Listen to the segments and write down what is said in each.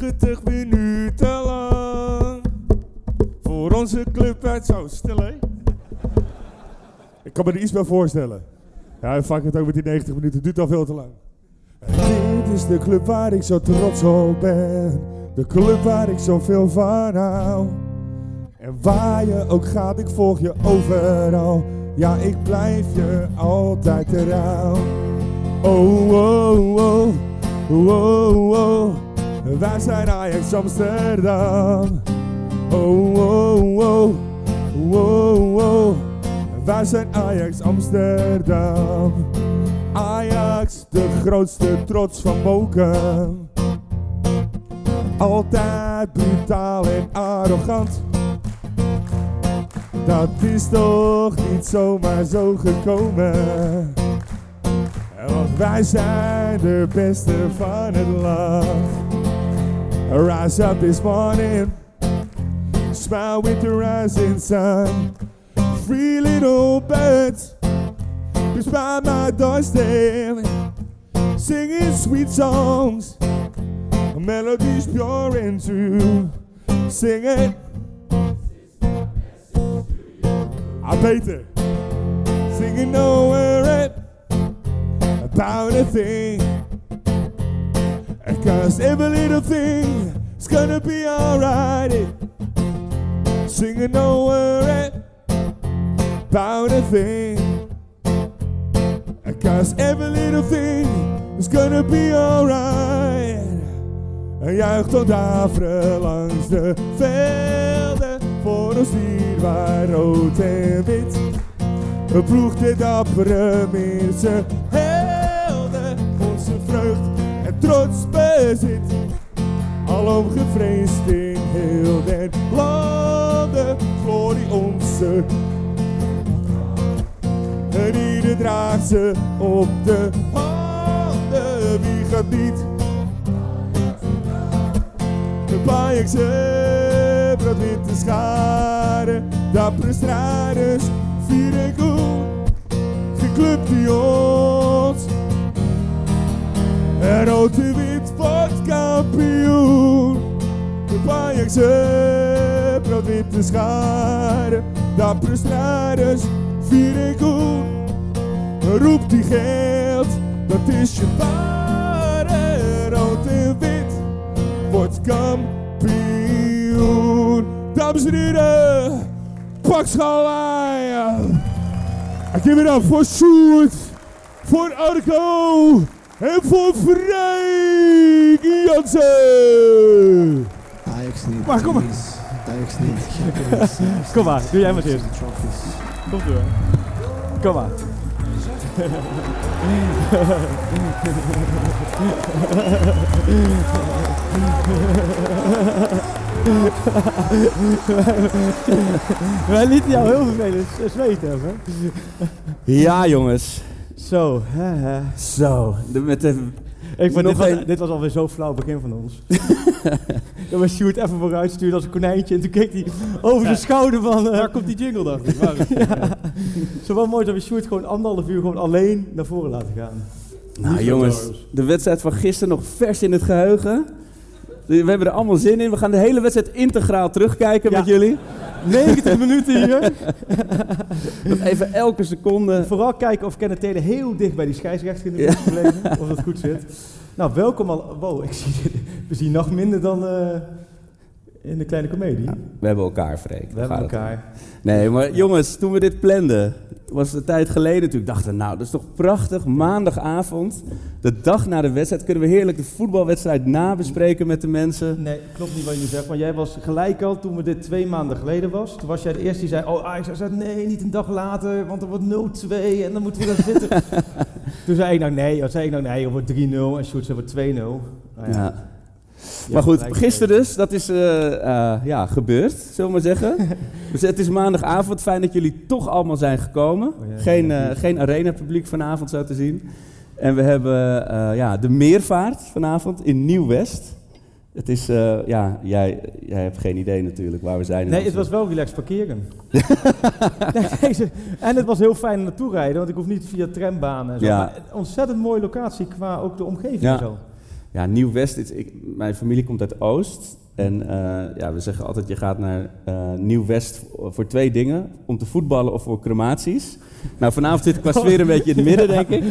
90 minuten lang. Voor onze club uit zo stil hè? Ik kan me er iets bij voorstellen. Ja, vaak het ook met die 90 minuten, duurt al veel te lang. Dit is de club waar ik zo trots op ben. De club waar ik zoveel van hou. En waar je ook gaat, ik volg je overal. Ja, ik blijf je altijd trouw. Oh, oh, oh, oh, oh. Wij zijn Ajax Amsterdam. Oh, oh, oh, oh, oh. Wij zijn Ajax Amsterdam. Ajax, de grootste trots van Moken. Altijd brutaal en arrogant. Dat is toch niet zomaar zo gekomen. Want wij zijn de beste van het land. Rise up this morning. Smile with the rising sun. Three little birds. Just by my doorstep. Singing sweet songs. Melodies pure and true. Sing it. I beter. Singing nowhere about a thing. Cause every little thing is gonna be alright. Singing nowhere about a thing. Cause every little thing is gonna be alright. En juicht tot daveren langs de velden voor ons dierbaar rood en wit. Ploegt dit dappere mensen trots bezit. Alom gevreesd in heel den landen, glorie onze. En ieder draagt ze op de handen, wie gaat niet? De Ajaxen, witte scharen, dappere strijders, vier en koel, de club die rood en wit wordt kampioen. De Ajaxen, witte scharen, dappere strijders, vier en koel. Roep die geld, dat is je ware, rood en wit wordt kampioen. Dames en heren, pak. Ik geef het af voor Sjoerd, voor Arco en voor Freek Jansen. Ajax niet. Maar kom maar. Ajax niet. Kom maar, doe jij maar eerst. Kom door. Kom maar. Wij lieten jou heel vervelend zweten hebben. Ja, jongens. Zo, hè, hè. Zo. De, met de, Ik vond, Nog dit, was, een- dit was alweer zo flauw begin van ons. dat we Sjoerd even vooruit stuurde als een konijntje. En toen keek hij over zijn schouder van... eh, Waar komt die jingle dacht ik? Waar is die? zo wel mooi dat we Sjoerd gewoon anderhalf uur gewoon alleen naar voren laten gaan. nou, Niet jongens. De wedstrijd van gisteren nog vers in het geheugen. We hebben er allemaal zin in. We gaan de hele wedstrijd integraal terugkijken Ja. met jullie. 90 minuten hier. Nog even elke seconde. Vooral kijken of Kenneth Taylor heel dicht bij die scheidsrechter in de gebleven. Of dat goed zit. Nou, welkom al. Wow, ik zie, we zien nog minder dan eh, in de kleine komedie. We hebben elkaar, Freek. we hebben het elkaar. Nee, maar jongens, toen we dit planden, was het een tijd geleden natuurlijk. Dachten we, nou, dat is toch prachtig. Maandagavond, de dag na de wedstrijd, kunnen we heerlijk de voetbalwedstrijd nabespreken met de mensen. Nee, klopt niet wat je nu zegt. Want jij was gelijk al toen we dit twee maanden geleden was. Toen was jij de eerste die zei: Oh, Ajax zei nee, niet een dag later, want er wordt 0-2 en dan moeten we daar zitten. toen zei ik nou nee, wat zei ik nou nee, er wordt 3-0 en Sjoerd wordt 2-0. Nou ja, Ja. Maar goed, gisteren dus, dat is eh, eh, ja, gebeurd, zullen we maar zeggen. dus het is maandagavond, fijn dat jullie toch allemaal zijn gekomen. Oh ja, geen eh, geen arena-publiek vanavond zo te zien. En we hebben ja, de meervaart vanavond in Nieuw-West. Het is, ja, jij, jij hebt geen idee natuurlijk waar we zijn. Nee, het was wel relaxed parkeren. Nee, en het was heel fijn naartoe rijden, want ik hoef niet via trambanen en zo. Ja. Maar een ontzettend mooie locatie qua ook de omgeving Ja. en zo. Ja, Nieuw-West, mijn familie komt uit Oost. En eh, ja, we zeggen altijd, je gaat naar eh, Nieuw-West voor, twee dingen. Om te voetballen of voor crematies. Nou, vanavond zit ik qua sfeer een beetje in het midden, denk ik.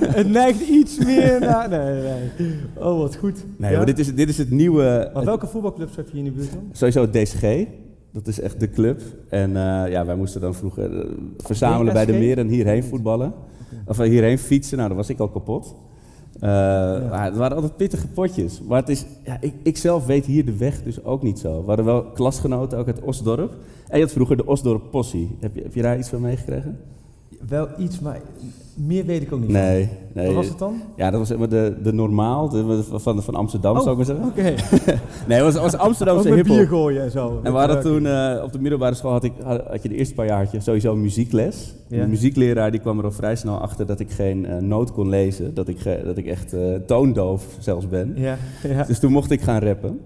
het neigt iets meer naar... Nee, nee. Oh, wat goed. Nee, Ja? maar dit is, dit is het nieuwe... Maar welke voetbalclubs heb je hier in de buurt dan? Sowieso het DSG. Dat is echt de club. En eh, ja, wij moesten dan vroeger verzamelen bij de meer en hierheen voetballen. Of hierheen fietsen. Nou, dan was ik al kapot. Eh, maar het waren altijd pittige potjes. Maar het is, ja, ik, ik zelf weet hier de weg dus ook niet zo. We hadden wel klasgenoten, ook uit Osdorp. En je had vroeger de Osdorp Possie. Heb je, heb je daar iets van meegekregen? Wel iets, maar meer weet ik ook niet Nee, nee. Wat was het dan? Ja, dat was zeg maar de, de normaal, de, van, van Amsterdam, Oh, zou ik maar zeggen. Oké. Nee, het was, was Amsterdamse met hiphop. bier gooien en zo. En we hadden toen eh, op de middelbare school had, ik, had, had je de eerste paar jaar had je sowieso muziekles. Ja. De muziekleraar die kwam er al vrij snel achter dat ik geen eh, noot kon lezen. Dat ik, dat ik echt eh, toondoof zelfs ben. Ja, ja. Dus toen mocht ik gaan rappen.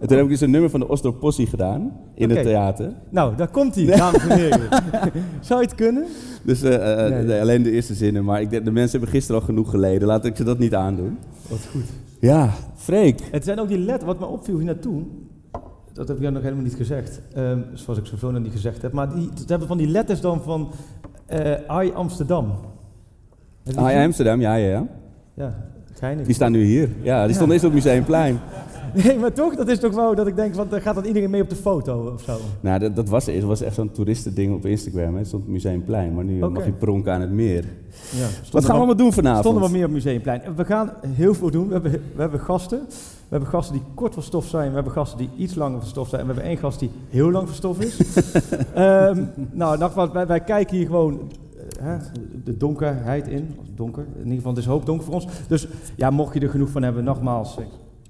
En toen heb ik dus een nummer van de Oslo Possie gedaan in het theater. Nou, daar komt hij, dames en heren. Zou je het kunnen? Dus eh, eh, Nee. nee, alleen de eerste zinnen. Maar ik, denk- de mensen hebben gisteren al genoeg geleden. Laat ik ze dat niet aandoen. Wat goed. Ja, Freek. Het zijn ook die letters, wat me opviel hier naartoe, dat heb ik jou nog helemaal niet gezegd, ehm, zoals ik zoveel nog niet gezegd heb, maar die, het hebben van die letters dan van eh I Amsterdam. Gezien? Amsterdam, ja, ja, ja. Ja, geinig. Die staan nu hier. Ja, die Ja. stonden eerst op het Museumplein. Nee, maar toch, dat is toch wel dat ik denk, want dan gaat dan iedereen mee op de foto of zo. Nou, dat, dat was, het was echt zo'n toeristending op Instagram. Hè. Het stond op Museumplein, maar nu Oké. mag je pronken aan het meer. Ja, Wat gaan we allemaal doen vanavond? stonden wat meer op Museumplein. En We gaan heel veel doen. We hebben, we hebben gasten. We hebben gasten die kort van stof zijn. We hebben gasten die iets langer van stof zijn. En we hebben één gast die heel lang van stof is. Ehm, nou, nogmaals, wij, wij kijken hier gewoon eh, hè, de donkerheid in. Donker, in ieder geval, het is hoop donker voor ons. Dus ja, mocht je er genoeg van hebben, nogmaals, eh,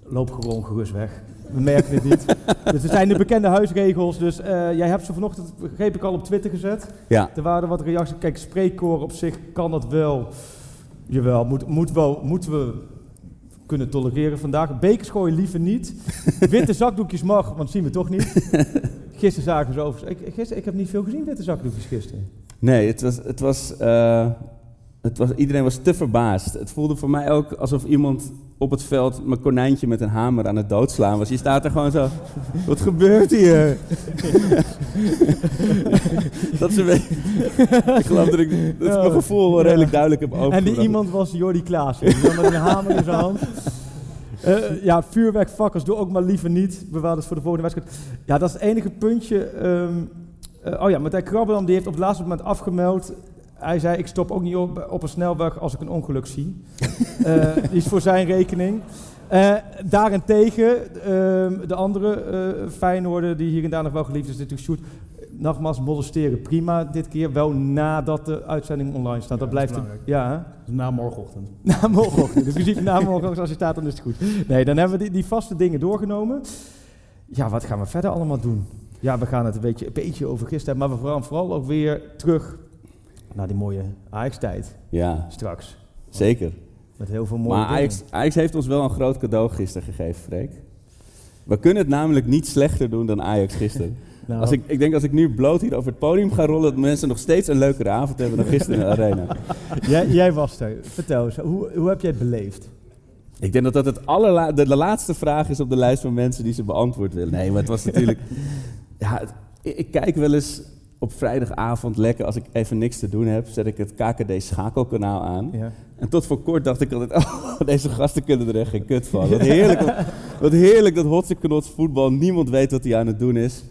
loop gewoon gerust weg. We merken het niet. dus het zijn de bekende huisregels. Dus eh, jij hebt ze vanochtend, begreep ik al, op Twitter gezet. Ja, Er waren wat reacties. Kijk, spreekkoor op zich kan dat wel. Jawel, moet, moet wel, moeten we kunnen tolereren vandaag. Bekers gooien liever niet. Witte zakdoekjes mag, want zien we toch niet. Gisteren zagen ze over. Ik, gisteren, ik heb niet veel gezien, witte zakdoekjes gisteren. nee, het was, het was, eh, het was, iedereen was te verbaasd. Het voelde voor mij ook alsof iemand op het veld mijn konijntje met een hamer aan het doodslaan was. Je staat er gewoon zo, wat gebeurt hier? dat is een beetje, ik geloof dat ik dat Ja. mijn gevoel wel Ja. redelijk duidelijk heb En overgebracht. die iemand was Jordi Klaassen. Die had met een hamer in zijn hand. Eh, ja, vuurwerkvakkers, doe ook maar liever niet. Bewaar het voor de volgende wedstrijd. Ja, dat is het enige puntje. ehm, eh, oh ja, Martijn Krabbelam die heeft op het laatste moment afgemeld. Hij zei, ik stop ook niet op, op een snelweg als ik een ongeluk zie. Eh, die is voor zijn rekening. Eh, daarentegen, ehm, de andere eh Feyenoorder die hier en daar nog wel geliefd is, natuurlijk shoot. Nogmaals, molesteren prima dit keer. Wel nadat de uitzending online staat. dat Ja, dat is blijft... Ja? Dus na morgenochtend. Na morgenochtend. Dus in principe na morgenochtend, als hij staat, dan is het goed. Nee, dan hebben we die, die vaste dingen doorgenomen. Ja, wat gaan we verder allemaal doen? Ja, we gaan het een beetje, een beetje over gisteren hebben, maar we gaan vooral ook weer terug naar die mooie Ajax-tijd Ja, straks. zeker. Met heel veel mooie Maar Ajax, Ajax heeft ons wel een groot cadeau gisteren gegeven, Freek. We kunnen het namelijk niet slechter doen dan Ajax gisteren. Nou, Als ik, ik denk als ik nu bloot hier over het podium ga rollen, dat mensen nog steeds een leukere avond hebben dan gisteren in de arena. jij, jij was er. Vertel eens, hoe, hoe heb jij het beleefd? Ik denk dat dat het allerla de, de laatste vraag is op de lijst van mensen die ze beantwoord willen. Nee, maar het was natuurlijk... Ja, het- ik, ik kijk wel eens op vrijdagavond lekker, als ik even niks te doen heb, zet ik het KKD schakelkanaal aan. Ja. En tot voor kort dacht ik altijd, oh, deze gasten kunnen er echt geen kut van. Wat heerlijk, wat, wat heerlijk dat hotse knots voetbal, niemand weet wat hij aan het doen is.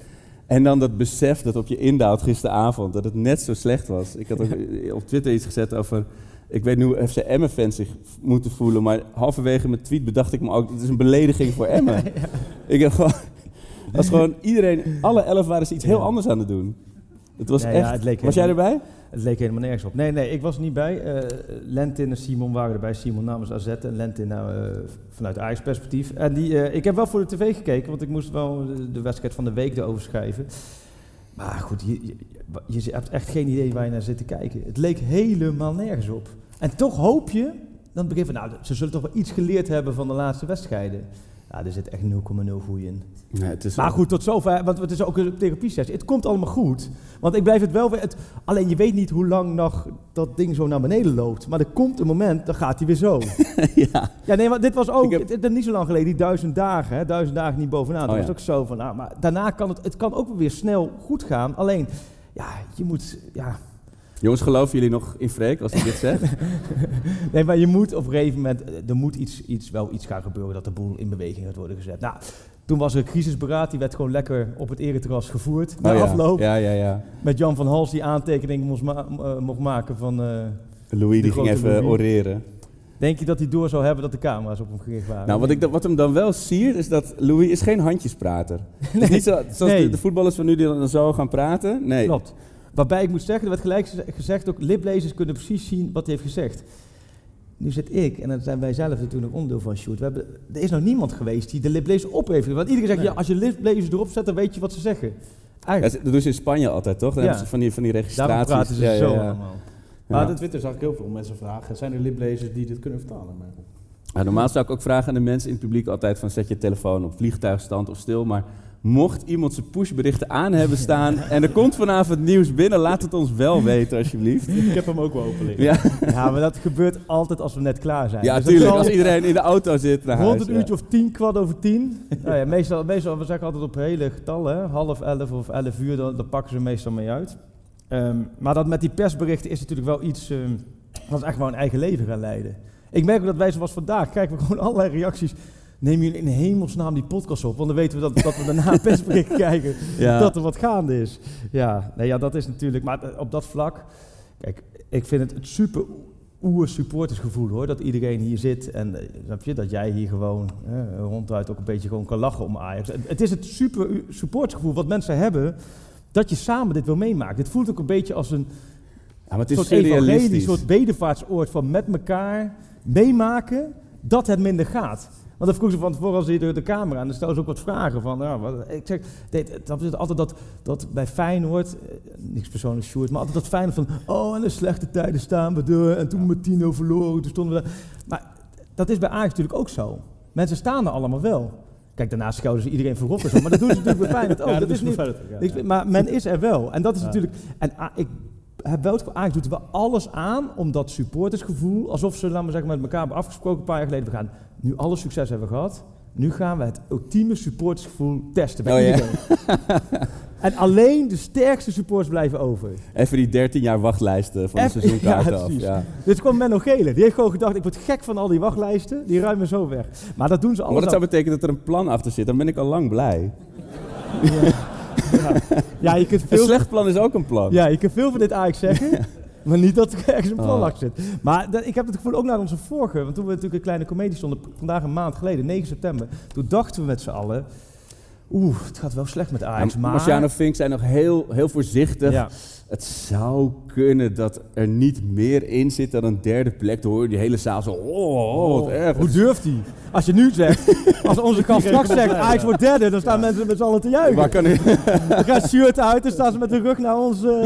En dan dat besef dat op je indaalt gisteravond, dat het net zo slecht was. Ik had ook op Twitter iets gezet over, ik weet nu hoe FC Emmen-fans zich moeten voelen, maar halverwege mijn tweet bedacht ik me ook, het is een belediging voor Emmen. Ik heb gewoon, als gewoon iedereen, alle elf waren ze iets heel anders aan het doen. Het was Nee, ja, echt, het leek was jij erbij? Het leek helemaal nergens op. Nee, nee, ik was niet bij. Eh Lentin en Simon waren erbij. Simon namens AZ en Lentin nou, eh, vanuit Ajax perspectief. En die, eh, ik heb wel voor de tv gekeken, want ik moest wel de, de wedstrijd van de week erover schrijven. Maar goed, je, je, je hebt echt geen idee waar je naar zit te kijken. Het leek helemaal nergens op. En toch hoop je, dan begin van, nou, ze zullen toch wel iets geleerd hebben van de laatste wedstrijden. Ja, er zit echt 0,0 goeie in. Nee, het is Maar goed, tot zover, want het is ook een therapiesessie. Het komt allemaal goed. Want ik blijf het wel... Het, alleen je weet niet hoe lang nog dat ding zo naar beneden loopt. Maar er komt een moment, dan gaat hij weer zo. ja. Ja, nee, maar dit was ook... Heb- Het, het is niet zo lang geleden, die duizend dagen. Hè, duizend dagen niet bovenaan. Oh, dat was ja. ook zo van... Nou, maar daarna kan het... Het kan ook weer snel goed gaan. Alleen, ja, je moet... Ja, Jongens, geloven jullie nog in Freek als hij dit zegt? nee, maar je moet op een gegeven moment... eh, Er moet iets, iets, wel iets gaan gebeuren dat de boel in beweging gaat worden gezet. Nou... Toen was er een crisisberaad, die werd gewoon lekker op het ereterras gevoerd. Na Oh, ja. afloop. Ja, ja, ja. Met Jan van Hals die aantekeningen moest, ma- eh, mocht maken van... eh, Louis die ging even Louis. oreren. denk je dat hij door zou hebben dat de camera's op hem gericht waren? Nou, wat, ik, wat hem dan wel siert, is dat Louis is geen handjesprater. Is niet zo, zoals Nee. de, de voetballers van nu die dan zo gaan praten. Nee. Klopt. Waarbij ik moet zeggen, er werd gelijk geze- gezegd, ook liplezers kunnen precies zien wat hij heeft gezegd. Nu zit ik, en dan zijn wij zelf natuurlijk ook onderdeel van Shoot. We hebben, er is nog niemand geweest die de liplezers op heeft. Want iedereen zegt, Nee. ja, als je liplezers erop zet, dan weet je wat ze zeggen. Ja, dat doen ze in Spanje altijd, toch? Dan Ja. hebben ze van die, van die daarom registraties. praten ze Ja, ja, zo ja. allemaal. Ja. Maar op Twitter zag ik heel veel mensen vragen, zijn er liplezers die dit kunnen vertalen? Maar Ja, normaal zou ik ook vragen aan de mensen in het publiek altijd van zet je telefoon op vliegtuigstand of stil. Maar mocht iemand zijn pushberichten aan hebben staan en er komt vanavond nieuws binnen, laat het ons wel weten alsjeblieft. ik heb hem ook wel open liggen. Ja, Ja, maar dat gebeurt altijd als we net klaar zijn. ja Dus tuurlijk. Als iedereen in de auto zit naar Rond huis. het ja. uurtje of tien, kwart over tien. nou ja, meestal, meestal, we zeggen altijd op hele getallen, hè, half elf of elf uur, dan, dan pakken ze meestal mee uit. Ehm, maar dat met die persberichten is natuurlijk wel iets ehm, wat echt wel een eigen leven gaan leiden. Ik merk ook dat wij zoals vandaag, krijgen we gewoon allerlei reacties. Neem jullie in hemelsnaam die podcast op, want dan weten we dat, dat we daarna een persbericht krijgen Ja. dat er wat gaande is. Ja, nee, ja, dat is natuurlijk, maar op dat vlak, kijk, ik vind het het super oer supportersgevoel hoor, dat iedereen hier zit en eh, snap je, dat jij hier gewoon eh, ronduit ook een beetje gewoon kan lachen om Ajax. Het, het is het super supportersgevoel wat mensen hebben, dat je samen dit wil meemaken. Dit voelt ook een beetje als een Ja, maar het is soort evangelie, een soort bedevaartsoord van met elkaar meemaken dat het minder gaat. Want dan vroeg ze van tevoren als je door de camera en dan stelden ze ook wat vragen van, ja, wat, ik zeg, dat is altijd dat, dat bij Feyenoord, eh, niks persoonlijk Sjoerd, maar altijd dat Feyenoord van, oh en de slechte tijden staan we door en toen we met 10 verloren, toen stonden we daar. Maar dat is bij Ajax natuurlijk ook zo. Mensen staan er allemaal wel. Kijk, daarna schelden ze iedereen voor zo, maar dat doen ze natuurlijk bij Feyenoord ook. Ja, dat is niet. Ja, ja. Maar men is er wel. En dat is Ja. natuurlijk. En A- ik Ajax doet er wel alles aan om dat supportersgevoel, alsof ze, laten we zeggen, met elkaar hebben afgesproken een paar jaar geleden. We gaan nu alle succes hebben gehad. Nu gaan we het ultieme supportersgevoel testen bij Oh, ja. en alleen de sterkste supporters blijven over. Even die 13 jaar wachtlijsten van de Even- seizoenkaart ja, af. Ja. Dit kwam Menno Gele. Die heeft gewoon gedacht, ik word gek van al die wachtlijsten. Die ruimen zo weg. Maar dat doen ze Maar allemaal. dat zou betekenen dat er een plan achter zit. Dan ben ik al lang blij. Ja. ja, je kunt Een veel slecht plan is ook een plan. Ja, je kunt veel van dit Ajax zeggen, maar niet dat er ergens een plan Oh. achter zit. Maar dat- ik heb het gevoel ook naar onze vorige, want toen we natuurlijk een kleine comedie stonden, vandaag een maand geleden, 9 september, toen dachten we met z'n allen, oeh, het gaat wel slecht met Ajax, Ja, maar... Marciano Fink zijn nog heel, heel voorzichtig. ja. Het zou kunnen dat er niet meer in zit dan een derde plek. Dan hoor je die hele zaal zo, oh, oh, wat erg. Hoe durft hij? Als je nu zegt, als onze gast straks zegt, Ajax wordt derde, dan staan mensen met z'n allen te juichen. Waar kan ik... Dan gaat Stuart uit en staan ze met de rug naar ons. eh.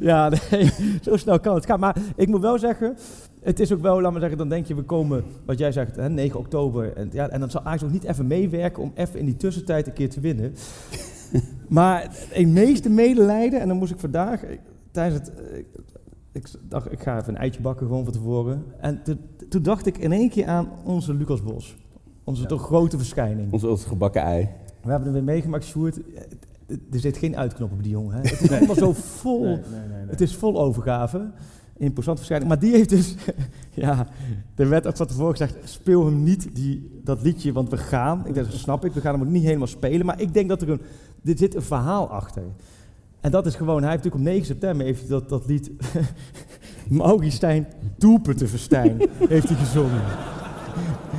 Ja, nee, zo snel kan het gaan. Maar ik moet wel zeggen, het is ook wel, laat maar zeggen, dan denk je, we komen, wat jij zegt, hè, 9 oktober. En, ja, en dan zal Ajax ook niet even meewerken om even in die tussentijd een keer te winnen. maar het meeste medelijden, en dan moest ik vandaag, ik- tijdens het, eh, ik, ik dacht, ik ga even een eitje bakken gewoon van tevoren. En te- toen dacht ik in één keer aan onze Lucas Bos. Onze toch grote verschijning. Ons gebakken ei. We hebben er weer meegemaakt, Sjoerd. Eh, Er zit geen uitknop op die jongen. Hè? Het is allemaal zo vol. Nee, nee, nee, nee. Het is vol overgave. Imposant verschijning. Maar die heeft dus... ja, er werd ook van tevoren gezegd... speel hem niet die, dat liedje, want we gaan. Ik dacht, dat snap ik. We gaan hem ook niet helemaal spelen. Maar ik denk dat er een... Er zit een verhaal achter. En dat is gewoon... Hij heeft natuurlijk op 9 september heeft dat, dat lied... Stijn doelpunten verstijn heeft hij gezongen.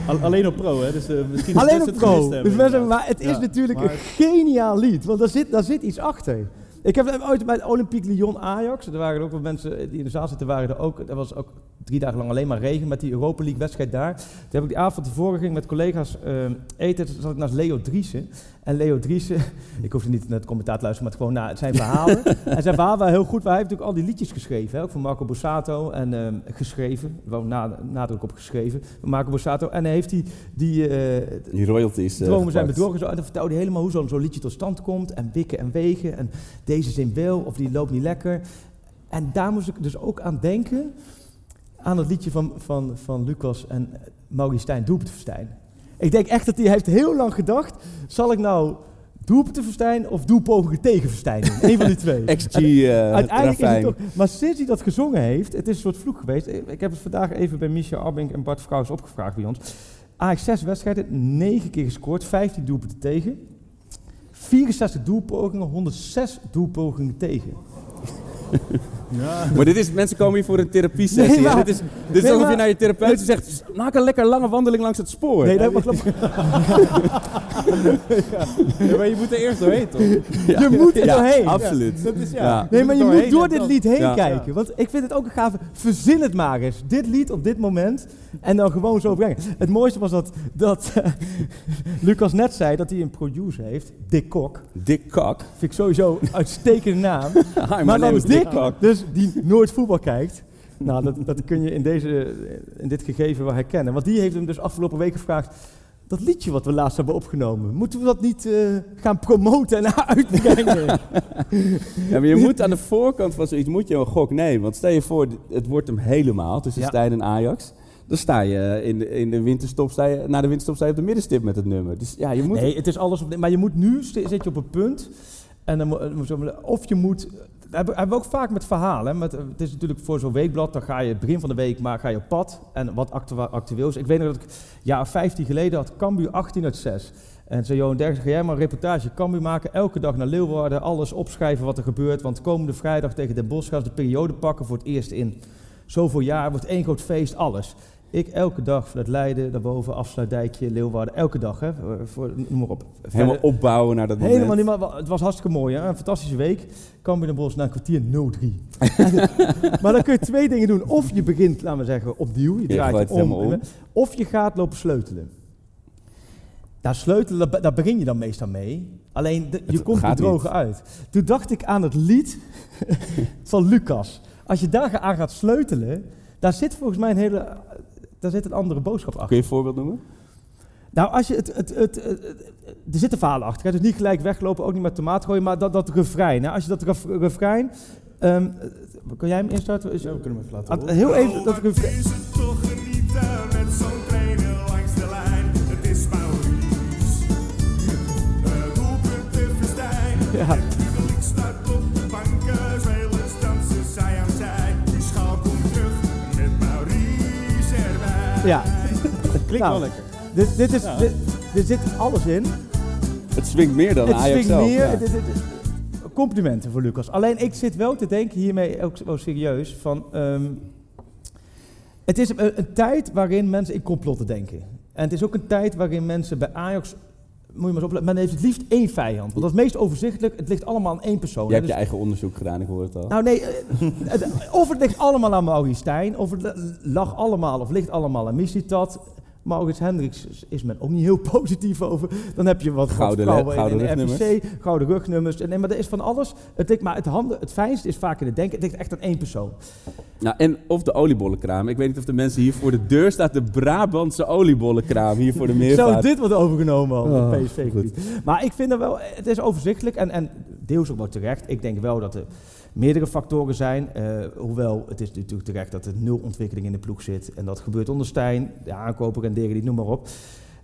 Al- alleen op pro, hè? Dus eh, misschien is Alleen op pro. hebben, Dus mensen, maar het is Ja, natuurlijk maar- een geniaal lied. Want daar zit, daar zit iets achter. Ik heb ooit bij Olympique Lyon Ajax, er waren ook wat mensen die in de zaal zitten, waren er ook. Er was ook drie dagen lang alleen maar regen met die Europa League wedstrijd daar. Toen heb ik die avond tevoren ging met collega's eh, eten, toen zat ik naast Leo Driessen. En Leo Driessen, ik hoefde niet naar het commentaar te luisteren, maar het gewoon naar zijn verhalen. en zijn verhaal was heel goed, maar hij heeft natuurlijk al die liedjes geschreven, hè, ook van Marco Borsato en ehm, geschreven, wel na, nadruk op geschreven, Marco Borsato. En hij heeft die, die Die royalties. eh, dromen zijn bedrogen. Zo, en dan vertelde hij helemaal hoe zo'n zo'n liedje tot stand komt. En wikken en wegen. En deze zin wel, of die loopt niet lekker. En daar moest ik dus ook aan denken. Aan het liedje van, van, van Lucas en Maurice Stijn. Ik denk echt dat hij heeft heel lang gedacht. Zal ik nou Doelpuntenverstijn of Doelpogingen tegen Verstijn doen? Eén van die twee. XG eh Uiteindelijk is het. Maar sinds hij dat gezongen heeft, het is een soort vloek geweest. Ik heb het vandaag even bij Michel Arbink en Bart Vrouws opgevraagd bij ons. Ajax 6 wedstrijden, 9 keer gescoord, 15 doelpunten tegen. 64 doelpogingen, 106 doelpogingen tegen. Maar dit is, mensen komen hier voor een therapiesessie. Nee, hè? maar- dit is, dit is nee, alsof je naar je therapeut zegt, maak een lekker lange wandeling langs het spoor. Nee, dat klopt. Ja, maar je moet er eerst doorheen, toch? Je moet er ja, doorheen. absoluut. Dat is ja. Ja. Nee, maar je moet door dit lied heen Ja. kijken. Want ik vind het ook een gave. Verzin het maar eens. Dit lied op dit moment. En dan gewoon zo brengen. Het mooiste was dat, dat Lucas net zei dat hij een producer heeft. Dick Kok. Dick Kok. Vind ik sowieso een uitstekende naam. Hi, maar dan Dick Kok. Dus die nooit voetbal kijkt. Nou, dat, dat kun je in, deze, in dit gegeven wel herkennen. Want die heeft hem dus afgelopen week gevraagd. Dat liedje wat we laatst hebben opgenomen, moeten we dat niet eh, gaan promoten en uitbrengen? Ja, maar je moet aan de voorkant van zoiets moet je een gok nemen. Want stel je voor, het wordt hem helemaal tussen Ja. Stijn en Ajax. Dan sta je in de, in de winterstop, sta je, na de winterstop sta je op de middenstip met het nummer. Dus ja, je moet... Nee, het is alles op. Maar je moet nu zit je op een punt. En dan, je- of je moet. Hebben, we ook vaak met verhalen. Met, het is natuurlijk voor zo'n weekblad, dan ga je het begin van de week maar ga je op pad. En wat actu- actueel is. Ik weet nog dat ik ja, 15 geleden had Cambuur 18 uit 6. En zei Johan Derksen, ga jij maar een reportage Cambuur maken. Elke dag naar Leeuwarden, alles opschrijven wat er gebeurt. Want komende vrijdag tegen Den Bosch gaan ze de periode pakken voor het eerst in zoveel jaar. Wordt één groot feest, alles. Ik elke dag vanuit Leiden, daarboven, Afsluitdijkje, Leeuwarden. Elke dag, hè, voor, noem maar op. Helemaal opbouwen naar dat moment. Helemaal niet, maar het was hartstikke mooi. Hè? Een fantastische week. Cambuur Den Bosch na een kwartier 0-3. maar dan kun je twee dingen doen. Of je begint, laten we zeggen, opnieuw. Je Je draait het om. Of je gaat lopen sleutelen. Daar sleutelen, daar- begin je dan meestal mee. Alleen, de- je komt er droog uit. Toen dacht ik aan het lied van Lucas. Als je daar aan gaat sleutelen, daar zit volgens mij een hele... Daar zit een andere boodschap achter. Kun je een voorbeeld noemen? Nou, als je het, het, het, het- het- er zit een verhaal achter. Hè? Dus niet gelijk weglopen, ook niet met tomaat gooien, maar dat, dat refrein. Hè? Als je dat ref, refrein... ehm, kan jij hem instarten? Is- Ja, we kunnen hem even laten Ah, horen. heel even dat refrein... is het toch genieten met zo'n trainer langs de lijn. Het is Maurice. Het doelpunt Verstijn. Ja. Ja. Klinkt Nou, wel lekker. Dit, dit is, dit, dit zit alles in. Het swingt meer dan Het Ajax swingt zelf. meer. ja. dit- dit- dit- complimenten voor Lucas. Alleen ik zit wel te denken hiermee ook serieus van... ehm, het is een, een tijd waarin mensen in complotten denken. En het is ook een tijd waarin mensen bij Ajax... Moet je maar eens opletten, men heeft het liefst één vijand. Want dat is het meest overzichtelijk. Het ligt allemaal aan één persoon. Je hebt je Dus- eigen onderzoek gedaan, ik hoor het al. nou nee, eh, het- of het ligt allemaal aan Maurice Stijn, of het lag allemaal, of ligt allemaal aan Missitat. Maurits Hendricks is- men ook niet heel positief over. Dan heb je wat Gouden vrouwen in, gouden in de FVC, gouden rugnummers. Nee, maar er is van alles. Het, ligt, maar het, handen, het fijnste is vaak in het denken. Het ligt echt aan één persoon. Nou, en of de oliebollenkraam. Ik weet niet of de mensen hier voor de deur staat. De Brabantse oliebollenkraam hier voor de Zou meervaart. dit worden overgenomen al Oh, PSV-gebied? Maar ik vind er wel, het is overzichtelijk en, en deels ook wel terecht. Ik denk wel dat er meerdere factoren zijn. eh, hoewel het is natuurlijk terecht dat er nul ontwikkeling in de ploeg zit. En dat gebeurt onder Stijn, de aankoper en Degen, noem maar op.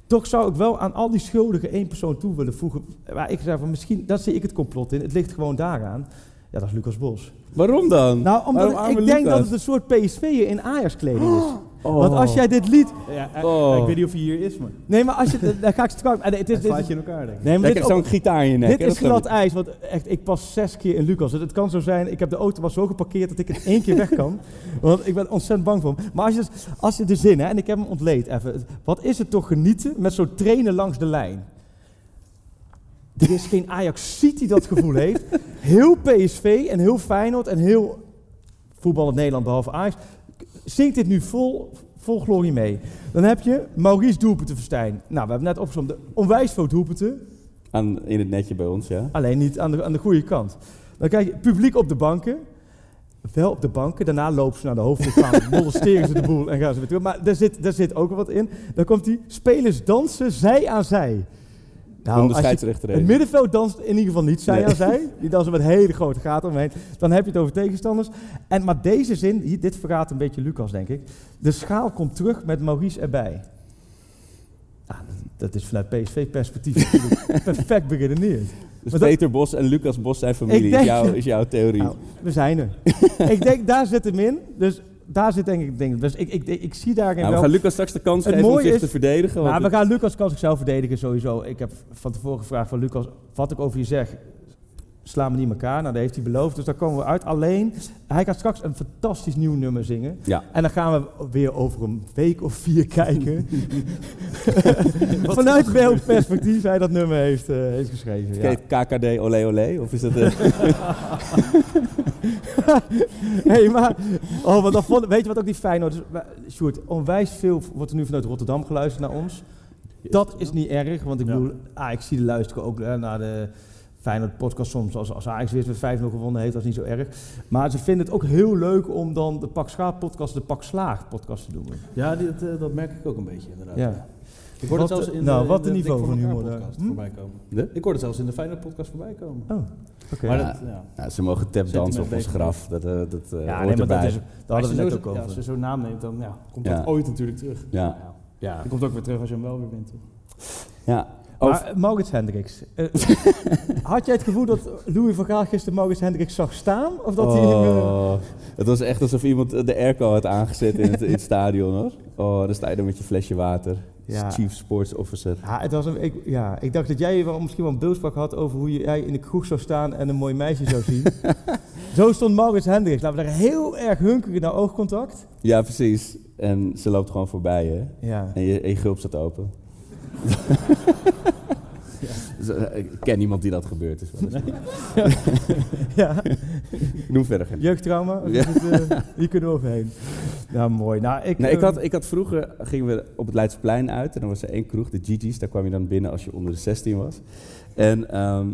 Toch zou ik wel aan al die schuldigen één persoon toe willen voegen. Waar ik zeg van misschien, daar zie ik het complot in. Het ligt gewoon daaraan. Ja, dat is Lucas Bos. Waarom dan? Nou, omdat Waarom ik denk Lucas? dat het een soort PSV'er in Ajax-kleding is. Oh. Want als jij dit lied... Ja, eh, Oh. Ik weet niet of hij hier is, maar Nee, maar als je... Dan ga ik straks... en Het is, dit slaat is, je in elkaar, denk ik. nee, maar zo'n gitaar in je nek. dit is glad ijs, want echt, ik pas zes keer in Lucas. Het kan zo zijn, ik heb de auto maar zo geparkeerd dat ik het één keer weg kan. Want ik ben ontzettend bang voor hem. Maar als je, dus- als je de zin, hè, en ik heb hem ontleed even. Wat is het toch genieten met zo'n trainen langs de lijn? Er is geen Ajax die dat gevoel heeft. Heel PSV en heel Feyenoord en heel voetbal in Nederland, behalve Ajax, zingt dit nu vol, vol glorie mee. Dan heb je Maurice Doelpuntenverstijn. Nou, we hebben net opgezomd onwijs veel doelpunten. Aan, in het netje bij ons, ja. Alleen niet aan de, aan de goede kant. Dan krijg je publiek op de banken. Wel op de banken. Daarna lopen ze naar de hoofdingang, molesteren ze de boel en gaan ze weer terug. Maar daar zit, daar zit ook wat in. Dan komt die spelers dansen zij aan zij. Nou, Om de het middenveld danst in ieder geval niet zij Nee. aan zij. Die dansen met hele grote gaten omheen. Dan heb je het over tegenstanders. En, maar deze zin, hier, dit verraadt een beetje Lucas, denk ik. De schaal komt terug met Maurice erbij. Ah, dat- is vanuit PSV-perspectief perfect beredeneerd. Dus Maar dat- Peter Bos en Lucas Bos zijn familie, Ik denk- is, jouw, is jouw theorie. Nou, we zijn er. ik denk, daar zit hem in. Dus daar zit denk ik, ik- dus ik, ik, ik, ik zie daarin Nou, we wel... gaan Lucas straks de kans Het geven om zich is- te verdedigen. want Maar we gaan Lucas kan zichzelf verdedigen sowieso. Ik heb van tevoren gevraagd van Lucas, wat ik over je zeg, sla me niet elkaar. Nou, dat heeft hij beloofd, dus daar komen we uit. Alleen, hij gaat straks een fantastisch nieuw nummer zingen. Ja. En dan gaan we weer over een week of vier kijken. Vanuit welk perspectief hij dat nummer heeft, eh, heeft geschreven. Ja. KKD Olé Olé? Of is dat... eh, hey, maar, oh, want dan vond, weet je wat ook niet fijn is? Sjoerd, onwijs veel wordt er nu vanuit Rotterdam geluisterd naar ons. Dat is niet erg, want ik bedoel, ah, ik zie de luisteren ook naar de Feyenoord podcast soms. Als, als Ajax weer met 5-0 gewonnen heeft, dat is niet zo erg. Maar ze vinden het ook heel leuk om dan de Pak Schaap podcast de Pak Slaag podcast te doen. Ja, dit, eh, dat merk ik ook een beetje inderdaad. Ja. Ik hoorde het zelfs in nou, de, wat de een niveau van humor daar. podcast Hm? voorbij komen. de? Ik hoorde het zelfs in de Feyenoord podcast voorbij komen. Oh, oké. Maar Ja. dat, ja. Ja, ze mogen tapdansen op ons graf. Dat, eh, dat eh, ja, hoort nee, maar erbij. dat is, daar hadden we net ook over. als je zo'n naam neemt, dan ja, komt dat ooit natuurlijk terug. Ja. Ja. Die komt ook weer terug als je hem wel weer wint. ja. Maar eh, Maurits Hendricks. eh, had jij het gevoel dat Louis van Gaal gisteren Maurits Hendricks zag staan? Of dat hij eh, Oh, het was echt alsof iemand de airco had aangezet in het, in het stadion hoor. Oh, dan sta je er met je flesje water. Ja. Chief Sports Officer. Ja, het was een, ik, ja, ik dacht dat jij wel, misschien wel een beeldspraak had over hoe jij in de kroeg zou staan en een mooi meisje zou zien. Zo stond Maurits Hendricks. Laten we daar heel erg hunkeren naar oogcontact. Ja, precies. En ze loopt gewoon voorbij hè. Ja. En je, en je gulp staat open. Dus, eh, Ik ken niemand die dat gebeurd is. wel eens. ja. Noem verder geen. Jeugdtrauma? Ja. eh, hier kunnen we overheen. Nou, mooi. Nou, ik, Nee, ik, eh, had, ik had vroeger, gingen we op het Leidseplein uit en dan was er één kroeg, de Gigi's. Daar kwam je dan binnen als je onder de 16 was. En, ehm,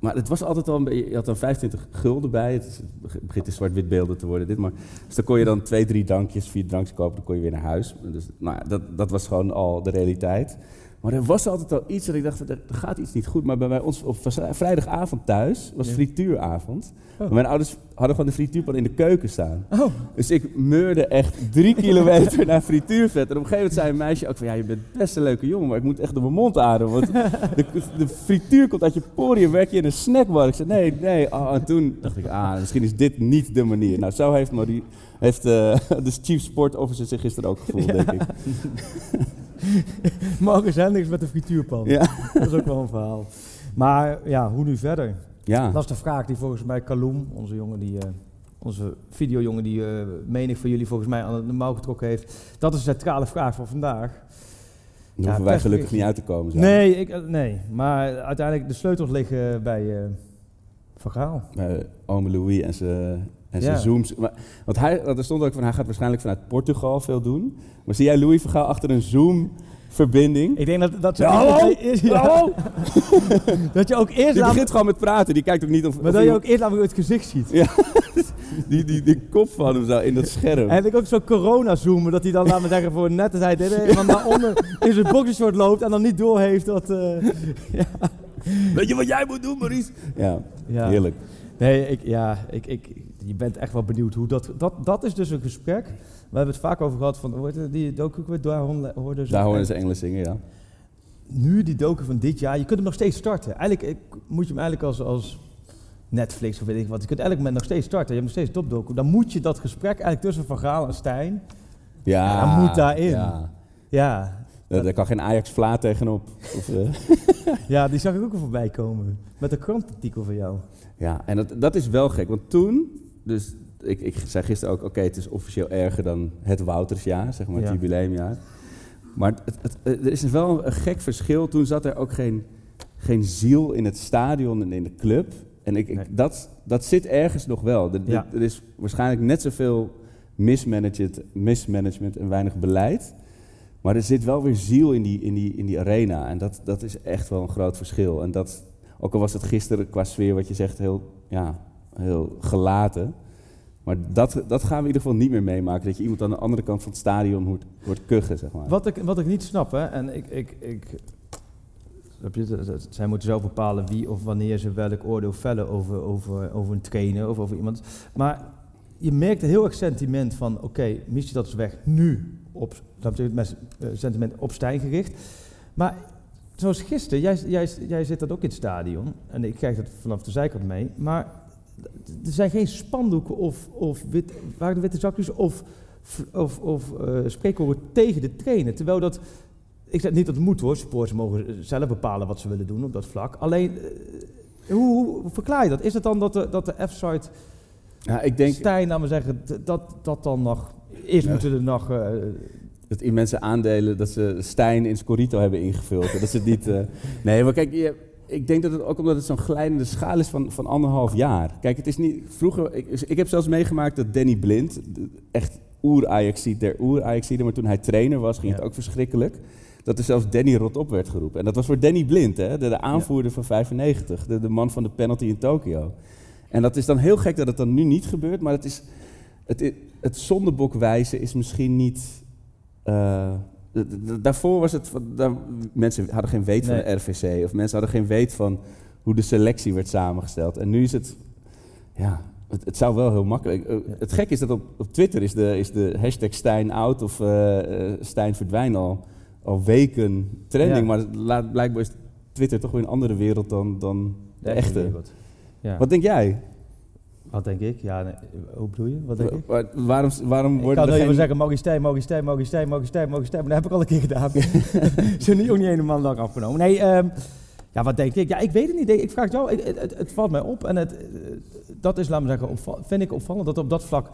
maar het was altijd al een beetje, je had dan 25 gulden bij. Het, begint in zwart-wit beelden te worden dit. Maar, dus dan kon je dan twee, drie drankjes, vier drankjes kopen, dan kon je weer naar huis. Dus, nou dat, dat was gewoon al de realiteit. Maar er was altijd al iets dat ik dacht, er gaat iets niet goed. Maar bij ons op vrijdagavond thuis was frituuravond. Oh. Mijn ouders hadden gewoon de frituurpan in de keuken staan. Oh, Dus ik meurde echt drie kilometer naar frituurvet. En op een gegeven moment zei een meisje ook van... Ja, je bent best een leuke jongen, maar ik moet echt door mijn mond ademen. Want de, de frituur komt uit je poriën, werk je in een snackbar. Ik zei, nee, nee. Oh, en toen dacht ik, ah, misschien is dit niet de manier. Nou, zo heeft, Marie, heeft eh, de chief sport officer zich gisteren ook gevoeld, denk ik. Maurits Hendricks met de frituurpan. Ja. Dat is ook wel een verhaal. Maar ja, hoe nu verder? Ja, Dat is de vraag die volgens mij Kaloum, onze jongen die, eh, onze videojongen die eh menig van jullie volgens mij aan de mouw getrokken heeft. Dat is de centrale vraag van vandaag. daar hoeven wij gelukkig niet uit te komen. zo. Nee, ik, eh, nee, maar uiteindelijk de sleutels liggen bij eh Van Gaal. Bij ome Louis en zijn en zijn Ja. zooms. Maar, want hij, want er stond ook van, hij gaat waarschijnlijk vanuit Portugal veel doen. Maar zie jij Louis Vergaal achter een Zoom-verbinding? Ik denk dat, dat, ze- Ja, hallo? dat, je eerst, ja, Hallo? dat je ook eerst Die begint gewoon met praten. Die kijkt ook niet of, maar of dat je ook eerst laat het gezicht ziet. die, die, die kop van hem zo in dat scherm. En ik ook zo corona zoomen, dat hij dan, laat me zeggen, voor net dat hij dit van daaronder in zijn boxershort loopt en dan niet doorheeft dat... eh, Weet je wat jij moet doen, Maurice? Ja, ja. heerlijk. Nee, ik, ja, ik, ik, je bent echt wel benieuwd hoe dat, dat... Dat is dus een gesprek. We hebben het vaak over gehad van, die docu, weer, daar hoorden hoorden ze. Daar horen ze Engels zingen, ja. Nu die docu van dit jaar, je kunt hem nog steeds starten. Eigenlijk ik, moet je hem eigenlijk als, als Netflix of weet ik wat, je kunt eigenlijk met nog steeds starten. Je hebt nog steeds topdocu. Dan moet je dat gesprek eigenlijk tussen Van Gaal en Stijn, Ja, Ja, moet daarin. Ja. ja, Daar, daar kan geen Ajax-vla tegenop. Of, eh, ja, die zag ik ook al voorbij komen. Met een krantartikel van jou. ja, en dat, dat is wel gek. Want toen, dus ik, ik zei gisteren ook, oké, het is officieel erger dan het Woutersjaar, zeg maar, het Ja. jubileumjaar. Maar het, het, er is wel een gek verschil. Toen zat er ook geen, geen geen ziel in het stadion en in de club. En ik, ik- Nee. dat, dat zit ergens nog wel. Er, Ja. er is waarschijnlijk net zoveel mismanagement, mismanagement en weinig beleid. Maar er zit wel weer ziel in die, in die, in die arena. En dat, dat is echt wel een groot verschil. En dat, ook al was het gisteren qua sfeer, wat je zegt, heel, ja, heel gelaten. Maar dat, dat gaan we in ieder geval niet meer meemaken. Dat je iemand aan de andere kant van het stadion hoort, hoort kuchen, zeg maar. Wat ik, wat ik niet snap, hè, en ik, ik, ik je, dat- dat- zij moeten zelf bepalen wie of wanneer ze welk oordeel vellen over, over, over een trainer of over iemand. Maar je merkt heel erg sentiment van, oké, missie dat is weg, nu op, snap je, met eh, sentiment op Stijn gericht. Maar zoals gisteren, jij, jij, jij zit dat ook in het stadion en ik krijg dat vanaf de zijkant mee, maar er zijn geen spandoeken of, of wit, waren de witte zakjes of of, of eh, spreekwoorden tegen de trainer. Terwijl dat, ik zeg niet dat het moet hoor, supporters mogen zelf bepalen wat ze willen doen op dat vlak. Alleen, eh, hoe, hoe verklaar je dat? Is het dan dat de, dat de F-site Ja, ik denk Stijn, laten we zeggen, dat, dat dan nog... Eerst Ja. moeten er nog... eh, dat in mensen aandelen dat ze Stijn in Scorito hebben ingevuld. dat ze het niet... Nee, maar kijk, je, ik denk dat het ook omdat het zo'n glijdende schaal is van, van anderhalf jaar. Kijk, het is niet... Vroeger... Ik, ik heb zelfs meegemaakt dat Danny Blind, echt oer-Ajaxiet der oer-Ajaxiden, maar toen hij trainer was, ging het ook verschrikkelijk. Dat er zelfs Danny rotop werd geroepen. En dat was voor Danny Blind, hè, de, de aanvoerder van 95. De, de man van de penalty in Tokio. En dat is dan heel gek dat het dan nu niet gebeurt, maar het is... Het, het zondebokwijzen is misschien niet... eh, daarvoor was het... Daar, mensen hadden geen weet Nee. van de RVC. Of mensen hadden geen weet van hoe de selectie werd samengesteld. En nu is het... Ja, het, het zou wel heel makkelijk... eh, Het gek is dat op, op Twitter is de, is de hashtag Stijn out of eh, Stijn verdwijn al, al weken trending. Ja. Maar blijkbaar is Twitter toch weer een andere wereld dan, dan de echte. Ja. Wat denk jij? Wat denk ik? Ja, nee, hoe bedoel je? Wat denk ik? Wa- Waarom, waarom Ik worden kan nu geen... zeggen, Maurice Stijn, Maurice Stijn, Maurice Stijn, Maurice Stijn, Maurice Stijn. Maar dat heb ik al een keer gedaan. Ze niet ook niet helemaal lang afgenomen. Nee, ehm, ja, wat denk ik? Ja, ik weet het niet. Ik vraag het jou. Het, het, het valt mij op. En het, dat is, laat me zeggen, vind ik opvallend dat op dat vlak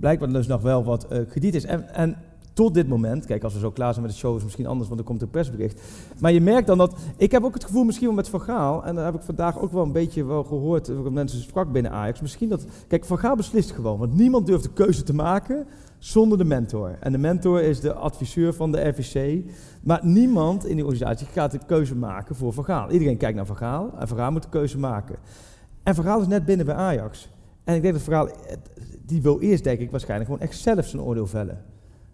blijkbaar dus nog wel wat eh krediet is. En, en tot dit moment, kijk, als we zo klaar zijn met de show is het misschien anders, want er komt een persbericht. Maar je merkt dan dat, ik heb ook het gevoel misschien wel met Van Gaal, en daar heb ik vandaag ook wel een beetje wel gehoord, eh, wat mensen sprak binnen Ajax, misschien dat, kijk, Van Gaal beslist gewoon, want niemand durft de keuze te maken zonder de mentor. En de mentor is de adviseur van de RVC, maar niemand in die organisatie gaat de keuze maken voor Van Gaal. Iedereen kijkt naar Van Gaal en Van Gaal moet de keuze maken. En Van Gaal is net binnen bij Ajax. En ik denk dat Van Gaal, eh, die wil eerst denk ik waarschijnlijk gewoon echt zelf zijn oordeel vellen.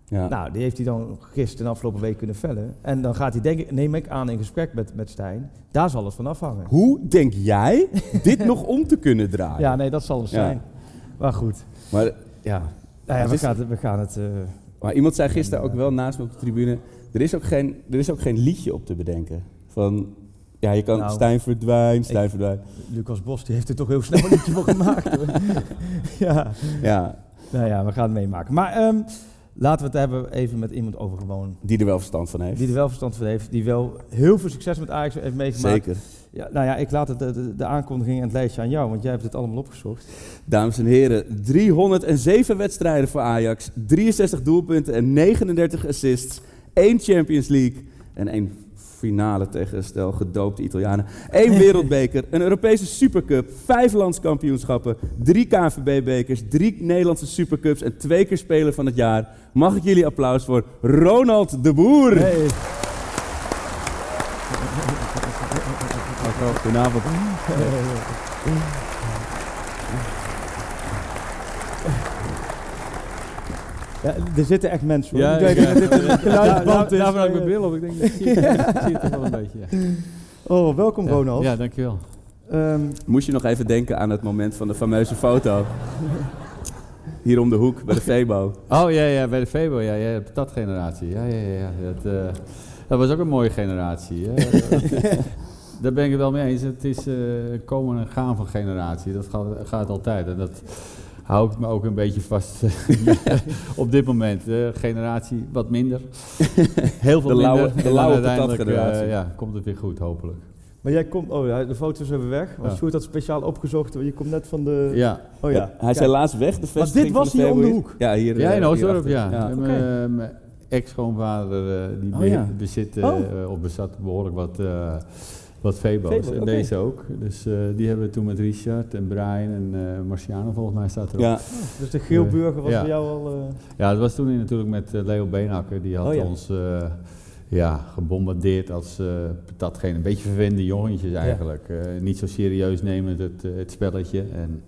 Ja. Nou, die heeft hij dan gisteren en afgelopen week kunnen vellen. En dan gaat hij, denk ik, neem ik aan, in gesprek met, met Stijn. Daar zal het van afhangen. Hoe denk jij dit nog om te kunnen draaien? Ja, nee, dat zal het Ja. zijn. Maar goed. Maar, ja. Nou ja, we, is- gaan het, we gaan het... eh, maar iemand zei gisteren ook wel naast me op de tribune... Er is ook geen, er is ook geen liedje op te bedenken. Van, ja, je kan Nou, Stijn verdwijn, Stijn ik- verdwijn. Lucas Bos die heeft er toch heel snel een liedje voor gemaakt. Hoor. ja, Ja, nou ja, we gaan het meemaken. Maar ehm, laten we het hebben even met iemand over gewoon... die er wel verstand van heeft. Die er wel verstand van heeft. Die wel heel veel succes met Ajax heeft meegemaakt. Zeker. Ja, nou ja, ik laat het, de, de, de aankondiging en het lijstje aan jou, want jij hebt het allemaal opgezocht. Dames en heren, 307 wedstrijden voor Ajax, 63 doelpunten en 39 assists, 1 Champions League en één finale tegen stel gedoopte Italianen, één wereldbeker, een Europese Supercup, vijf landskampioenschappen, drie KNVB-bekers, drie Nederlandse Supercups en twee keer Speler van het jaar. Mag ik jullie applaus voor Ronald de Boer? Hey. Goedenavond. Ja, er zitten echt mensen hoor. Ja, Ik denk ja. dat dit een geluidsband is. Daarvoor heb ik mijn bril op. Ik denk, dat zie je, ik zie het toch wel een beetje. Oh, welkom Ja. Ronald. Ja, dankjewel. Ehm, Moest je nog even denken aan het moment van de fameuze foto? Hier om de hoek bij de Febo. Oh ja, ja, bij de Febo, ja, ja, dat generatie. Ja, ja, ja. ja. Dat, eh, dat was ook een mooie generatie. Daar ben ik het wel mee eens. Het is eh, komen en gaan van generatie. Dat gaat, gaat altijd. En dat hou ik me ook een beetje vast op dit moment. Eh, generatie wat minder. Heel veel De lauwe- minder. de En dan lauwe uiteindelijk, eh, ja, komt het weer goed, hopelijk. maar jij komt, oh ja, de foto's hebben we weg. Want Ja. Sjoerd had speciaal opgezocht, want je komt net van de... Ja, Oh ja. Hij is helaas weg, de vestiging dit was de hier om de hoek? Ja, hier. Ja, eh, in Oostdorp, ja. ja. Mijn, ex-schoonvader, eh, die Oh, ja. bezit, eh, Oh. eh, of bezat behoorlijk wat, eh, Wat Febo's. Febo, en deze ook. Dus eh, die hebben we toen met Richard en Brian en eh Marciano volgens mij staat erop. Ja, Dus de Geelburger was Ja. voor jou al... eh, Ja, dat was toen natuurlijk met Leo Beenhakker. Die had Oh ja. ons ja, gebombardeerd als eh datgene. Een beetje verwende jongetjes eigenlijk. Eh, niet zo serieus nemen het, het spelletje. En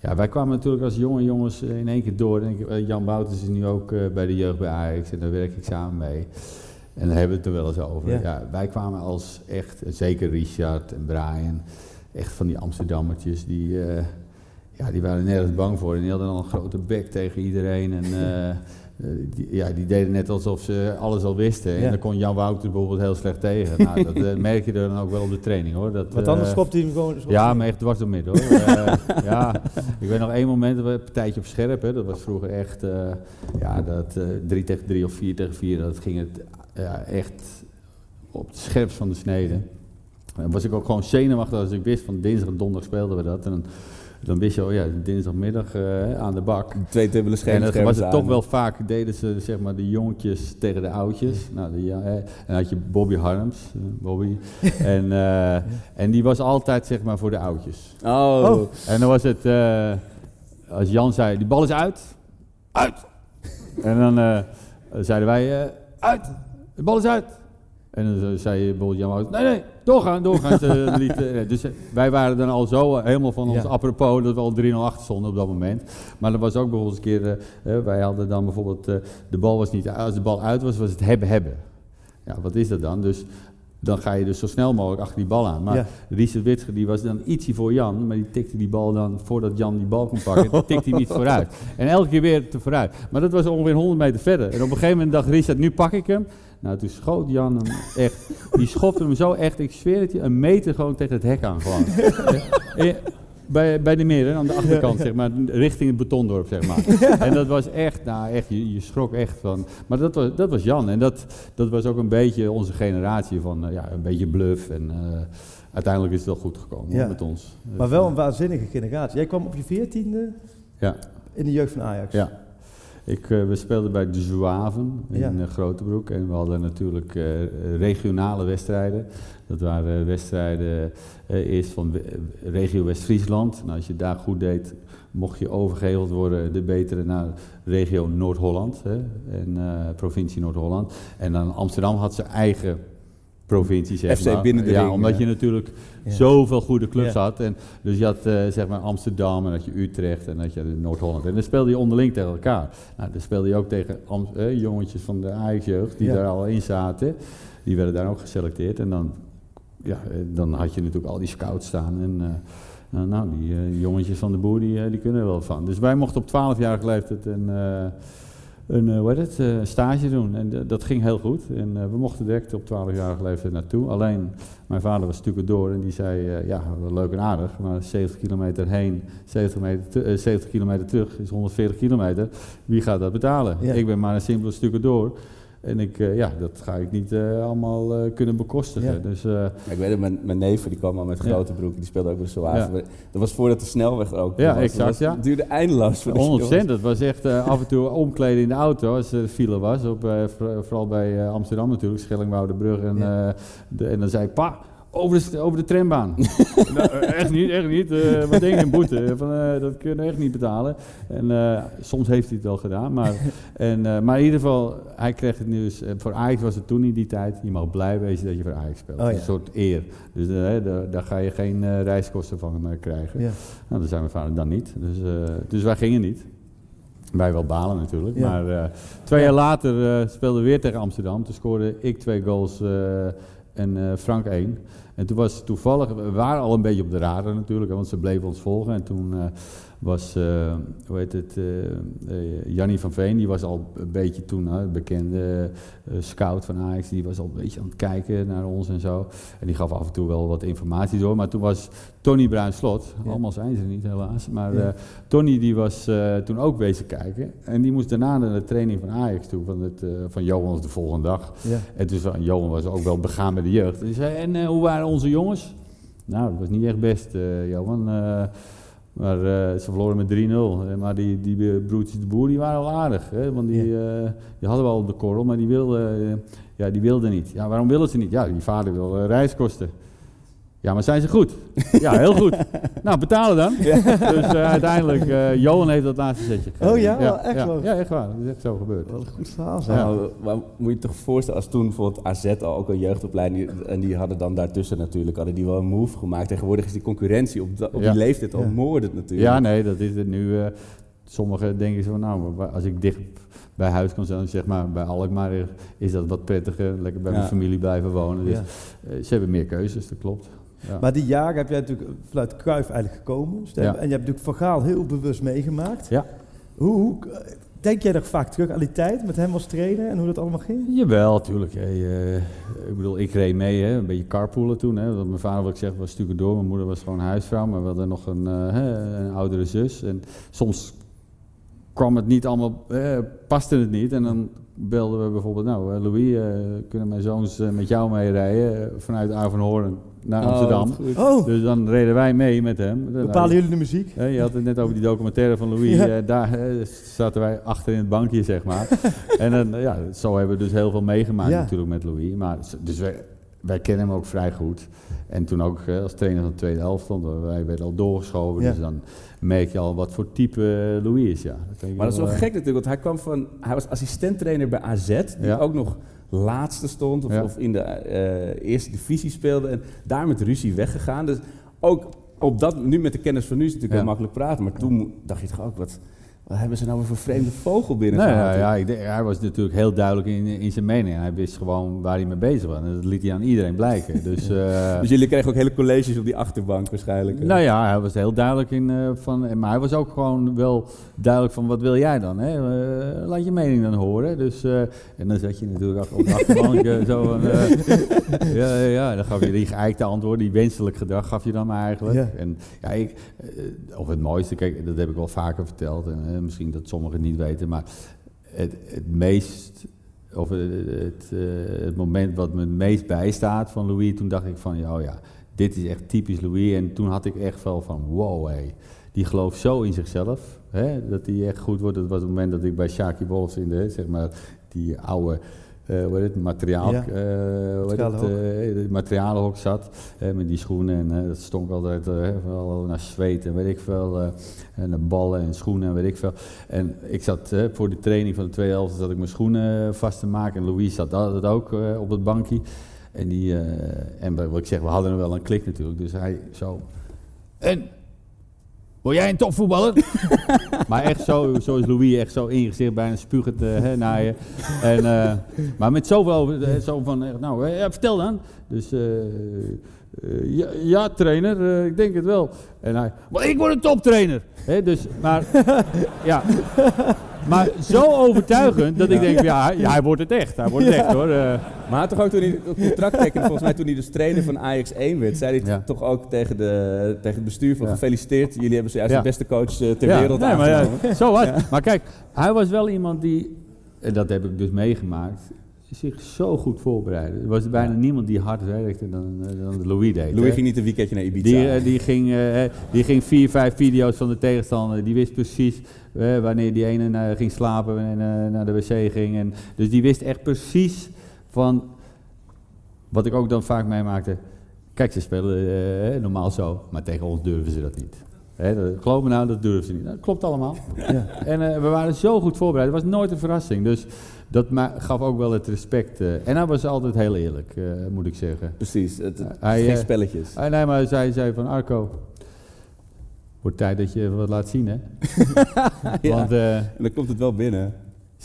ja, wij kwamen natuurlijk als jonge jongens in één keer door. En ik, Jan Wouters is nu ook eh, bij de jeugd bij Ajax en daar werk ik samen mee. En daar hebben we het er wel eens over. Ja. Ja. wij kwamen als echt, zeker Richard en Brian, echt van die Amsterdammertjes die... eh, ja, die waren nergens bang voor. En die hadden al een grote bek tegen iedereen. En die, ja, die deden net alsof ze alles al wisten. Ja. En dan kon Jan Wouter bijvoorbeeld heel slecht tegen. Nou, dat eh, merk je dan ook wel op de training hoor. Dat, Want anders eh, schopt hij hem gewoon... ja, maar echt dwars door midden hoor. Eh, ja, ik weet nog één moment, dat we een partijtje op scherp, hè, dat was vroeger echt, ja, dat 3 tegen 3 of 4 tegen 4, dat ging het echt op het scherpst van de snede. Dan was ik ook gewoon zenuwachtig als ik wist van dinsdag en donderdag speelden we dat. En dan, dan wist je, oh ja, dinsdagmiddag eh, aan de bak. twee dubbele schermen. En dan was het toch wel vaak, deden ze zeg maar de jongetjes tegen de oudjes. Nou, die, ja, hè. en dan had je Bobby Harms, eh, Bobby. en, eh, en die was altijd zeg maar voor de oudjes. Oh, Oh. En dan was het, eh, als Jan zei, die bal is uit, uit. En dan eh, zeiden wij, eh, uit, de bal is uit. En dan zei bijvoorbeeld Jan nee, nee, doorgaan, doorgaan. Ze dus eh, wij waren dan al zo eh, helemaal van ons Ja. apropos dat we al 3-0 achter stonden op dat moment. Maar er was ook bijvoorbeeld een keer, eh, wij hadden dan bijvoorbeeld, de bal was niet, als de bal uit was, was het hebben-hebben. Ja, wat is dat dan? Dus dan ga je dus zo snel mogelijk achter die bal aan. Maar Ja. Richard Witsche die was dan ietsje voor Jan, maar die tikte die bal dan voordat Jan die bal kon pakken, tikte hij niet vooruit. En elke keer weer te vooruit. Maar dat was ongeveer 100 meter verder. En op een gegeven moment dacht Richard, nu pak ik hem. Nou, toen schoot Jan hem echt, die schopte hem zo echt, ik zweer het je, een meter gewoon tegen het hek aan gewoon. Eh, bij, bij de meer, hè, aan de achterkant, zeg maar, richting het betondorp, zeg maar. En dat was echt, nou echt, je, je schrok echt van. Maar dat was, dat was Jan. En dat, dat was ook een beetje onze generatie van, eh, ja, een beetje bluff. En eh, uiteindelijk is het wel goed gekomen Ja. met ons. Maar wel eh, een waanzinnige generatie. Jij kwam op je veertiende Ja. in de jeugd van Ajax. Ja. Ik, eh, we speelden bij de Zouaven in Ja. eh, Grotebroek en we hadden natuurlijk eh, regionale wedstrijden. Dat waren wedstrijden eerst van regio West-Friesland. Nou, als je daar goed deed, mocht je overgeheveld worden, de betere, naar regio Noord-Holland en provincie Noord-Holland. En dan Amsterdam had zijn eigen provincie, zeg FC maar. binnen de ja, ring, omdat ja. je natuurlijk Ja. zoveel goede clubs had. En, dus je had eh, zeg maar Amsterdam en dat je Utrecht en dat je Noord-Holland. En dan speelde je onderling tegen elkaar. Nou, dan speelde je ook tegen Am- eh, jongetjes van de Ajax-jeugd die daar al in zaten. Die werden daar ook geselecteerd. En dan, ja, eh, dan had je natuurlijk al die scouts staan. En eh, nou, nou, die eh, jongetjes van de boer, die, eh, die kunnen er wel van. Dus wij mochten op 12-jarige leeftijd een, eh, een eh, hoe heet het, eh, stage doen. En dat ging heel goed. En eh, we mochten direct op 12-jarige leeftijd naartoe. Alleen, mijn vader was stukken door en die zei, ja, leuk en aardig, maar 70 kilometer heen, 70, meter te- eh, 70 kilometer terug is 140 kilometer. Wie gaat dat betalen? Ja. Ik ben maar een simpele stukken door. En ik, eh, ja, dat ga ik niet eh, allemaal eh, kunnen bekostigen. Ja. Dus ik weet het, mijn, mijn neef die kwam al met grote broeken, die speelde ook bij de. Maar Dat was voordat de snelweg er ook Ja, was. exact, Dat was- ja. Het duurde eindeloos. je 100 Dat was echt af en toe omkleden in de auto als er file was. Op, voor- vooral bij Amsterdam natuurlijk, Schellingwoudebrug. En, de, en dan zei ik, pa, over de, over de trambaan. nou, eh, echt niet, echt niet. Eh, wat denk je, een boete? Van, eh, dat kun je echt niet betalen. En soms heeft hij het wel gedaan. Maar, en, maar in ieder geval, hij kreeg het nieuws. voor Ajax was het toen in die tijd. Je mag blij wezen dat je voor Ajax speelt. Oh, ja. Een soort eer. Dus daar, daar ga je geen reiskosten van krijgen. Ja. Nou, dan zijn mijn vader dan niet. Dus, dus wij gingen niet. Wij wel balen natuurlijk. Ja. Maar twee jaar later speelden we weer tegen Amsterdam. Toen scoorde ik twee goals en Frank één. En toen was toevallig, we waren al een beetje op de radar natuurlijk, want ze bleven ons volgen. En toen eh, was, eh, hoe heet het, eh eh, Jannie van Veen, die was al een beetje toen, hè, bekende scout van Ajax, die was al een beetje aan het kijken naar ons en zo. En die gaf af en toe wel wat informatie door. Maar toen was Tony Bruin-Slot, Ja. allemaal zijn ze niet helaas, maar Ja. Tony die was toen ook bezig kijken. En die moest daarna naar de training van Ajax toe, van, het, van Johan de volgende dag. Ja. En dus Johan was ook wel begaan met de jeugd. En zei, en hoe waren onze jongens? Nou, dat was niet echt best, Johan. Maar eh, ze verloren met 3-0. Eh, Maar die, die broertjes de boer, die waren wel aardig. Hè? Want die, eh, die hadden wel op de korrel, maar die wilden, ja, die wilden niet. Ja, waarom willen ze niet? Ja, die vader wil reiskosten. Ja, maar zijn ze goed? Ja, heel goed. Nou, betalen dan. Dus eh, uiteindelijk, eh, Johan heeft dat laatste setje gegeven. Oh ja? Wel, echt ja. waar? Ja, echt waar. Dat is echt zo gebeurd. Wat een goed verhaal. Ja. Nou, maar moet je je toch voorstellen, als toen bijvoorbeeld AZ al ook een jeugdopleiding, en die hadden dan daartussen natuurlijk, hadden die wel een move gemaakt. Tegenwoordig is die concurrentie op, da- op Ja. die leeftijd al Ja. moordend natuurlijk. Ja, nee, dat is het nu. eh, sommigen denken zo van, nou, maar als ik dicht bij huis kan zijn, zeg maar bij Alkmaar, is dat wat prettiger. Lekker bij mijn Ja. familie blijven wonen. Dus Ja. ze hebben meer keuzes, dat klopt. Ja. Maar die jaren heb jij natuurlijk vanuit Cruijff eigenlijk gekomen. Stem- Ja. En je hebt natuurlijk Van Gaal heel bewust meegemaakt. Ja. Hoe, hoe, denk jij nog vaak terug aan die tijd met hem als trainer en hoe dat allemaal ging? Jawel, tuurlijk. Hey, eh, ik bedoel, ik reed mee, hè, een beetje carpoolen toen. Hè, want mijn vader, wat ik zeg, was stukken door. Mijn moeder was gewoon huisvrouw, maar we hadden nog een, eh, een oudere zus. En soms kwam het niet allemaal, eh, paste het niet. En dan belden we bijvoorbeeld, nou, Louis, kunnen mijn zoons met jou meerijden eh, vanuit Avanhoorn naar Oh, Amsterdam. Oh, Dus dan reden wij mee met hem. Dan bepalen jullie de muziek? Hè, je had het net over die documentaire van Louis. Ja. eh, daar eh, zaten wij achter in het bankje, zeg maar. en dan, ja, zo hebben we dus heel veel meegemaakt Ja. natuurlijk met Louis. Maar, dus wij, wij kennen hem ook vrij goed. En toen ook eh, als trainer van de tweede helft stond, wij werden al doorgeschoven. Ja. Dus dan merk je al wat voor type eh, Louis is, ja. Dat Maar dat is wel eh, gek natuurlijk, want hij kwam van, hij was assistenttrainer bij AZ, die Ja. ook nog laatste stond of, Ja. of in de eh, eerste divisie speelde en daar met ruzie weggegaan. Dus ook op dat, nu met de kennis van nu is het natuurlijk Ja. heel makkelijk praten, maar toen dacht je toch ook, wat, wat hebben ze nou weer voor vreemde vogel binnen Nou ja, ja ik denk- hij was natuurlijk heel duidelijk in, in zijn mening. Hij wist gewoon waar hij mee bezig was. En dat liet hij aan iedereen blijken. Dus, eh, Dus jullie kregen ook hele colleges op die achterbank waarschijnlijk. Nou ja, hij was heel duidelijk in eh, van, maar hij was ook gewoon wel duidelijk van wat wil jij dan? Hè? Eh, laat je mening dan horen. Dus, en dan zat je natuurlijk op de achterbank zo ja, ja, dan gaf je die geëikte antwoorden, die wenselijk gedrag gaf je dan maar eigenlijk. Ja. En ja, ik, of het mooiste, kijk, dat heb ik wel vaker verteld en misschien dat sommigen niet weten, maar het, het meest of het, eh, het moment wat me het meest bijstaat van Louis, toen dacht ik van, ja, oh ja, dit is echt typisch Louis. En toen had ik echt wel van, wow, hé, die gelooft zo in zichzelf, hè, dat hij echt goed wordt. Dat was het moment dat ik bij Shaki Wolfs in de, zeg maar, die oude, eh hoe heet het, materiaal, Ja. heet het, Materialenhok. eh, de materialenhok zat, met die schoenen. En dat stonk altijd wel naar zweet en weet ik veel, en naar ballen en schoenen en weet ik veel. En ik zat voor de training van de tweede helft, zat ik mijn schoenen vast te maken. En Louis zat altijd ook op het bankje. En, die, en wat ik zeg, we hadden er wel een klik natuurlijk. Dus hij zo. En? Word jij een topvoetballer? maar echt zo, zo is Louis echt zo ingezicht bijna spuugend hè, naar je. En, eh, maar met zoveel eh, zo van, nou, vertel dan. Dus, ja, ja, trainer, ik denk het wel. En hij, maar ik word een toptrainer. Hè, dus, maar, ja. Maar zo overtuigend dat ik denk, ja, hij- ja, hij wordt het echt. Hij wordt het echt hoor. Eh, Maar toch ook toen hij het contract tekende, volgens mij toen hij dus trainer van Ajax 1 werd, zei hij Ja. toch ook tegen, de, tegen het bestuur van Ja. gefeliciteerd, jullie hebben zojuist Ja. de beste coach eh, ter ja, wereld nee, maar, ja, aangenomen. zo was. Maar kijk, hij was wel iemand die, en dat heb ik dus meegemaakt, zich zo goed voorbereidde. Er was bijna niemand die hard werkte dan, eh, dan Louis deed. Louis hè. ging niet een weekendje naar Ibiza. Die, eh, die, ging, eh, die ging vier, vijf video's van de tegenstander. Die wist precies wanneer die ene ging slapen en naar de wc ging. En, dus die wist echt precies van wat ik ook dan vaak meemaakte. Kijk, ze spelen normaal zo, maar tegen ons durven ze dat niet. Hè, dat, geloof me nou, dat durven ze niet. Dat klopt allemaal. En eh, we waren zo goed voorbereid. Het was nooit een verrassing. Dus dat gaf ook wel het respect. eh. en hij was altijd heel eerlijk, eh, moet ik zeggen. Precies, het, het Hij, geen eh, spelletjes. Nee, maar zij zei van Arco, wordt tijd dat je wat laat zien, hè? Ja. Want En dan komt het wel binnen.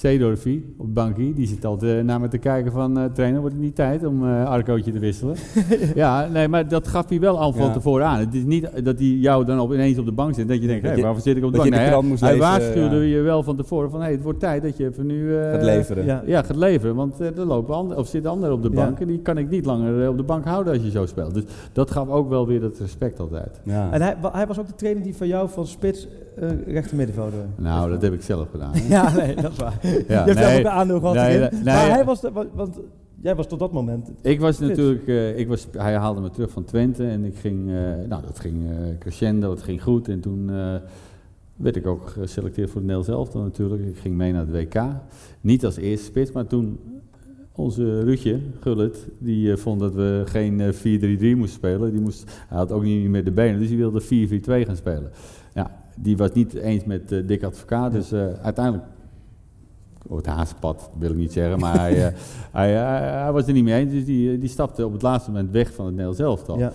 Seedorfie op het bankje, die zit altijd eh, naar me te kijken van... eh, trainer, wordt het niet tijd om eh Arcootje te wisselen? ja, nee, maar dat gaf hij wel al van Ja. tevoren aan. Het is niet dat hij jou dan op, ineens op de bank zit, dat je denkt, hé, waarvoor zit ik op de bank? de Nee, hij lezen, waarschuwde ja. je wel van tevoren van, hé, het wordt tijd dat je even nu... eh, Gaat leveren. Ja. Ja, gaat leveren, want eh, er lopen ander, of zitten anderen op de Ja. bank en die kan ik niet langer op de bank houden als je zo speelt. Dus dat gaf ook wel weer dat respect altijd. Ja. En hij, hij was ook de trainer die van jou van spits uh, rechter middenvelder. Nou, dat heb ik zelf gedaan. Ja, nee, dat is waar. Ja, je hebt zelf nee. ook een aandeel gehad Nee, erin. nee, maar hij was, de, wa- want jij was tot dat moment... Ik was natuurlijk, eh, ik was, hij haalde me terug van Twente en ik ging, eh, nou dat ging eh, crescendo, het ging goed. En toen eh, werd ik ook geselecteerd voor het Nederlands elftal natuurlijk. Ik ging mee naar het WK. Niet als eerste spits, maar toen onze Ruudje, Gullit, die eh, vond dat we geen eh, 4-3-3 moesten spelen. Die moest, hij had ook niet meer de benen, dus die wilde 4-4-2 gaan spelen. Ja, die was niet eens met eh Dick Advocaat, dus eh, uiteindelijk... Op het haaspad wil ik niet zeggen, maar hij, eh, hij, hij, hij was er niet mee eens. Dus die, die stapte op het laatste moment weg van het Nederlands elftal. Ja.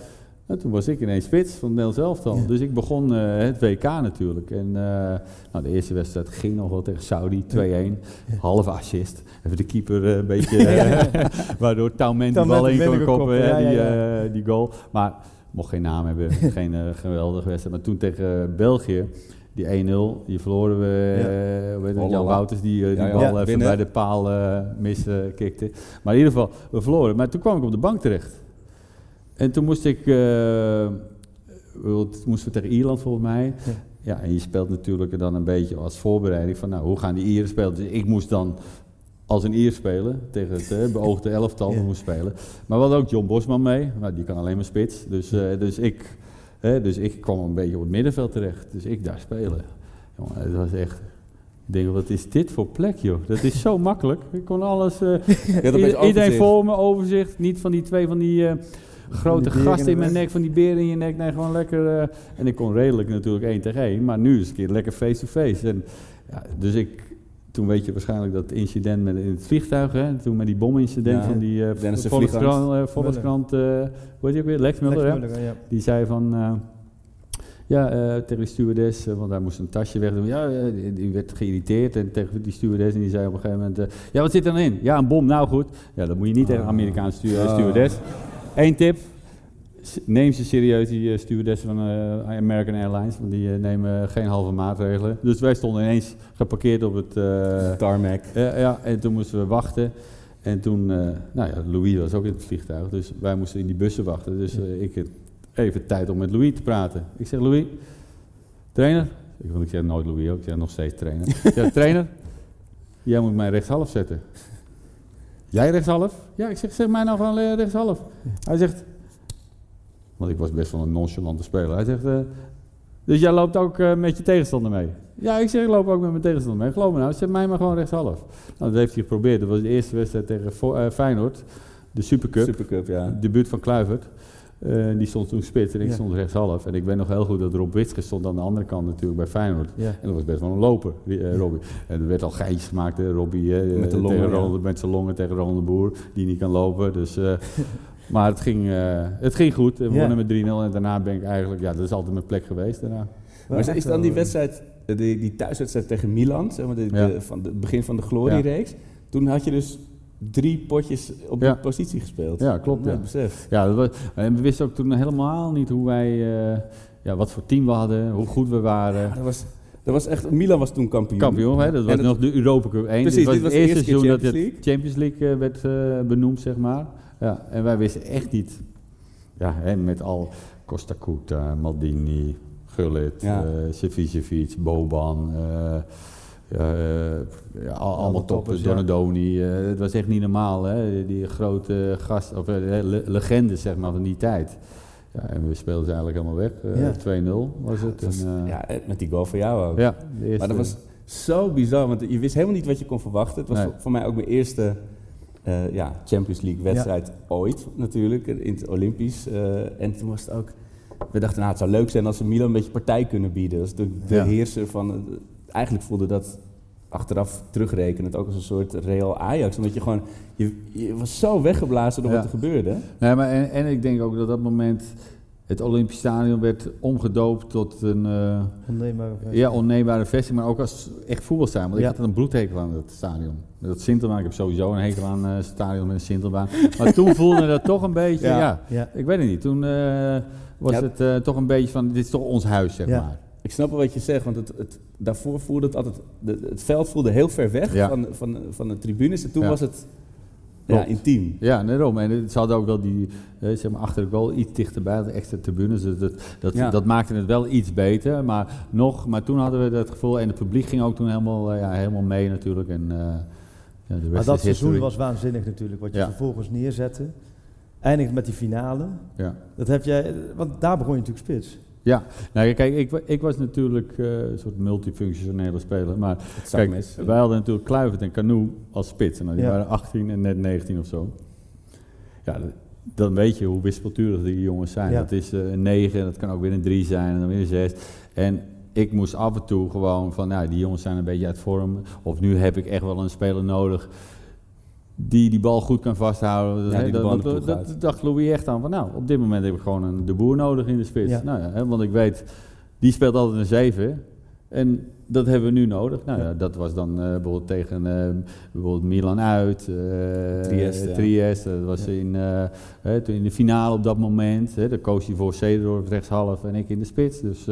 En toen was ik ineens spits van het Nederlands elftal. Ja. Dus ik begon het WK natuurlijk. En nou, de eerste wedstrijd ging nog wel tegen Saudi, 2-1. Halve assist. Even de keeper een beetje... waardoor Taument die bal in kon koppen, ja, die, ja, die goal. Maar mocht geen naam hebben, geen eh, geweldige wedstrijd. Maar toen tegen België... Die 1-0, die verloren we. Ja. eh, heet het, Jan. Wouters die, eh, die Ja, bal even bij de paal eh miskikte. maar in ieder geval, we verloren. Maar toen kwam ik op de bank terecht. En toen moest ik, eh, moesten we tegen Ierland volgens mij. Ja. Ja. en je speelt natuurlijk dan een beetje als voorbereiding van, nou, hoe gaan die Ieren spelen? Dus ik moest dan als een Ier spelen, tegen het eh, beoogde elftal Ja. moest spelen. Maar we hadden ook John Bosman mee, maar die kan alleen maar spits. Dus, eh, dus, ik, hè, dus ik kwam een beetje op het middenveld terecht, dus ik daar spelen. Jongen, het was echt... Ik denk, wat is dit voor plek, joh? Dat is zo makkelijk. Ik kon alles... eh, Iedereen overzicht. voor me, overzicht. Niet van die twee van die grote gasten in mijn nek, van die beren in je nek. Nee, gewoon lekker. en ik kon redelijk natuurlijk één tegen één. Maar nu is het een keer lekker face-to-face. En, ja, dus ik, toen weet je waarschijnlijk dat incident met, in het vliegtuig. Hè, toen met die bomincident Ja, van die de Volkskrant, eh, Volkskrant, hoe heet die ook weer? Lex Muller, Lex hè? Muller, ja. Die zei van, ja, eh, tegen die stewardess, want hij moest een tasje wegdoen. Ja, die, die werd geïrriteerd en tegen die stewardess en die zei op een gegeven moment, ja, wat zit er dan in? Ja, een bom, nou goed. Ja, dat moet je niet tegen een Amerikaanse stu- Ah. stewardess. Eén tip, neem ze serieus, die eh, stewardess van eh, American Airlines, want die eh, nemen geen halve maatregelen. Dus wij stonden ineens geparkeerd op het... Tarmac. ja, en toen moesten we wachten. En toen, nou ja, Louis was ook in het vliegtuig, dus wij moesten in die bussen wachten. Dus ik had even tijd om met Louis te praten. Ik zeg, Louis, trainer? Ik, want ik zeg nooit Louis ook, ik zeg nog steeds trainer. ik zeg, trainer, jij moet mij rechtshalf zetten. Jij rechtshalf? Ja, ik zeg, zeg mij nou gewoon rechtshalf. Hij zegt, want ik was best wel een nonchalante speler. Hij zegt, eh, dus jij loopt ook eh, met je tegenstander mee? Ja, ik zeg, ik loop ook met mijn tegenstander mee. Geloof me nou, zet mij maar gewoon rechtshalf. Nou, dat heeft hij geprobeerd. Dat was de eerste wedstrijd tegen Vo- eh, Feyenoord. De Supercup. Supercup, ja. Debuut van Kluivert. Die stond toen spits en ik Ja. stond rechtshalf. En ik weet nog heel goed dat Rob Witske stond aan de andere kant natuurlijk bij Feyenoord. Ja. En dat was best wel een loper, die, Robbie. En er werd al geintjes gemaakt, hè, Robbie, Met de longen, tegen ja. Ronald, met zijn longen tegen Ronald de Boer, die niet kan lopen. Dus, maar het ging, eh, het ging goed. We wonnen met 3-0 en daarna ben ik eigenlijk, ja, dat is altijd mijn plek geweest daarna. Maar is, dan die wedstrijd, eh, die, die thuiswedstrijd tegen Milan, zeg maar, de, de- van het begin van de gloriereeks, toen had je dus drie potjes op die Ja. positie gespeeld. Ja, klopt, ja. besef. Ja, dat was, en we wisten ook toen helemaal niet hoe wij, eh, ja, wat voor team we hadden, hoe goed we waren. Dat was, dat was echt, Milan was toen kampioen. Kampioen, hè? dat was En nog de Europa Cup 1. Precies, dit was dit het was de eerste seizoen dat het Champions League werd benoemd, zeg maar. Ja, en wij wisten echt niet, ja, hè, met al Costa Curta, Maldini, Gullit, Ja. eh Boban, eh, eh, ja, al- allemaal top, toppers, ja. Donadoni. het was echt niet normaal, hè? die grote gast, of le- legendes zeg maar, van die tijd. Ja, en we speelden ze eigenlijk helemaal weg. Eh, Ja. 2-0 was het. Het was- en, ja, met die goal voor jou ook. ja, Maar dat was zo bizar, want je wist helemaal niet wat je kon verwachten. Het was Nee. voor, voor mij ook mijn eerste eh, ja, Champions League wedstrijd ooit natuurlijk, in het Olympisch. eh, en toen was het ook, we dachten nou het zou leuk zijn als ze Milan een beetje partij kunnen bieden. Dat is de, de Ja. heerser van, eigenlijk voelde dat achteraf terugrekenend ook als een soort Real Ajax. Omdat je gewoon, je, je was zo weggeblazen door Ja. wat er gebeurde. Nee, maar en, en ik denk ook dat dat moment het Olympisch Stadion werd omgedoopt tot een eh, Onneembare versie. ja, onneembare vesting, maar ook als echt voetbalstadion. Want Ja. ik had een bloedhekel aan het stadion. Met dat Sintelbaan, ik heb sowieso een hekel aan eh, het stadion met een Sintelbaan. Maar toen voelde dat toch een beetje, Ja. ja, Ja. ik weet het niet. Toen eh, was Ja. het eh, toch een beetje van, dit is toch ons huis, zeg Ja. maar. Ik snap wel wat je zegt, want het, het, daarvoor voelde het altijd, de, het veld voelde heel ver weg Ja. van, van, van de tribunes. En toen Ja. was het ja, intiem. Ja, daarom. En het- ze hadden ook wel die, eh, zeg maar, achter de goal iets dichterbij, de extra tribunes. Dus dat, dat, Ja. dat maakte het wel iets beter. Maar, nog, maar toen hadden we dat gevoel, en het publiek ging ook toen helemaal, eh, ja, helemaal mee natuurlijk. En, eh, ja, de rest Maar dat seizoen was waanzinnig natuurlijk, wat je Ja. vervolgens neerzette. Eindigt met die finale. Ja. Dat heb jij, want daar begon je natuurlijk spits. Ja, nou kijk, ik, ik was natuurlijk eh, een soort multifunctionele speler. Maar kijk, zakmes. wij hadden natuurlijk Kluivert en Canoe als spitsen. Nou, die Ja. waren 18 en net 19 of zo. Ja, dan weet je hoe wispelturig die jongens zijn. Ja. Dat is eh, een 9, dat kan ook weer een 3 zijn en dan weer een 6. En ik moest af en toe gewoon van, nou, die jongens zijn een beetje uit vorm. Of nu heb ik echt wel een speler nodig die die bal goed kan vasthouden. Dat, Ja, die de de dacht Louis echt aan van, nou, op dit moment heb ik gewoon een de boer nodig in de spits. Ja. Nou ja, hè, want ik weet, die speelt altijd een 7. En dat hebben we nu nodig. Nou ja, dat was dan eh, bijvoorbeeld tegen eh, bijvoorbeeld Milan uit, eh Trieste. Trieste. Dat was in, in de finale op dat moment. Hè, daar koos hij voor Cederdorp rechtshalf en ik in de spits. Dus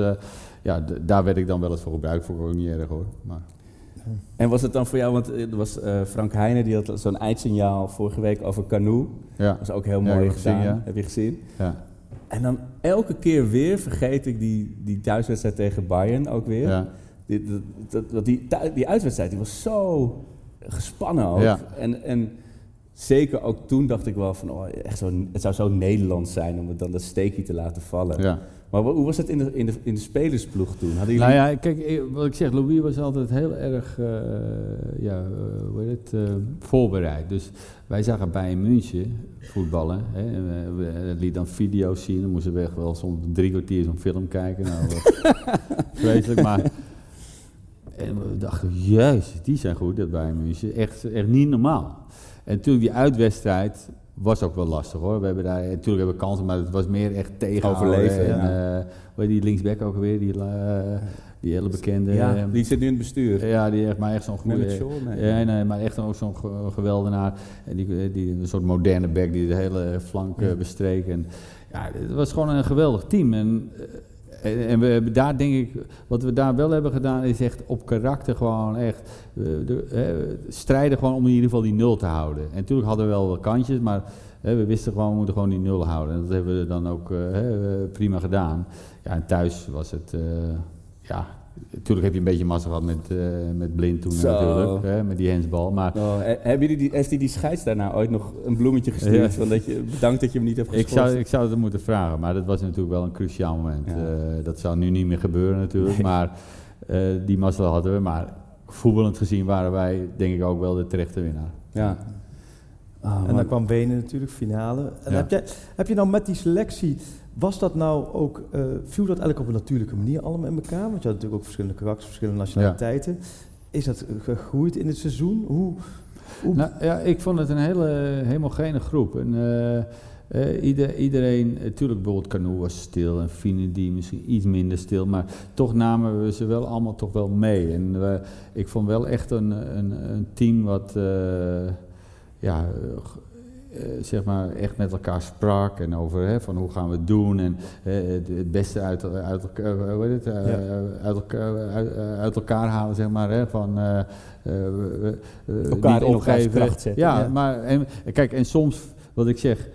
ja, daar werd ik dan wel eens voor gebruikt. Vond ik ook niet erg hoor. Maar, En was het dan voor jou, want er was eh, Frank Heijnen, die had zo'n eindsignaal vorige week over Canoe. ja, Dat is ook heel mooi gedaan. gezien, ja. Heb je gezien? ja, En dan elke keer weer vergeet ik die, die thuiswedstrijd tegen Bayern ook weer. ja. Die, dat, dat, die, die uitwedstrijd die was zo gespannen ook. Ja. En, en zeker ook toen dacht ik wel van, oh, echt zo, het zou zo Nederlands zijn om het dan dat steekje te laten vallen. ja. Maar hoe was het in de, in, de, in de spelersploeg toen? Hadden jullie... Nou ja, kijk, eh, wat ik zeg, Louis was altijd heel erg eh, ja, eh, hoe heet het, voorbereid. Dus wij zagen bij München voetballen. Hè, en we, we liet dan video's zien, dan moesten we echt wel soms drie kwartier zo'n film kijken. Nou, vreselijk, maar... En we dachten, juist, die zijn goed, dat bij München. Echt, echt niet normaal. En toen die uitwedstrijd was ook wel lastig hoor. We hebben daar, natuurlijk hebben we kansen, maar het was meer echt tegenhouden. Overleven, En, ja. eh, hoe heet die linksback ook weer, die, eh, die hele bekende. ja, eh, die zit nu in het bestuur. ja, die heeft maar echt zo'n goede... Nee. Ja, nee, maar echt ook zo'n ge- geweldenaar. En die, die, een soort moderne back die de hele flank eh, bestreek. En, ja, het was gewoon een geweldig team. En, eh, en, en we daar denk ik... Wat we daar wel hebben gedaan is echt op karakter gewoon echt... eh, eh, strijden gewoon om in ieder geval die nul te houden. En natuurlijk hadden we wel wat kantjes, maar... we wisten gewoon, we moeten gewoon die nul houden. En dat hebben we dan ook eh, eh, prima gedaan. Ja, en thuis was het... eh, ja, natuurlijk heb je een beetje massa gehad met, eh, met Blind toen Zo. natuurlijk. Hè, met die hensbal. Maar Oh, he- hebben jullie die, heeft hij die scheids daarna ooit nog een bloemetje gestuurd? Ja. Van dat je, bedankt dat je hem niet hebt ik geschorst? zou, ik zou het moeten vragen. Maar dat was natuurlijk wel een cruciaal moment. Ja. Eh, dat zou nu niet meer gebeuren natuurlijk. Maar eh, die massa hadden we. Maar voetballend gezien waren wij denk ik ook wel de terechte winnaar. Ja. Oh, En dan kwam Wenen natuurlijk, finale. En Ja. heb, jij, heb je nou met die selectie, was dat nou ook, eh, viel dat eigenlijk op een natuurlijke manier allemaal in elkaar? Want je had natuurlijk ook verschillende karakters, verschillende nationaliteiten. Is dat gegroeid in het seizoen? Hoe, hoe Nou ja, ik vond het een hele homogene groep. En, eh, eh, ieder, iedereen, natuurlijk bijvoorbeeld Canoe was stil en Fine die misschien iets minder stil, maar toch namen we ze wel allemaal toch wel mee. En ik vond wel echt een, een, een team wat, ja, zeg maar echt met elkaar sprak en over hè, van hoe gaan we het doen en eh, het, het beste uit, uit, elkaar, eh, het, eh, Ja. uit, elkaar, uit, uit elkaar halen, zeg maar, hè, van eh, eh, we- we- Elkaar in kracht zetten. Ja, Ja. maar en, kijk, en soms, wat ik zeg,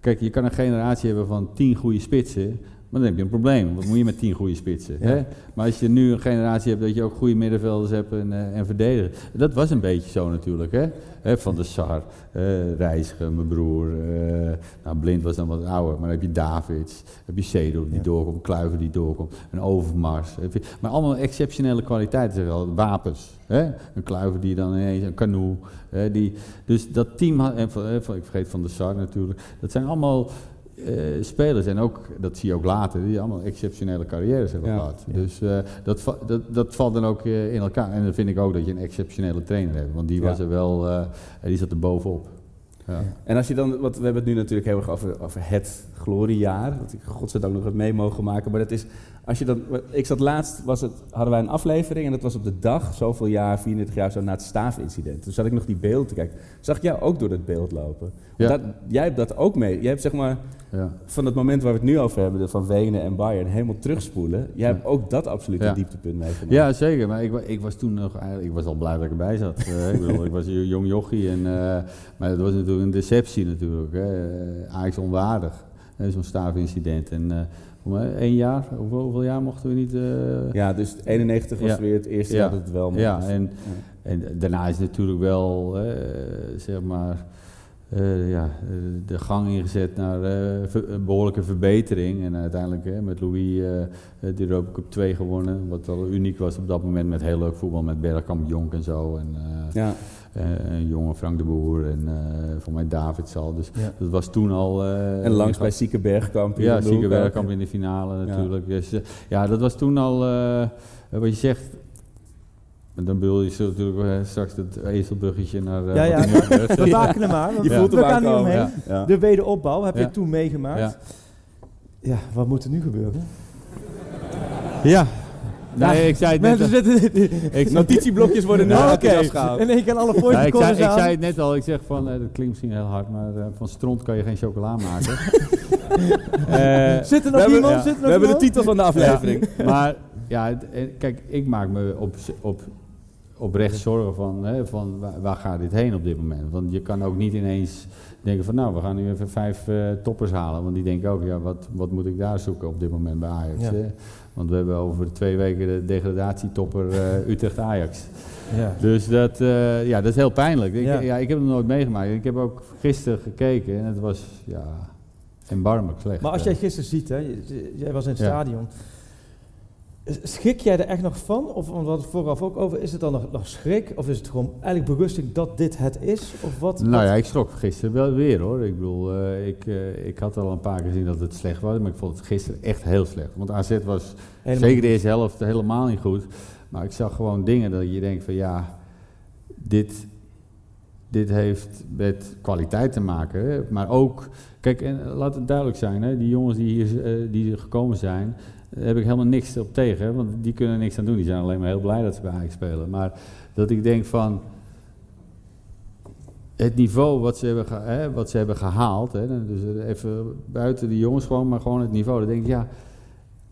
kijk, je kan een generatie hebben van tien goede spitsen, maar dan heb je een probleem. Wat moet je met tien goede spitsen? Ja. Hè? Maar als je nu een generatie hebt dat je ook goede middenvelders hebt en, eh, en verdedigers. Dat was een beetje zo natuurlijk. Hè? Hè, van de Sar, eh Reiziger, mijn broer. eh, nou, Blind was dan wat ouder, maar dan heb je Davids. heb je Sedo die Ja. doorkomt, Kluiver die doorkomt. Een Overmars. Je, maar allemaal exceptionele kwaliteiten, zeg wel. Wapens. Hè? Een Kluiver die dan ineens, een Canoe. Hè? Die, dus dat team, en ik vergeet van de Sar natuurlijk. Dat zijn allemaal eh, spelers en ook, dat zie je ook later, die allemaal exceptionele carrières hebben Ja, gehad. ja. Dus eh, dat, va- dat, dat valt dan ook eh, in elkaar. En dan vind ik ook dat je een exceptionele trainer hebt, want die Ja. was er wel, die zat er bovenop. Ja. En als je dan, want we hebben het nu natuurlijk heel erg over, over het gloriejaar, wat ik godzijdank nog heb mee mogen maken, maar dat is, als je dan, ik zat laatst, was het, hadden wij een aflevering en dat was op de dag, zoveel jaar, 34 jaar, zo na het staafincident. Toen zat ik nog die beeld te kijken. Zag ik jou ook door dat beeld lopen? Ja. Dat, jij hebt dat ook mee. Jij hebt zeg maar, Ja. van het moment waar we het nu over hebben, van Wenen en Bayern, helemaal terugspoelen. Jij hebt ook dat absoluut een dieptepunt meegemaakt. Ja, zeker. Maar ik, ik was toen nog eigenlijk, ik was al blij dat ik erbij zat. Eh, ik bedoel, ik was een jong jochie. En, eh, maar het was natuurlijk een deceptie natuurlijk. Hè. Eh, Ajax onwaardig. Zo'n staafincident. En één jaar, hoeveel, hoeveel jaar mochten we niet... eh, Ja, dus 91 was Ja. weer het eerste Ja. jaar dat het wel mocht. Ja, en, en daarna is het natuurlijk wel, eh, zeg maar, eh, ja, eh, de gang ingezet naar eh, ver- een behoorlijke verbetering. En uiteindelijk met Louis eh, de Europa Cup 2 gewonnen. Wat wel uniek was op dat moment met heel leuk voetbal met Bergkamp, Jonk en zo. En, Ja. jonge Frank de Boer en eh voor mij David al. Dus Ja. dat was toen al... En langs bij Sieke Bergkamp. hier ja, om de hoek Zieke ook. Bergkamp in de finale natuurlijk. Dus, eh, ja, dat was toen al, wat je zegt, en dan bedoel je zo natuurlijk eh, straks het ezelbruggetje naar... eh, Ja, ja. gebeurt. We maken hem maar. Je we- voelt we gaan niet omheen. Ja. Ja. De wederopbouw heb je toen meegemaakt. Ja. Ja. wat moet er nu gebeuren? Ja. Nee, ik zei het net Mensen al. zitten... Ik, Notitieblokjes worden nu uit de gehaald. en ik kan alle ja, ik, zei, ik zei het net al, ik zeg van, eh, dat klinkt misschien heel hard, maar eh, van stront kan je geen chocola maken. Eh, Zit er We nog hebben- iemand? ja. Zit er We hebben de titel van de aflevering. maar ja, kijk, ik maak me op, op, oprecht zorgen van, hè, van waar, waar gaat dit heen op dit moment. Want je kan ook niet ineens denken van nou, we gaan nu even vijf eh, toppers halen. Want die denken ook, ja, wat, wat moet ik daar zoeken op dit moment bij Ajax. Ja. Want we hebben over twee weken de degradatietopper eh, Utrecht-Ajax. Ja. Dus dat, eh, ja, dat is heel pijnlijk. Ik, Ja. ja. ik heb het nooit meegemaakt. Ik heb ook gisteren gekeken en het was ja, erbarmelijk slecht. Maar als jij gisteren ziet, hè, jij was in het stadion. Schrik jij er echt nog van? Of want we hadden het vooraf ook over, is het dan nog, nog schrik? Of is het gewoon eigenlijk berusting dat dit het is? Of wat? Nou wat- ja, ik schrok gisteren wel weer hoor. Ik bedoel, eh, ik, eh, ik had al een paar keer gezien dat het slecht was, maar ik vond het gisteren echt heel slecht. Want AZ was Helemaal zeker de eerste helft helemaal niet goed. Maar ik zag gewoon dingen dat je denkt van ja, dit, dit heeft met kwaliteit te maken. Hè. Maar ook, kijk, en laat het duidelijk zijn, hè, die jongens die hier eh, die gekomen zijn, daar heb ik helemaal niks op tegen. hè, Want die kunnen niks aan doen. Die zijn alleen maar heel blij dat ze bij Ajax spelen. Maar dat ik denk van, het niveau wat ze hebben, ge- hè, wat ze hebben gehaald, hè, dus even buiten de jongens gewoon, maar gewoon het niveau. Dan denk ik, ja,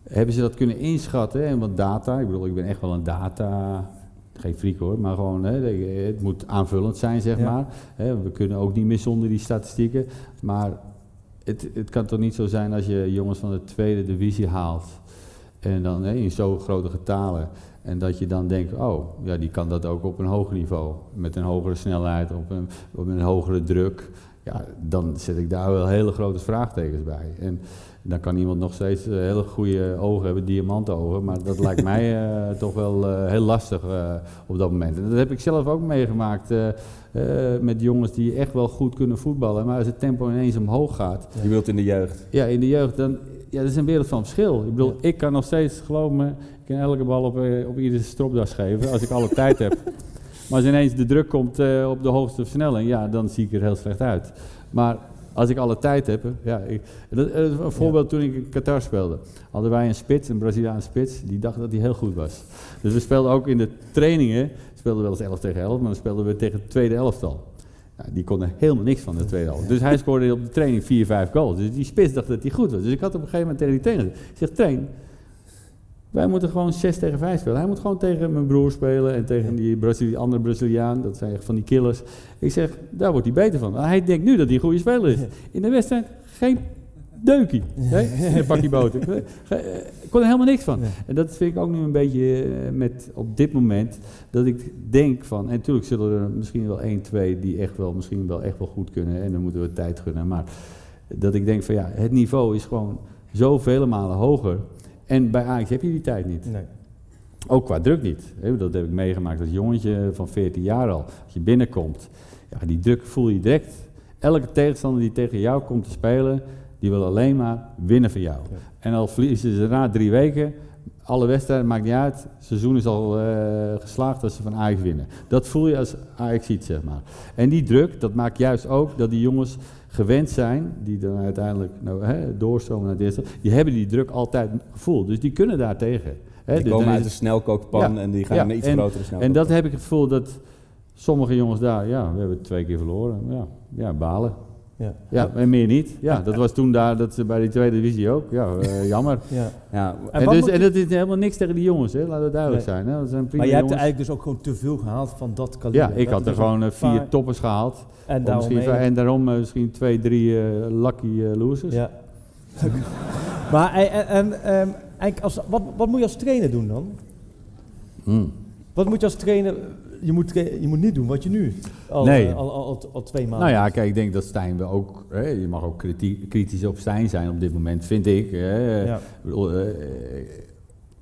hebben ze dat kunnen inschatten? En wat data, ik bedoel, ik ben echt wel een data, geen freak hoor, maar gewoon, hè, het moet aanvullend zijn, zeg Ja. maar. Hè, we kunnen ook niet meer zonder die statistieken, maar het, het kan toch niet zo zijn als je jongens van de tweede divisie haalt en dan hè, in zo grote getalen. En dat je dan denkt, oh, ja, die kan dat ook op een hoger niveau. Met een hogere snelheid, op een, op een hogere druk. Ja, dan zet ik daar wel hele grote vraagtekens bij. En dan kan iemand nog steeds eh, hele goede ogen hebben, diamantogen. Maar dat lijkt mij eh, toch wel eh, heel lastig op dat moment. En dat heb ik zelf ook meegemaakt met jongens die echt wel goed kunnen voetballen. Maar als het tempo ineens omhoog gaat, Je wilt in de jeugd. ja, in de jeugd, dan, ja, dat is een wereld van verschil. Ik bedoel, ik kan nog steeds, geloof me, ik kan elke bal op, eh, op iedere stropdas geven, als ik alle tijd heb. Maar als ineens de druk komt eh, op de hoogste versnelling, ja, dan zie ik er heel slecht uit. Maar als ik alle tijd heb, ja, ik, dat, eh, een voorbeeld toen ik in Qatar speelde, hadden wij een spits, een Braziliaanse spits, die dacht dat hij heel goed was. Dus we speelden ook in de trainingen, we speelden wel eens 11 tegen 11, maar dan speelden we tegen het tweede elftal. Ja, die kon er helemaal niks van de tweede helft. Dus hij scoorde op de training 4, 5 goals. Dus die spits dacht dat hij goed was. Dus ik had op een gegeven moment tegen die trainer gezegd, ik zeg, train, wij moeten gewoon 6 tegen 5 spelen. Hij moet gewoon tegen mijn broer spelen en tegen die, Brazili andere Braziliaan. Dat zijn echt van die killers. Ik zeg, daar wordt hij beter van. Maar hij denkt nu dat hij een goede speler is. In de wedstrijd geen deukie. hè, In een pakje boter. Ik kon er helemaal niks van. Nee. En dat vind ik ook nu een beetje eh, met op dit moment. Dat ik denk van, en natuurlijk zullen er misschien wel één, twee die echt wel, misschien wel echt wel goed kunnen. En dan moeten we tijd gunnen. Maar dat ik denk van ja, het niveau is gewoon zo vele malen hoger. En bij Ajax heb je die tijd niet. Nee. Ook qua druk niet. Dat heb ik meegemaakt als jongetje van 14 jaar al. Als je binnenkomt, ja, die druk voel je direct. Elke tegenstander die tegen jou komt te spelen, die wil alleen maar winnen van jou. Ja. En al verliezen ze na drie weken, alle wedstrijden, maakt niet uit. Het seizoen is al eh, geslaagd als ze van Ajax winnen. Dat voel je als Ajax ziet, zeg maar. En die druk, dat maakt juist ook dat die jongens gewend zijn, die dan uiteindelijk nou, hè, doorstromen naar eerste, die hebben die druk altijd gevoeld. Dus die kunnen daar tegen. Hè, Die dus komen uit de snelkookpan Ja. en die gaan Ja, naar iets en- grotere snelkookpan. en dat heb ik het gevoel dat sommige jongens daar, ja, we hebben twee keer verloren. Ja, ja balen. Ja. Ja, en meer niet. Ja, dat was toen daar, dat bij die tweede divisie ook. Ja, eh, jammer. Ja. Ja, En dus, en dat is helemaal niks tegen die jongens, hè? laat het duidelijk Nee. zijn. Hè? Dat zijn prima Maar je hebt er jongens. eigenlijk dus ook gewoon te veel gehaald van dat kaliber. Ja, ik had er gewoon eh, vier toppers gehaald. En daarom misschien, en daarom eh, misschien twee, drie lucky losers. Ja. maar en, en, en, ehm, eigenlijk als, wat, wat moet je als trainer doen dan? Hmm. Wat moet je als trainer... je, moet, je moet niet doen wat je nu al, Nee. eh, al, al, al, al twee maanden Nou ja, kijk, ik denk dat Stijn wel ook... Hè, je mag ook kriti- kritisch op Stijn zijn op dit moment, vind ik. Hè. Ja. Ik bedoel, eh,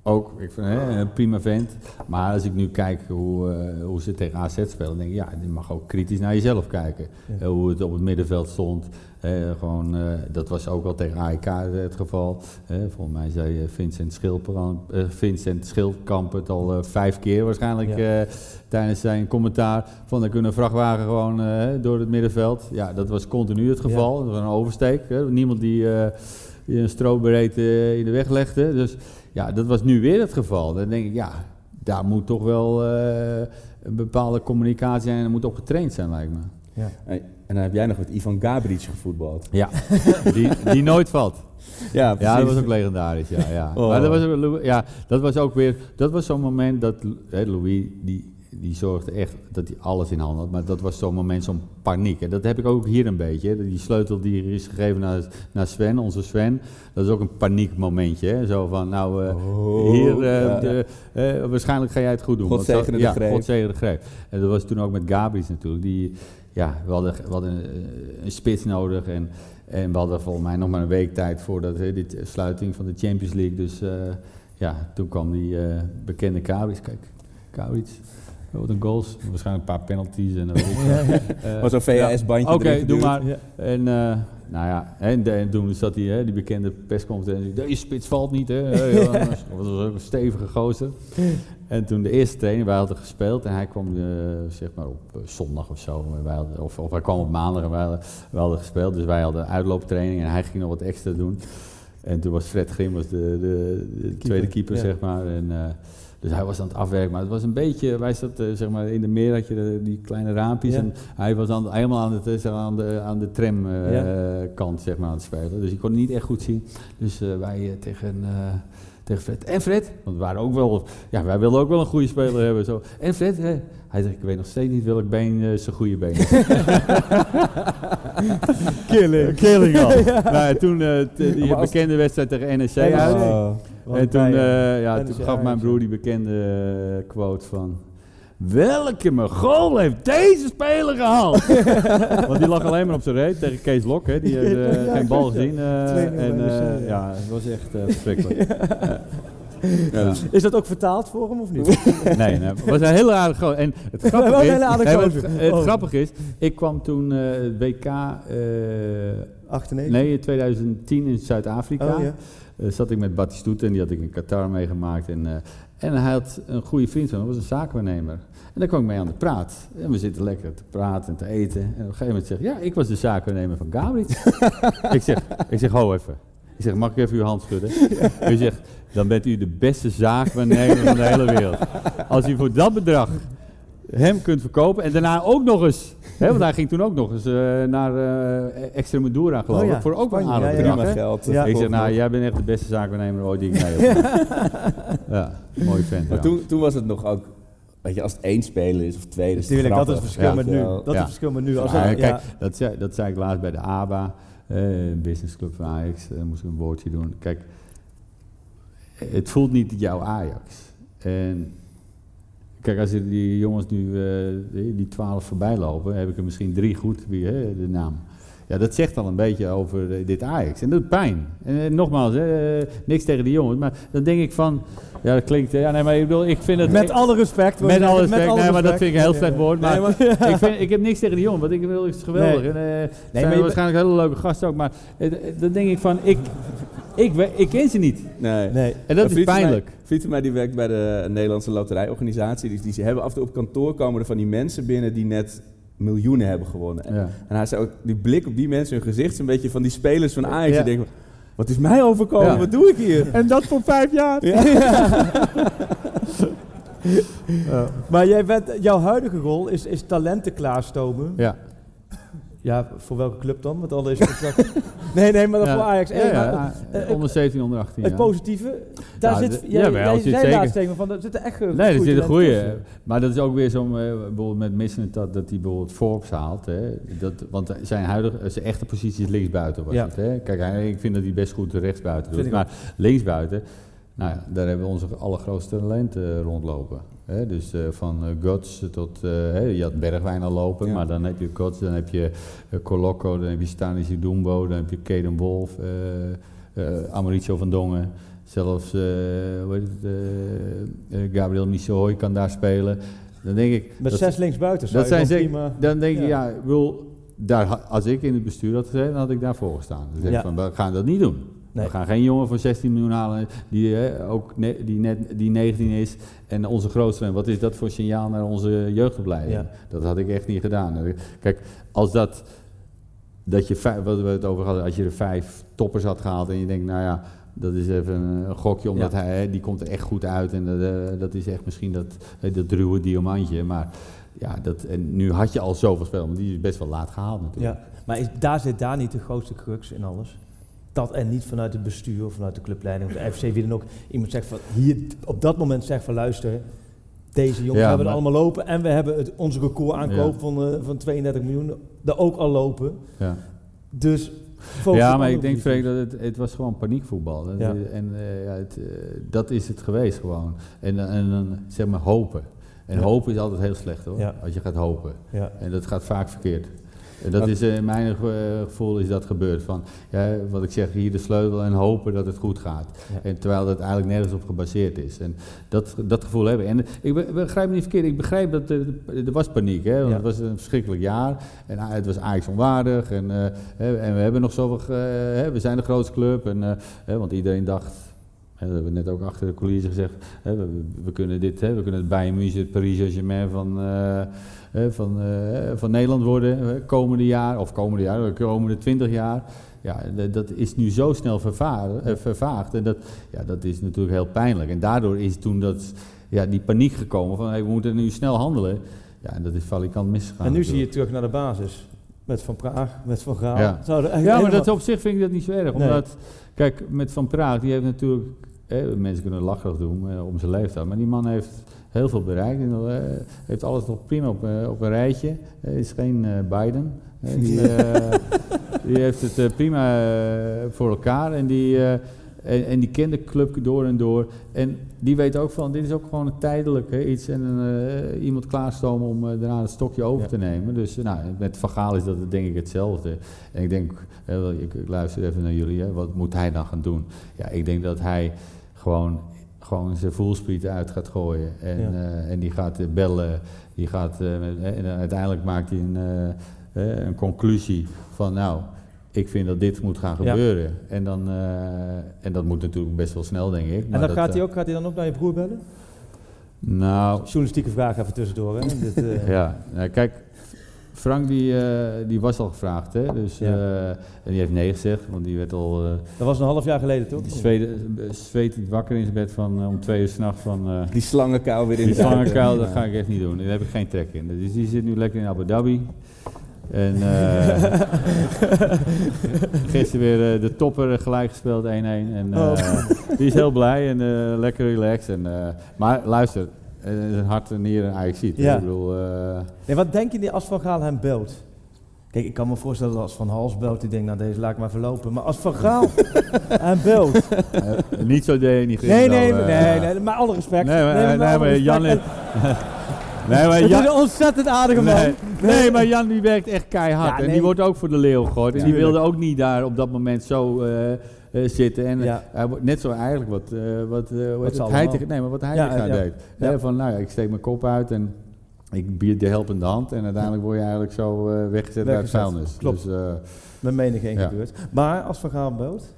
ook, ik vind hè, een prima vent. Maar als ik nu kijk hoe, eh, hoe ze tegen AZ spelen, dan denk ik, ja, je mag ook kritisch naar jezelf kijken. Ja. Eh, hoe het op het middenveld stond. Gewoon, eh, dat was ook al tegen AEK het geval. Volgens mij zei Vincent, Schilperan, eh, Vincent Schildkamp het al vijf keer waarschijnlijk Ja. tijdens zijn commentaar. Van dan kunnen vrachtwagen gewoon door het middenveld. Ja, dat was continu het geval. Dat was een oversteek. Niemand die, die een strobreed eh, in de weg legde. Dus ja, dat was nu weer het geval. Dan denk ik, ja, daar moet toch wel eh, een bepaalde communicatie zijn en er moet op getraind zijn, lijkt me. Hey, En dan heb jij nog met Ivan Gabric gevoetbald. Ja, die, die nooit valt. Ja, Ja, dat was ook legendarisch, ja. ja. Oh. Maar dat was, ook ja, dat was ook weer, dat was zo'n moment dat hè, Louis, die, die zorgde echt dat hij alles in handen had. Maar dat was zo'n moment, zo'n paniek. En dat heb ik ook hier een beetje. hè. Die sleutel die er is gegeven naar, naar Sven, onze Sven, dat is ook een paniekmomentje. Hè. Zo van, nou, eh, Oh, hier, eh, ja. de, eh, waarschijnlijk ga jij het goed doen. God zegene de ja, greep. God zegene de greep. En dat was toen ook met Gabri's natuurlijk. Die, ja, we hadden, we hadden een, een spits nodig en, en we hadden volgens mij nog maar een week tijd voordat hè, eh, sluiting van de Champions League. Dus ja, toen kwam die bekende Gabri's. Kijk, Gabri's. Wat een goals. Waarschijnlijk een paar penalties en dat. Eh, was zo'n VHS-bandje Oké, doe maar. En, eh, nou ja, en, toen zat hij, hè, die bekende persconferentie. Deze spits valt niet, hè. Ja, dat was ook een stevige gozer. En toen de eerste training, wij hadden gespeeld en hij kwam eh, zeg maar op eh, zondag of zo. Wij hadden, of, of hij kwam op maandag en wij hadden, wij hadden gespeeld. Dus wij hadden uitlooptraining en hij ging nog wat extra doen. En toen was Fred Grim was de, de, de tweede keeper, ja. zeg maar. En, dus hij was aan het afwerken, maar het was een beetje, wij zaten zeg maar in de meer, had je de- die kleine raampjes. Ja. En hij was aan, helemaal aan, het, eh, zeg maar, aan de, aan de tramkant Ja. kant zeg maar, aan het spelen. Dus ik kon het niet echt goed zien. Dus eh, wij eh, tegen, eh, tegen Fred. En Fred, want we waren ook wel, ja, wij wilden ook wel een goede speler hebben. Zo. En Fred, hè? hij zegt, ik weet nog steeds niet welk been eh, zijn goede been is. Killing. Killing al. Nou, ja, toen eh, t- die bekende wedstrijd tegen NEC NEC. uit. Oh. En toen, eh, ja, NEC toen gaf mijn ja. broer die bekende eh, quote van... Welke goal heeft deze speler gehaald? Want die lag alleen maar op zijn reet tegen Kees Lok. Hè. Die heeft eh, Ja, geen bal ja. gezien. eh, 2-0 en eh, ja. ja, het was echt eh, verschrikkelijk. Ja, Is dat ook vertaald voor hem of niet? Nee, nee, het was een hele aardige. En het grappige is... nee, het, het Oh. grappige is, ik kwam toen eh, het WK... eh, 98? nee, in 2010 in Zuid-Afrika. Oh, ja. Eh, zat ik met Batistuta en die had ik in Qatar meegemaakt. En, eh, en hij had een goede vriend van hem, dat was een zaakwaarnemer. En daar kwam ik mee aan de praat. En we zitten lekker te praten en te eten. En op een gegeven moment zeg ik, ja, ik was de zaakwaarnemer van Gabriel. ik, zeg, ik zeg, ho even. Ik zeg, mag ik even uw hand schudden? U zegt, dan bent u de beste zaakwaarnemer van de hele wereld. Als u voor dat bedrag hem kunt verkopen en daarna ook nog eens... Hè, want hij ging toen ook nog eens eh, naar eh Extremadura geloof Oh ik. ja, Voor ook een Spanje, aardig ja, ja. geld. Ja. ik zeg, nou, jij bent echt de beste zaakwaarnemer ooit die ik mee heb. ja, mooi vent. Maar toen, toen was het nog ook, weet je, als het één speler is of twee, dat is het Natuurlijk, dat is het verschil Ja. met nu. Ja. Dat is het verschil met nu. Als Ja, dat- kijk, ja. dat, zei, dat zei ik laatst bij de ABA, eh, een businessclub van Ajax. Moest ik een woordje doen. Kijk, het voelt niet jouw Ajax. En kijk, als die jongens nu eh, die twaalf voorbij lopen, heb ik er misschien drie goed, wie, hè, de naam. Ja, dat zegt al een beetje over eh, dit Ajax. En dat doet pijn. En eh, nogmaals, hè, niks tegen die jongens. Maar dan denk ik van, ja dat klinkt, ja nee, maar ik bedoel, ik vind het... Met alle respect. Met alle respect, nee, maar dat vind ik een heel slecht woord. Maar, ik, vind, ik heb niks tegen die jongen, want ik wil het is geweldig. Nee. En, eh, Nee, zijn maar waarschijnlijk hele leuke gasten ook, maar dan denk ik van, ik, ik, we- ik ken ze niet. Nee. Nee. En dat is pijnlijk. Een vriend van mij die werkt bij de Nederlandse loterijorganisatie. Die, die ze hebben af en toe op kantoor komen er van die mensen binnen die net miljoenen hebben gewonnen. En, Ja. en hij zei ook, die blik op die mensen, hun gezicht is een beetje van die spelers van Ajax. Ja. Die denken, wat is mij overkomen? Ja. Wat doe ik hier? En dat voor vijf jaar. Maar jij bent, jouw huidige rol is, is talenten klaarstomen. Ja. Ja, voor welke club dan? Met alle is Nee, nee, maar dan Ja. voor Ajax. Ja, Eh, ja, maar, ja, eh, onder 17, onder 18 Het ja. positieve, daar Ja, zit, jij, zit zei laatst tegen van, er zitten echt eh, Nee, er goede zit een talenten goeie. tussen. Maar dat is ook weer zo'n, eh, bijvoorbeeld met Missing dat, dat hij bijvoorbeeld Forbes haalt. Hè. Dat, want zijn huidige, zijn echte positie is linksbuiten was Ja. het. Hè. Kijk, hij, ik vind dat hij best goed rechtsbuiten doet. Maar linksbuiten, Nou ja, daar hebben we onze allergrootste talenten rondlopen. Dus eh, van eh, Guts tot, eh, je had Bergwijn al lopen, Ja. maar dan heb je Guts, dan heb je eh, Coloco, dan heb je Stanisy Dumbo, dan heb je Kaden Wolf, Amaricio van Dongen. Zelfs hoe heet het, Gabriel Misoy kan daar spelen. Dan denk ik, Met dat- zes linksbuiten dat zijn zeker, prima... dan denk je, Ja. ja, ik wil, daar, als ik in het bestuur had gezeten, dan had ik daarvoor gestaan. Ik Ja. van, we gaan dat niet doen. Nee. We gaan geen jongen voor 16 miljoen halen die, eh, ook ne- die, net, die 19 is en onze grootste. Wat is dat voor signaal naar onze jeugdopleiding? Ja. Dat had ik echt niet gedaan. Kijk, als dat, dat je, vijf, wat we het over hadden, als je er vijf toppers had gehaald en je denkt, nou ja, dat is even een gokje, omdat Ja. hij, hè, die komt er echt goed uit en dat, eh, dat is echt misschien dat, dat ruwe diamantje. Maar ja, dat, en nu had je al zoveel spelers, maar die is best wel laat gehaald natuurlijk. Ja, maar is, daar zit daar niet de grootste crux in alles? Dat en niet vanuit het bestuur of vanuit de clubleiding of de FC, wie dan ook, iemand zegt van, hier op dat moment zegt van luister, deze jongens Ja, hebben het allemaal lopen en we hebben het, onze record aankoop Ja. van, eh, van 32 miljoen er ook al lopen. Ja. Dus Ja, maar ik denk Freek, posities. dat het, het was gewoon paniekvoetbal. Dat- Ja. En eh, ja, het, eh, dat is het geweest gewoon. En, en dan zeg maar hopen. En Ja. hopen is altijd heel slecht hoor, als je gaat hopen. En dat gaat vaak verkeerd. En dat is eh, in mijn ge- gevoel is dat gebeurd. Van, ja, wat ik zeg, hier de sleutel en hopen dat het goed gaat. Ja. En terwijl dat eigenlijk nergens op gebaseerd is. En dat, dat gevoel hebben. En ik be- begrijp me niet verkeerd, ik begrijp dat er, er was paniek. Hè, want Ja. Het was een verschrikkelijk jaar. En ah, het was Ajax onwaardig. En, eh, hè, en we hebben nog zoveel, eh, hè, we zijn de grootste club. En, eh, hè, want iedereen dacht, dat hebben we net ook achter de coulissen gezegd. Hè, we, we kunnen dit, hè, we kunnen het Bayern München, het Paris Saint-Germain van, eh, van, eh, van Nederland worden. komende jaar, of komende jaar, de komende twintig jaar. Ja, dat is nu zo snel eh, vervaagd. En dat, ja, dat is natuurlijk heel pijnlijk. En daardoor is toen dat, ja, die paniek gekomen van hey, we moeten nu snel handelen. Ja, en dat is valikant misgegaan. En nu zie je terug naar de basis. Met Van Praag, met Van Gaal. Ja. Ja, maar dat op zich vind ik dat niet zo erg. Nee. Omdat, kijk, met Van Praag, die heeft natuurlijk, mensen kunnen lachig doen eh, om zijn leeftijd, maar die man heeft heel veel bereikt. En, eh, heeft alles nog prima op, eh, op een rijtje. Hij is geen eh, Biden. die, eh, die heeft het prima voor elkaar en die, eh, en, en die kent de club door en door. En die weet ook van, dit is ook gewoon een tijdelijk hè, iets en eh, iemand klaarstomen om eh, daarna het stokje over Ja. te nemen. Dus nou, met Van is dat denk ik hetzelfde. En ik denk, ik, ik luister even naar jullie, hè, wat moet hij dan gaan doen? Ja, ik denk dat hij gewoon, gewoon zijn voelsprieten uit gaat gooien. En, Ja. eh, en die gaat eh, bellen, die gaat, eh, en uiteindelijk maakt hij een, een conclusie van, nou, ik vind dat dit moet gaan Ja. gebeuren. En, dan, en dat moet natuurlijk best wel snel, denk ik. En maar dan dat, gaat hij ook, gaat hij dan ook naar je broer bellen? Nou, Journalistieke vraag even tussendoor. Hè? Dit, ja, nou, kijk, Frank die, eh, die was al gevraagd, hè? Dus, Ja. eh, en die heeft nee gezegd, want die werd al... eh Dat was een half jaar geleden, toch? die zweet, wakker in zijn bed van, om twee uur s'nachts van... eh, Die slangenkuil weer in die slangenkuil, dat ga ik echt niet doen. Daar heb ik geen trek in. Dus die zit nu lekker in Abu Dhabi. En eh gisteren weer de topper gelijk gespeeld 1-1. En eh, Oh. die is heel blij en eh, lekker relaxed. En, eh, maar luister, een hart en nieren Ajax ziet. Ja. Ik bedoel, eh, Nee, wat denk je als Van Gaal hem belt? Kijk, ik kan me voorstellen dat als Van Hals belt, die denkt, nou deze laat ik maar verlopen. Maar als Van Gaal hem belt... eh, niet zo denigrerend. Nee, nee, wel, nee, eh, nee, maar alle respect. Nee, maar, Nee, nee, maar Jan... respect. nee, maar Jan... is een ontzettend aardige man. Nee, nee, maar Jan die werkt echt keihard. Ja, En nee. die wordt ook voor de leeuw gegooid. En die wilde ook niet daar op dat moment zo eh, eh, zitten. En Ja. hij wordt net zo eigenlijk wat, eh wat, eh, het? allemaal. Heitinga- nee, maar wat hij ja. deed. Van, nou ja, ik steek mijn kop uit en ik bied de helpende hand. En uiteindelijk word je eigenlijk zo eh, weggezet uit het Weggezet. vuilnis. Klopt. Dus, eh, Met menig één Ja. gebeurd. Maar als Van Gaal belt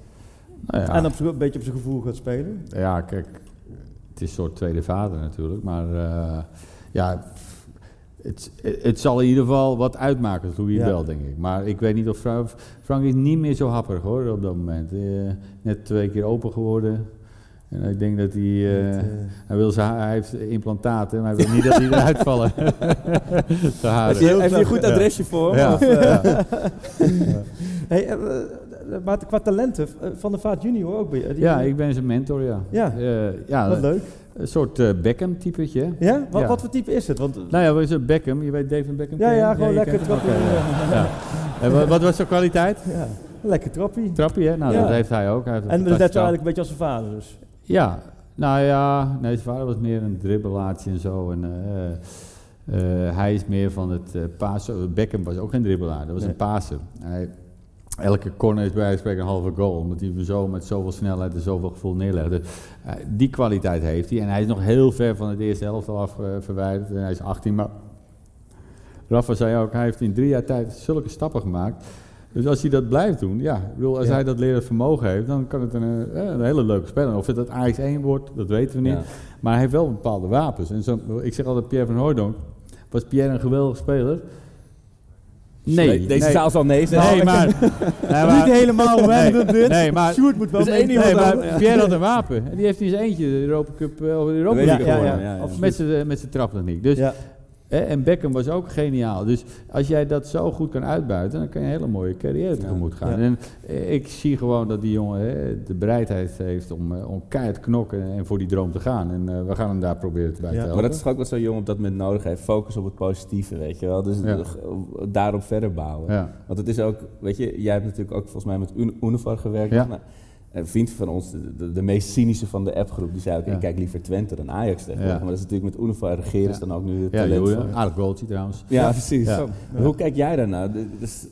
nou ja. en op, een beetje op zijn gevoel gaat spelen. Ja, kijk, het is een soort tweede vader natuurlijk, maar eh, ja, het, het zal in ieder geval wat uitmaken, je Ja. wel, denk ik. Maar ik weet niet of Frank, Frank is niet meer zo happerig hoor, op dat moment. Eh, net twee keer open geworden. En ik denk dat hij, Met, eh, hij, wil zijn, hij heeft implantaten, maar hij wil niet dat die eruit vallen. Zijn Heb je, heb je een goed adresje voor? Ja, Of, hey, maar qua talenten, Van der Vaart junior ook bij ja, ik ben zijn mentor, ja. Ja. Ja Wat leuk. Een soort eh, Beckham-typetje. Ja? Wat, Ja. wat voor type is het? Want, Nou ja, wat is het? Beckham? Je weet David Beckham? ja, ja, gewoon lekker trappie. En wat, wat was zijn kwaliteit? Ja, lekker trappie. Trappie, hè? Nou, dat heeft hij ook. Hij heeft En dat is net zo fantastische eigenlijk een beetje als zijn vader dus. Ja, nou ja, nee, zijn vader was meer een dribbelaartje en zo. En, eh, eh, hij is meer van het eh pasen. Beckham was ook geen dribbelaar, dat was Nee. een paser. Hij, elke corner is bij spreken een halve goal, omdat hij hem zo met zoveel snelheid en zoveel gevoel neerlegt. Eh, die kwaliteit heeft hij. En hij is nog heel ver van het eerste elftal af eh, verwijderd. En hij is 18, maar Rafa zei ook, hij heeft in drie jaar tijd zulke stappen gemaakt. Dus als hij dat blijft doen, ja, ik bedoel, als Ja. hij dat leren vermogen heeft, dan kan het een, eh, een hele leuke speler. Of het dat Ajax 1 wordt, dat weten we niet. Ja. Maar hij heeft wel bepaalde wapens. En zo, ik zeg altijd Pierre van Hooydonk. Was Pierre een geweldige speler? Nee. Deze nee. zaal zal nee zeggen. Nee, maar... nee, maar- Niet helemaal hoe wij Nee, nee, maar- Sjoerd moet wel één mee- Nee, dan- maar ja. Pierre had een wapen. En die heeft in zijn eentje de Europa Cup eh, of de Europa League ja, gewonnen. ja, ja, ja. Of met zijn, met zijn traptechniek. Dus, en Beckham was ook geniaal. Dus als jij dat zo goed kan uitbuiten, dan kan je een hele mooie carrière tegemoet gaan. En eh, ik zie gewoon dat die jongen de bereidheid heeft om, eh, om keihard knokken en voor die droom te gaan. En eh, we gaan hem daar proberen bij te Ja. helpen. Maar dat is toch ook wat zo'n jongen op dat moment nodig heeft. Focus op het positieve, weet je wel. Dus daarop verder bouwen. Want het is ook, weet je, jij hebt natuurlijk ook volgens mij met Un- Univar gewerkt. Ja. Nou, een vriend van ons, de, de, de meest cynische van de appgroep, die zei ook, Ja. ik kijk liever Twente dan Ajax tegenwoordig. Ja. Maar dat is natuurlijk met is Ja. dan ook nu het Ja, talent van. aardig goaltje trouwens. Ja, precies. Ja. Hoe kijk jij daarnaar?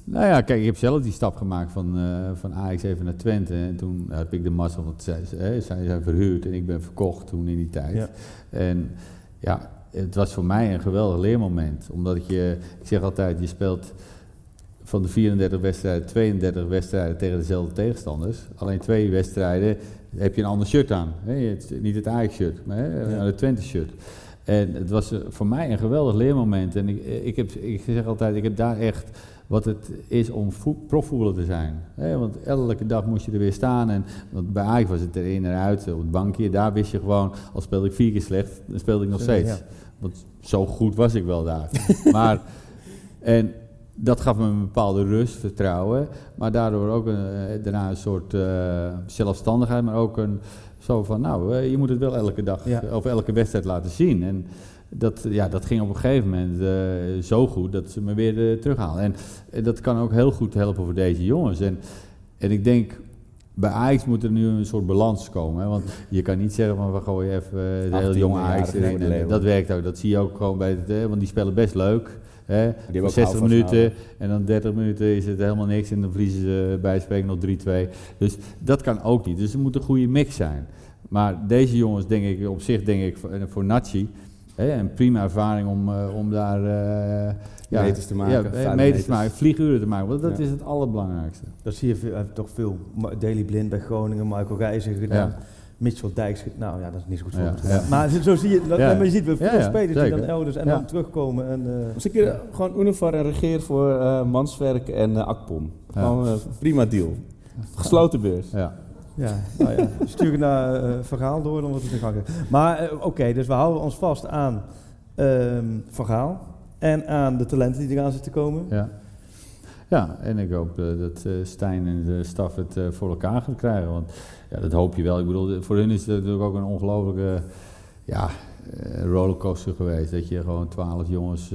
Nou ja, kijk, ik heb zelf die stap gemaakt van, eh, van Ajax even naar Twente. En toen heb ik de massa, want zij, zij zij zijn verhuurd en ik ben verkocht toen in die tijd. Ja. En ja, het was voor mij een geweldig leermoment. Omdat je, ik zeg altijd, je speelt van de 34 wedstrijden 32 wedstrijden tegen dezelfde tegenstanders. Alleen twee wedstrijden heb je een ander shirt aan. Niet het Ajax-shirt, maar Ja. het Twente-shirt. En het was eh, voor mij een geweldig leermoment. En ik, ik, heb, ik zeg altijd, ik heb daar echt wat het is om voet- profvoetballer te zijn. Want elke dag moest je er weer staan. En, want bij Ajax was het er in en uit, op het bankje. Daar wist je gewoon, al speelde ik vier keer slecht, dan speelde ik nog Ja. steeds. Want zo goed was ik wel daar. maar, en dat gaf me een bepaalde rust, vertrouwen. Maar daardoor ook een, eh, daarna een soort eh, zelfstandigheid. Maar ook een zo van, nou, eh, je moet het wel elke dag Ja. of elke wedstrijd laten zien. En dat, ja, dat ging op een gegeven moment zo goed dat ze me weer terughalen. En dat kan ook heel goed helpen voor deze jongens. En, en ik denk, bij Ajax moet er nu een soort balans komen. Hè? Want je kan niet zeggen van we gooien even de hele 18 jonge Ajax erin. Dat werkt ook. Dat zie je ook gewoon bij het, eh, want die spelen best leuk. Hè? hebben ook 60 houvast minuten en dan 30 minuten is het helemaal niks en dan verliezen ze bij spreken nog 3-2. Dus dat kan ook niet. Dus er moet een goede mix zijn. Maar deze jongens, denk ik, op zich denk ik voor, voor Nachi, hè, een prima ervaring om, eh, om daar eh, ja, Meters te maken, ja, eh, meters meters. te maken, vlieguren te maken. Want dat Ja. is het allerbelangrijkste. Dat zie je veel, toch veel. Daily Blind bij Groningen, Michael Gijzer gedaan. Ja. Mitchell Dijks, ge- nou ja, dat is niet zo goed voor Ja. Maar zo zie je, dat, Ja. maar je ziet wel veel Ja, ja, spelers die dan elders en Ja. dan terugkomen. En, eh, Als ik hier gewoon Univar en regeer voor eh, Manswerk en eh, Akpom. Ja. Gewoon eh, prima deal. Gesloten beurs. Ja. ja, nou ja, stuur het naar eh, verhaal door, dan wordt het in gang. Maar eh, oké, dus we houden ons vast aan ehm verhaal en aan de talenten die eraan zitten komen. Ja. Ja, en ik hoop eh, dat eh, Stijn en de staf het eh, voor elkaar gaat krijgen. Want ja, dat hoop je wel. Ik bedoel, voor hun is het natuurlijk ook een ongelofelijke ja, rollercoaster geweest. Dat je gewoon twaalf jongens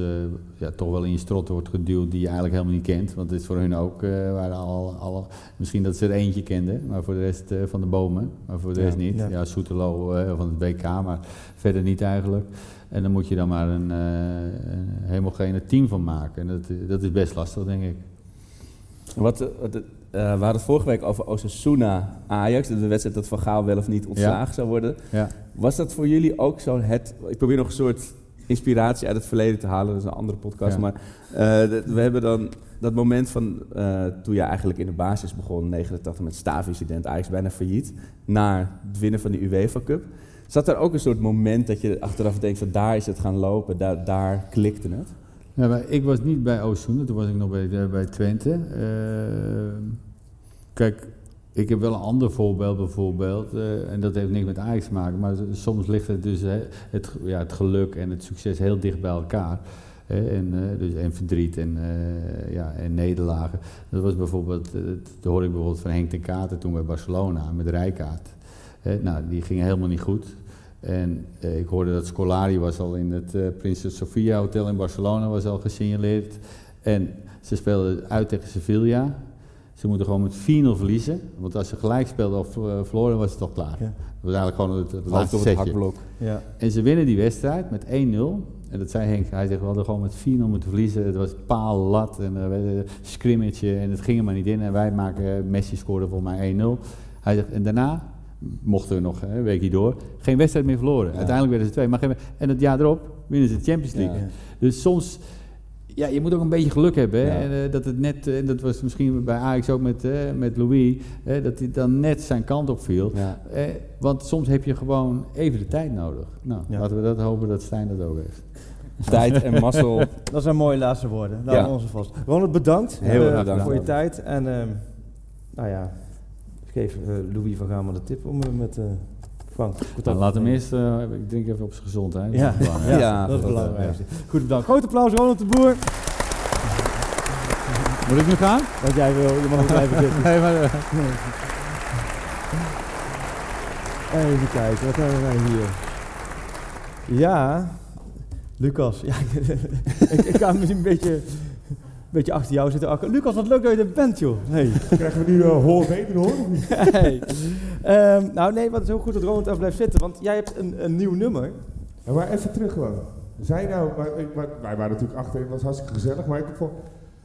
ja, toch wel in je strot wordt geduwd die je eigenlijk helemaal niet kent. Want het is voor hun ook, eh, waren al, alle, misschien dat ze er eentje kenden, maar voor de rest van de bomen. Maar voor de Ja. rest niet. Ja. Ja, Soetelo van het WK, maar verder niet eigenlijk. En dan moet je dan maar een, een homogene team van maken. En dat, dat is best lastig, denk ik. Wat, eh, wat, eh, we hadden het vorige week over Osasuna Ajax, de wedstrijd dat Van Gaal wel of niet ontslagen zou worden. Ja. Was dat voor jullie ook zo het... Ik probeer nog een soort inspiratie uit het verleden te halen, dat is een andere podcast. Ja. Maar eh, we hebben dan dat moment van toen je eigenlijk in de basis begon, 89 met staafincident, Ajax bijna failliet, naar het winnen van de UEFA Cup. Zat er ook een soort moment dat je achteraf denkt van daar is het gaan lopen, daar, daar klikte het? Maar ik was niet bij Ooszoende, toen was ik nog bij, eh, bij Twente. Eh, kijk, ik heb wel een ander voorbeeld bijvoorbeeld, eh, en dat heeft niks met Ajax te maken, maar soms ligt het dus het, ja, het geluk en het succes heel dicht bij elkaar. En, dus, en verdriet en, ja, en nederlagen. Dat was bijvoorbeeld, dat hoorde ik bijvoorbeeld van Henk ten Katen toen bij Barcelona met Rijkaard. Nou, die ging helemaal niet goed. En eh, ik hoorde dat Scolari was al in het eh Prinses Sofia Hotel in Barcelona was al gesignaleerd. En ze speelden uit tegen Sevilla. Ze moeten gewoon met 4-0 verliezen. Want als ze gelijk speelden of eh, verloren, was het toch klaar. Ja. Dat was eigenlijk gewoon het, het laatste op het setje. Ja. En ze winnen die wedstrijd met 1-0. En dat zei Henk, hij zegt, we hadden gewoon met 4-0 moeten verliezen. Het was paal, lat en uh, een scrimmage en het ging er maar niet in. En wij maken, Messi scoorde volgens mij 1-0. Hij zegt, en daarna mochten we nog hè, een weekje door, geen wedstrijd meer verloren. Uiteindelijk werden ze twee, maar geen, en het jaar erop winnen ze de Champions League. Ja. Dus soms, ja, je moet ook een beetje geluk hebben. Hè? Ja. En, eh, dat het net, eh, en dat was misschien bij Ajax ook met, eh, met Louis, hè, dat hij dan net zijn kant op viel. Ja. Eh, want soms heb je gewoon even de tijd nodig. Nou, Ja. laten we dat hopen dat Stijn dat ook heeft. Tijd en mazzel. Dat zijn mooie laatste woorden. Daar onze vast. Ronald, bedankt, Heel erg bedankt. voor je tijd. En ehm, nou ja, geef eh, Louis van Gamer de tip om eh, met eh, Frank Nou, laat hem eerst, eh, ik denk even op zijn gezondheid. Ja, Dat is belangrijk. ja, Ja, dat is het dat, belangrijkste. Goed bedankt. Groot applaus, Ronald de Boer. Moet ik nu gaan? Wat jij wil, je mag ook blijven zitten. Nee, maar, Even kijken, wat hebben wij hier? Ja, Lucas. Ja, ik, ik ga misschien een beetje, beetje achter jou zitten. Akker. Lucas, wat leuk dat je er bent, joh. Hey. Krijgen we nu uh, hoor beter hoor? hey. Ehm, nou nee, wat is heel goed dat Ronald even blijft zitten, want jij hebt een, een nieuw nummer. Ja, maar even terug gewoon. Zij nou, maar, ik- maar, wij waren natuurlijk achter, het was hartstikke gezellig, maar ik vond,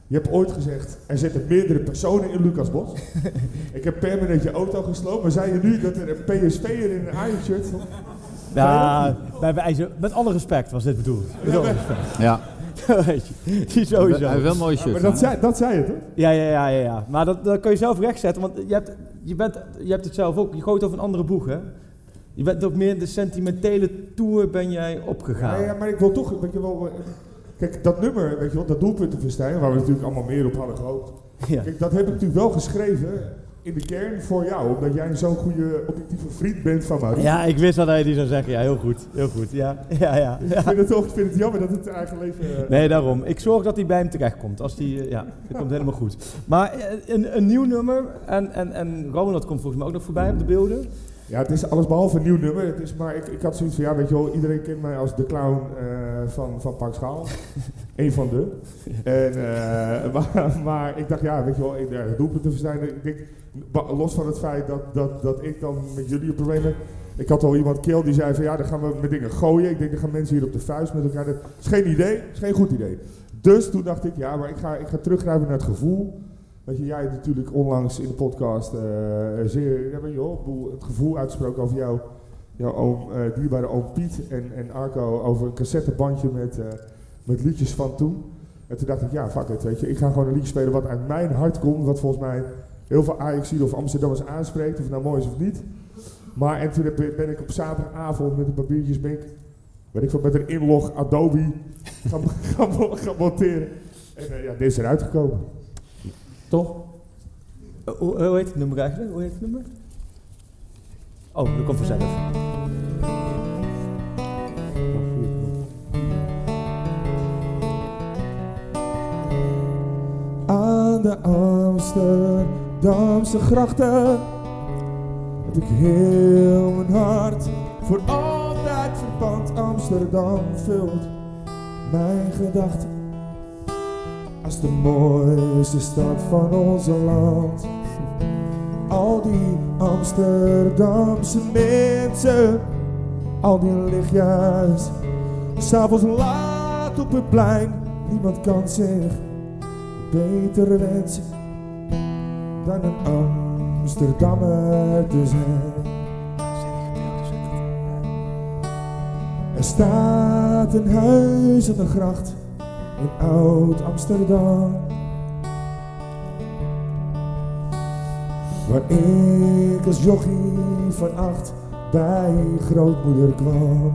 je hebt ooit gezegd, er zitten meerdere personen in Lucas Bos. ik heb permanent je auto gesloopt, maar zei je nu dat er een PSV'er in een Ajax-shirt stond? Ja, bij wijze, met alle respect was dit bedoeld. Met alle respect. ja, Weet je, die hij sowieso. heeft wel een mooie shirt. maar dat zei, dat zei het, hè? Ja, ja, ja, ja, ja. Maar dat, dat kun je zelf rechtzetten, want je hebt, je, bent, je hebt het zelf ook. Je gooit over een andere boeg, hè? Je bent ook meer in de sentimentele tour ben jij opgegaan. Ja, ja, maar ik wil toch, weet je wel, kijk, dat nummer, weet je wel, dat doelpuntenfestijn, waar we natuurlijk allemaal meer op hadden gehoopt. Ja. Kijk, dat heb ik natuurlijk wel geschreven in de kern voor jou, omdat jij zo'n goede objectieve vriend bent van mij. Ja, ik wist dat hij die zou zeggen. Ja, heel goed. Heel goed. Ja, ja, ja. Ik vind het toch, ik vind het jammer dat het eigen leven... eh, Nee, daarom. Ik zorg dat hij bij hem terechtkomt. Als die, eh, ja, dat komt helemaal goed. Maar eh, een, een nieuw nummer. En, en, en Ronald komt volgens mij ook nog voorbij op de beelden. Ja, het is alles behalve een nieuw nummer. Het is maar, ik, ik had zoiets van, ja, weet je wel, iedereen kent mij als de clown eh, van, van Pak Schaal. Eén van de. En, eh, maar, maar ik dacht, ja, weet je wel, ik, ja, doelpunten verstaan. Ik denk, los van het feit dat, dat, dat ik dan met jullie een probleem heb. Ik had al iemand kill die zei van, ja, dan gaan we met dingen gooien. Ik denk, dan gaan mensen hier op de vuist met elkaar. Dat is geen idee, dat is geen goed idee. Dus toen dacht ik, ja, maar ik ga, ik ga teruggrijpen naar het gevoel. Weet je, jij natuurlijk onlangs in de podcast eh, zeer, ja, weet je het gevoel uitgesproken over jou, jouw oom, eh, dierbare oom Piet en, en Arco over een cassettebandje met, eh, met liedjes van toen. En toen dacht ik, ja, fuck it, weet je, ik ga gewoon een liedje spelen wat uit mijn hart komt, wat volgens mij heel veel Ajax of Amsterdammers aanspreekt, of het nou mooi is of niet. Maar en toen ben ik op zaterdagavond met een papiertjes, ben ik, weet ik veel, met een inlog Adobe gaan, gaan, monteren. En eh, ja, dit is eruit gekomen. Toch? Eh, hoe, hoe heet het nummer eigenlijk? Hoe heet het nummer? Oh, dat komt vanzelf. Aan de Amsterdamse grachten heb ik heel mijn hart voor altijd verband. Amsterdam vult mijn gedachten de mooiste stad van onze land. Al die Amsterdamse mensen, al die lichtjes, s'avonds laat op het plein. Niemand kan zich beter wensen dan een Amsterdammer te zijn. Er staat een huis aan de gracht in oud Amsterdam. Waar ik als jochie van acht bij grootmoeder kwam.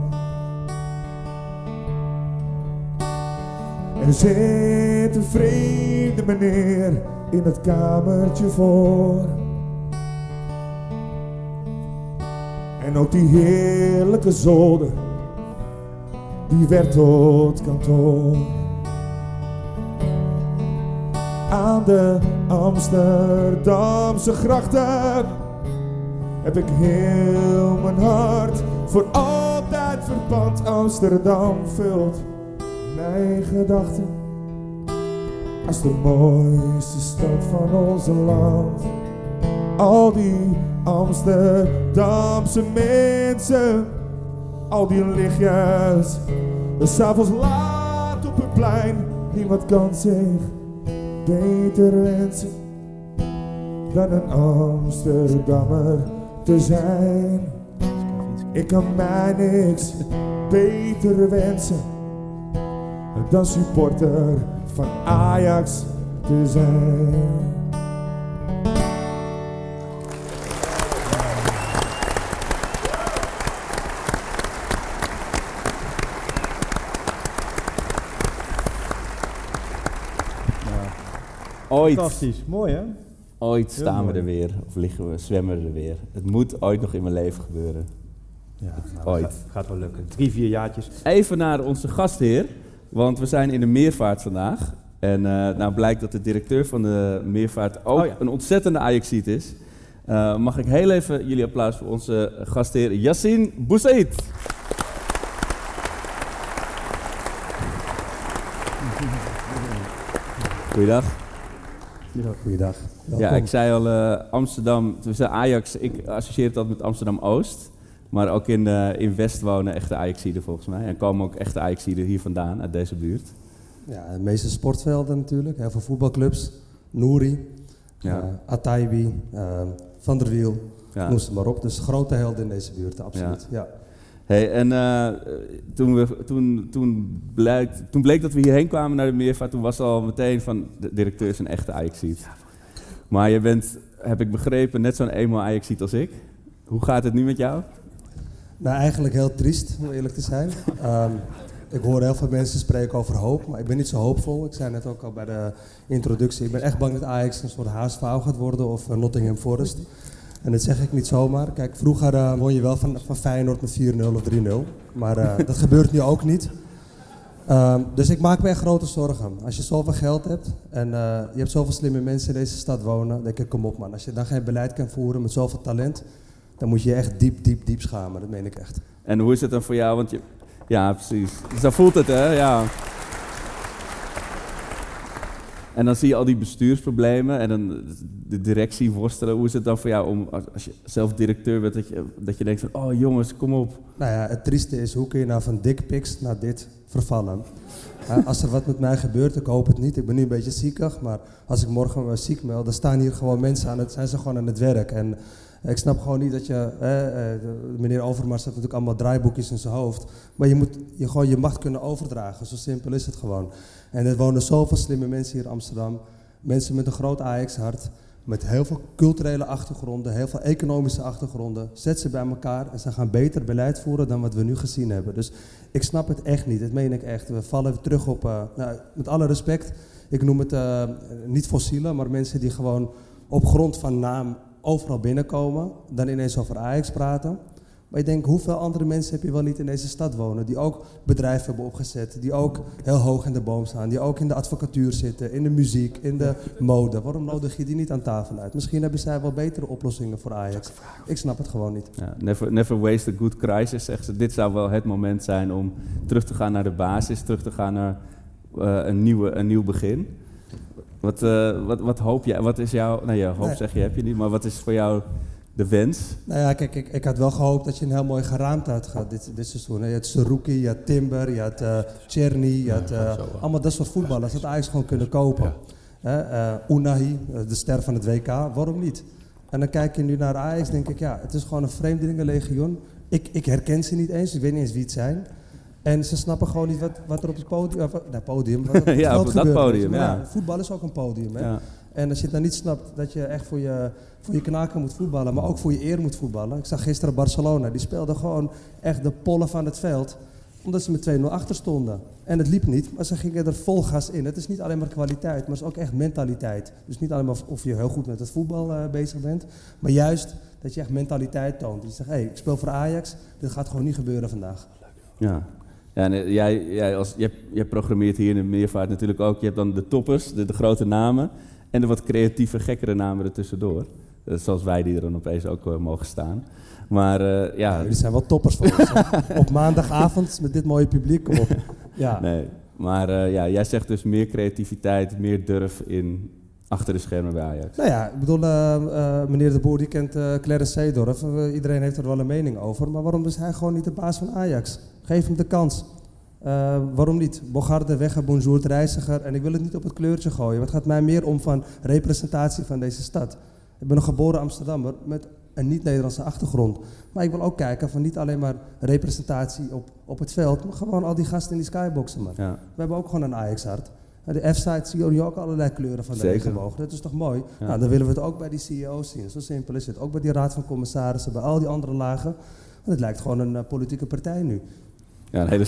Er zit een vreemde meneer in het kamertje voor. En ook die heerlijke zolder, die werd tot kantoor. Aan de Amsterdamse grachten heb ik heel mijn hart voor altijd verpand. Amsterdam vult mijn gedachten als de mooiste stad van onze land. Al die Amsterdamse mensen, al die lichtjes, s'avonds laat op het plein. Niemand kan zich beter wensen dan een Amsterdammer te zijn. Ik kan mij niks beter wensen dan supporter van Ajax te zijn. Ooit, Fantastisch, mooi hè? ooit staan we er weer, of liggen we, zwemmen we er weer. Het moet ooit nog in mijn leven gebeuren. Ja, Ooit. Gaat, gaat wel lukken. Drie, vier jaartjes. Even naar onze gastheer, want we zijn in de meervaart vandaag. En eh, nou blijkt dat de directeur van de meervaart ook Oh ja. een ontzettende Ajaxiet is. Eh, mag ik heel even jullie applaus voor onze gastheer Yassine Boussaid. Goeiedag. Goeiedag. Ja, ik zei al, eh, Amsterdam, we zijn Ajax, ik associeer altijd met Amsterdam-Oost. Maar ook in, eh, in West wonen echte Ajaxiden volgens mij. En komen ook echte Ajaxiden hier vandaan, uit deze buurt. Ja, de meeste sportvelden natuurlijk. Heel veel voetbalclubs. Nouri, Ja. eh, Ataibi, Van der Wiel, Ja. noem ze maar op. Dus grote helden in deze buurt, absoluut. Ja. Hey, en eh, toen, we, toen, toen, bleek, toen bleek dat we hierheen kwamen naar de meervaart, toen was al meteen van, de directeur is een echte Ajaxiet. Maar je bent, heb ik begrepen, net zo'n emo Ajaxiet als ik. Hoe gaat het nu met jou? Nou, eigenlijk heel triest, om eerlijk te zijn. Ehm, ik hoor heel veel mensen spreken over hoop, maar ik ben niet zo hoopvol. Ik zei net ook al bij de introductie, ik ben echt bang dat Ajax een soort HSV gaat worden of Nottingham Forest. En dat zeg ik niet zomaar. Kijk, vroeger eh, won je wel van, van Feyenoord met 4-0 of 3-0. Maar eh, dat gebeurt nu ook niet. Ehm, dus ik maak me echt grote zorgen. Als je zoveel geld hebt en eh, je hebt zoveel slimme mensen in deze stad wonen, denk ik, kom op man. Als je dan geen beleid kan voeren met zoveel talent, dan moet je je echt diep, diep, diep schamen. Dat meen ik echt. En hoe is het dan voor jou? Want je, ja, precies. Zo voelt het, hè? Ja. En dan zie je al die bestuursproblemen en dan de directie worstelen. Hoe is het dan voor jou om, als, je zelf directeur bent, dat je, dat je denkt van, oh jongens, kom op. Nou ja, het trieste is, hoe kun je nou van dickpics naar dit vervallen? Als er wat met mij gebeurt, ik hoop het niet, ik ben nu een beetje ziekig, maar als ik morgen me ziek meld, dan staan hier gewoon mensen aan het, zijn ze gewoon aan het werk. En ik snap gewoon niet dat je, eh, meneer Overmars heeft natuurlijk allemaal draaiboekjes in zijn hoofd, maar je moet je gewoon je macht kunnen overdragen, zo simpel is het gewoon. En er wonen zoveel slimme mensen hier in Amsterdam, mensen met een groot Ajax-hart, met heel veel culturele achtergronden, heel veel economische achtergronden. Zet ze bij elkaar en ze gaan beter beleid voeren dan wat we nu gezien hebben. Dus ik snap het echt niet, dat meen ik echt. We vallen terug op, eh, nou, met alle respect, ik noem het eh, niet fossielen, maar mensen die gewoon op grond van naam overal binnenkomen, dan ineens over Ajax praten. Maar ik denk, hoeveel andere mensen heb je wel niet in deze stad wonen, die ook bedrijven hebben opgezet, die ook heel hoog in de boom staan, die ook in de advocatuur zitten, in de muziek, in de mode. Waarom nodig je die niet aan tafel uit? Misschien hebben zij wel betere oplossingen voor Ajax. Ik snap het gewoon niet. Ja, never, never waste a good crisis, zegt ze. Dit zou wel het moment zijn om terug te gaan naar de basis, terug te gaan naar eh, een, nieuwe, een nieuw begin. Wat, eh, wat, wat hoop jij, wat is jouw, nou ja, hoop Nee. zeg je heb je niet, maar wat is voor jou de wens? Nou ja, kijk, ik, ik had wel gehoopt dat je een heel mooi geraamte had gehad dit, dit seizoen. Je had Saruki, je had Timber, je had eh Cherny, je had eh, allemaal dat soort voetballers. Dat Ajax gewoon kunnen kopen. Hè, eh, Unahi, de ster van het WK, waarom niet? En dan kijk je nu naar Ajax, denk ik, ja, het is gewoon een vreemdelingenlegioen. Ik, ik herken ze niet eens, ik weet niet eens wie het zijn. En ze snappen gewoon niet wat, wat er op het podium, of, nee, podium wat Ja, op dat gebeurt, podium, Maar ja. Voetbal is ook een podium, hè. Ja. En als je het dan niet snapt dat je echt voor je, voor je knaken moet voetballen, maar ook voor je eer moet voetballen. Ik zag gisteren Barcelona, die speelde gewoon echt de pollen van het veld. Omdat ze met 2-0 achter stonden. En het liep niet, maar ze gingen er vol gas in. Het is niet alleen maar kwaliteit, maar het is ook echt mentaliteit. Dus niet alleen maar of je heel goed met het voetbal eh, bezig bent, maar juist dat je echt mentaliteit toont. Dat je zegt, hé, hey, ik speel voor Ajax, dit gaat gewoon niet gebeuren vandaag. Ja. Ja, en jij, jij, als, jij, jij programmeert hier in de meervaart natuurlijk ook. Je hebt dan de toppers, de, de grote namen. En de wat creatieve, gekkere namen ertussendoor. Eh, zoals wij die er dan opeens ook eh, mogen staan. Maar eh, ja, Jullie zijn wel toppers voor ons. Op maandagavond met dit mooie publiek, op. Ja. nee. Maar ja, jij zegt dus meer creativiteit, meer durf in achter de schermen bij Ajax. Nou ja, ik bedoel, meneer De Boer die kent Clarence Seedorf. Iedereen heeft er wel een mening over. Maar waarom is hij gewoon niet de baas van Ajax? Geef hem de kans. Eh, waarom niet? Bogarde, Wegge, Bonjour, Reiziger. En ik wil het niet op het kleurtje gooien. Het gaat mij meer om van representatie van deze stad. Ik ben een geboren Amsterdammer met een niet-Nederlandse achtergrond. Maar ik wil ook kijken van niet alleen maar representatie op, op het veld, maar gewoon al die gasten in die skyboxen, man. Ja. We hebben ook gewoon een Ajax-hart. En De F-site zie je ook allerlei kleuren van de regenboog. Dat is toch mooi? Ja. Nou, dan willen we het ook bij die CEO's zien. Zo simpel is het. Ook bij die raad van commissarissen, bij al die andere lagen. Want het lijkt gewoon een eh, politieke partij nu. Ja, een hele...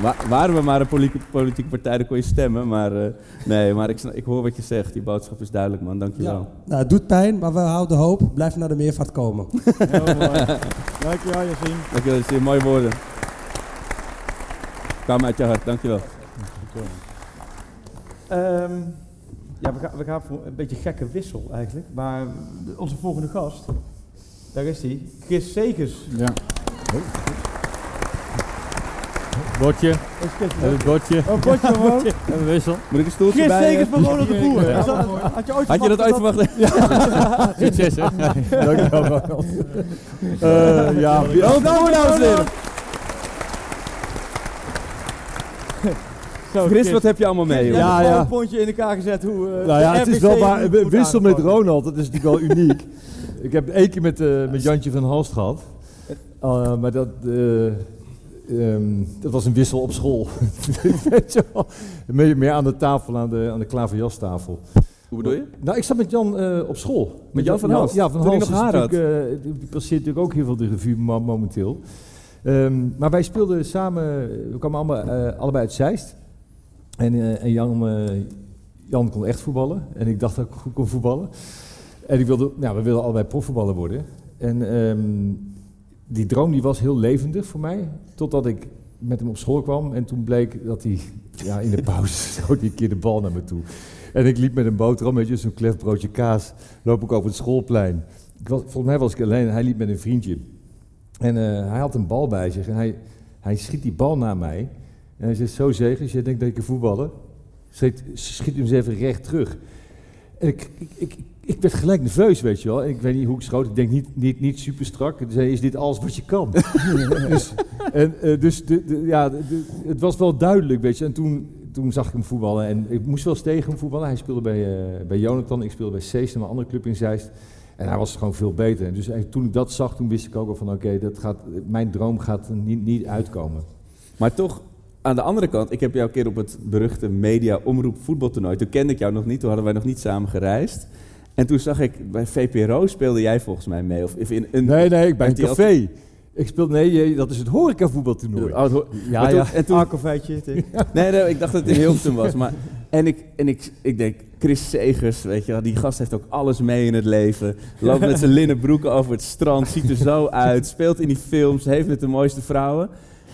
Wa- waren we maar een politieke, politieke partij, dan kon je stemmen. Maar eh, nee, maar ik, ik hoor wat je zegt. Die boodschap is duidelijk, man. Dankjewel. Nou, het doet pijn, maar we houden hoop. Blijf naar de meervaart komen. Heel mooi. Dankjewel. Dankjewel, dat zijn mooie woorden. Kwam uit je hart, dankjewel. Ehm, ja, we gaan, we gaan voor een beetje gekke wissel eigenlijk. Maar onze volgende gast, daar is hij. Chris Segers. Ja. Bordje, Chris even het bordje, Oh, potje gewoon. even wissel. Moet ik een stoeltje Chris bij? Segers eh? van Ronald de Boer. Ja. Is dat- Had je ooit Had je dat ooit verwacht verwacht? Succes hè. Dankjewel, Ronald. Eh, ja, Oh, nou, dames en heren. Zo, Chris, wat heb je allemaal mee, joh? Ja, Ja, ja. een pontje in elkaar gezet hoe eh, nou ja, het is wel een moet Wissel met. Ronald, dat is natuurlijk wel uniek. Ik heb één keer met, eh, met Jantje van Halst gehad. Eh, maar dat, eh, ehm, dat was een wissel op school. Weet je wel. meer, meer aan de tafel, aan de, aan de klaverjastafel. Hoe bedoel je? Nou, ik zat met Jan eh, op school. Met Jan van Halst? Ja, van Toen hij Halst nog is haar had? natuurlijk, eh, die passeert natuurlijk ook heel veel de revue mo- momenteel. Ehm, maar wij speelden samen, we kwamen allemaal, eh, allebei uit Zeist. En, eh, en Jan, eh, Jan kon echt voetballen. En ik dacht dat ik goed kon voetballen. En ik nou, we wilden allebei profvoetballer worden. En ehm, die droom die was heel levendig voor mij. Totdat ik met hem op school kwam. En toen bleek dat hij ja, in de pauze schoot een keer de bal naar me toe. En ik liep met een boterham, weet je, zo'n klef broodje kaas. Loop ik over het schoolplein. Ik was, volgens mij was ik alleen en hij liep met een vriendje. En eh, hij had een bal bij zich en hij, hij schiet die bal naar mij. En hij zegt, zo Zegers, jij denkt dat ik kan voetballen? Schiet, schiet hem eens even recht terug. En ik, ik, ik, ik werd gelijk nerveus, weet je wel. Ik weet niet hoe ik schoot. Ik denk niet, niet, niet super strak. Is dit alles wat je kan? dus en, eh, dus de, de- ja, de- het was wel duidelijk, weet je. En toen, toen zag ik hem voetballen. En ik moest wel eens tegen hem voetballen. Hij speelde bij, eh, bij Jonathan. Ik speelde bij Seesen, een andere club in Zeist. En hij was gewoon veel beter. En dus toen ik dat zag, toen wist ik ook wel van... Oké, dat gaat mijn droom gaat niet, niet uitkomen. Maar toch, aan de andere kant, ik heb jou een keer op het beruchte media omroep voetbaltoernooi. Toen kende ik jou nog niet, toen hadden wij nog niet samen gereisd. En toen zag ik, bij VPRO speelde jij volgens mij mee. Of in een, Nee, nee, ik bij een café. Ik speelde... Nee, dat is het horecavoetbaltoernooi. Oh, ho- Ja, maar toen- ja. En toen, nee, nee, ik dacht dat het in Hilversum was. Maar, en ik, en ik, ik denk, Chris Segers, weet je wel, die gast heeft ook alles mee in het leven. Loopt met zijn linnen broeken over het strand, ziet er zo uit, speelt in die films, heeft met de mooiste vrouwen.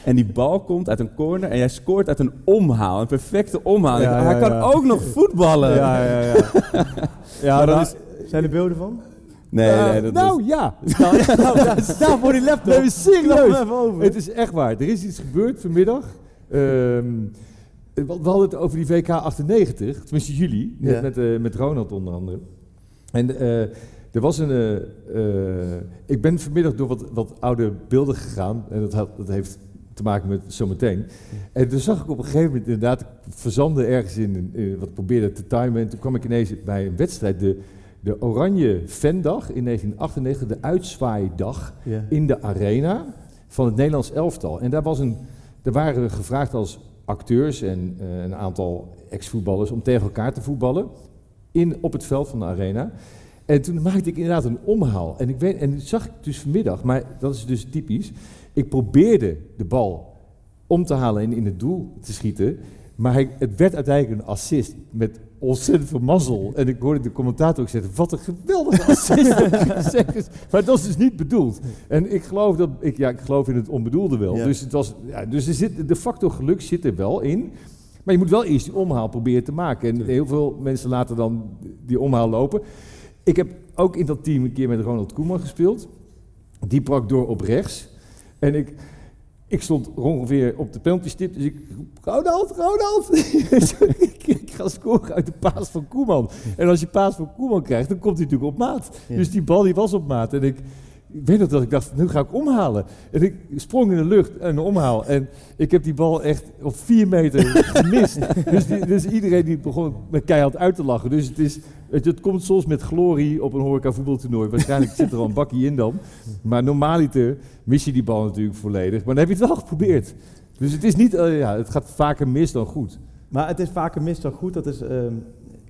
En die bal komt uit een corner en jij scoort uit een omhaal, een perfecte omhaal. Ja, Hij kan ook nog voetballen. Ja, ja, ja. ja dat nou- is- Zijn er beelden van? Nee, Eh, nee, dat nou is... ja. Nou, ja, nou, ja, sta voor die laptop. Nee, serieus. even over. Het is echt waar. Er is iets gebeurd vanmiddag. Ehm, we hadden het over die VK 98, tenminste jullie, met, Ja. met, eh, met Ronald onder andere. En eh, er was een. ik ben vanmiddag door wat, wat oude beelden gegaan. En dat, had, dat heeft te maken met zometeen. En toen zag ik op een gegeven moment inderdaad, ik verzande ergens in, wat probeerde te timen. En toen kwam ik ineens bij een wedstrijd, de, de Oranje Fandag in 1998, de uitzwaaidag Ja. in de arena van het Nederlands elftal. En daar, was een, daar waren we gevraagd als acteurs en eh, een aantal ex-voetballers om tegen elkaar te voetballen in, op het veld van de arena. En toen maakte ik inderdaad een omhaal. En, ik weet, en dat zag ik dus vanmiddag, maar dat is dus typisch. Ik probeerde de bal om te halen en in het doel te schieten. Maar hij, het werd uiteindelijk een assist met ontzettend veel mazzel. En ik hoorde de commentator ook zeggen, wat een geweldige assist. maar dat is dus niet bedoeld. En ik geloof, dat, ik, ja, ik geloof in het onbedoelde wel. Ja. Dus, het was, ja, dus er zit, de factor geluk zit er wel in. Maar je moet wel eerst die omhaal proberen te maken. En heel veel mensen laten dan die omhaal lopen. Ik heb ook in dat team een keer met Ronald Koeman gespeeld. Die brak door op rechts. En ik, ik stond ongeveer op de penaltystip, dus ik roep, Ronald, Ronald! Ik, ik ga scoren uit de paas van Koeman. En als je paas van Koeman krijgt, dan komt hij natuurlijk op maat. Ja. Dus die bal die was op maat. En ik, ik weet nog dat ik dacht, nu ga ik omhalen. En ik sprong in de lucht en omhaal. En ik heb die bal echt op vier meter gemist. dus, die- dus iedereen die begon met keihard uit te lachen. Dus het, is, het, het komt soms met glorie op een horeca voetbaltoernooi. Waarschijnlijk zit er al een bakje in dan. Maar normaliter mis je die bal natuurlijk volledig. Maar dan heb je het wel geprobeerd. Dus het is niet, eh, ja, het gaat vaker mis dan goed. Maar het is vaker mis dan goed. Dat is ehm,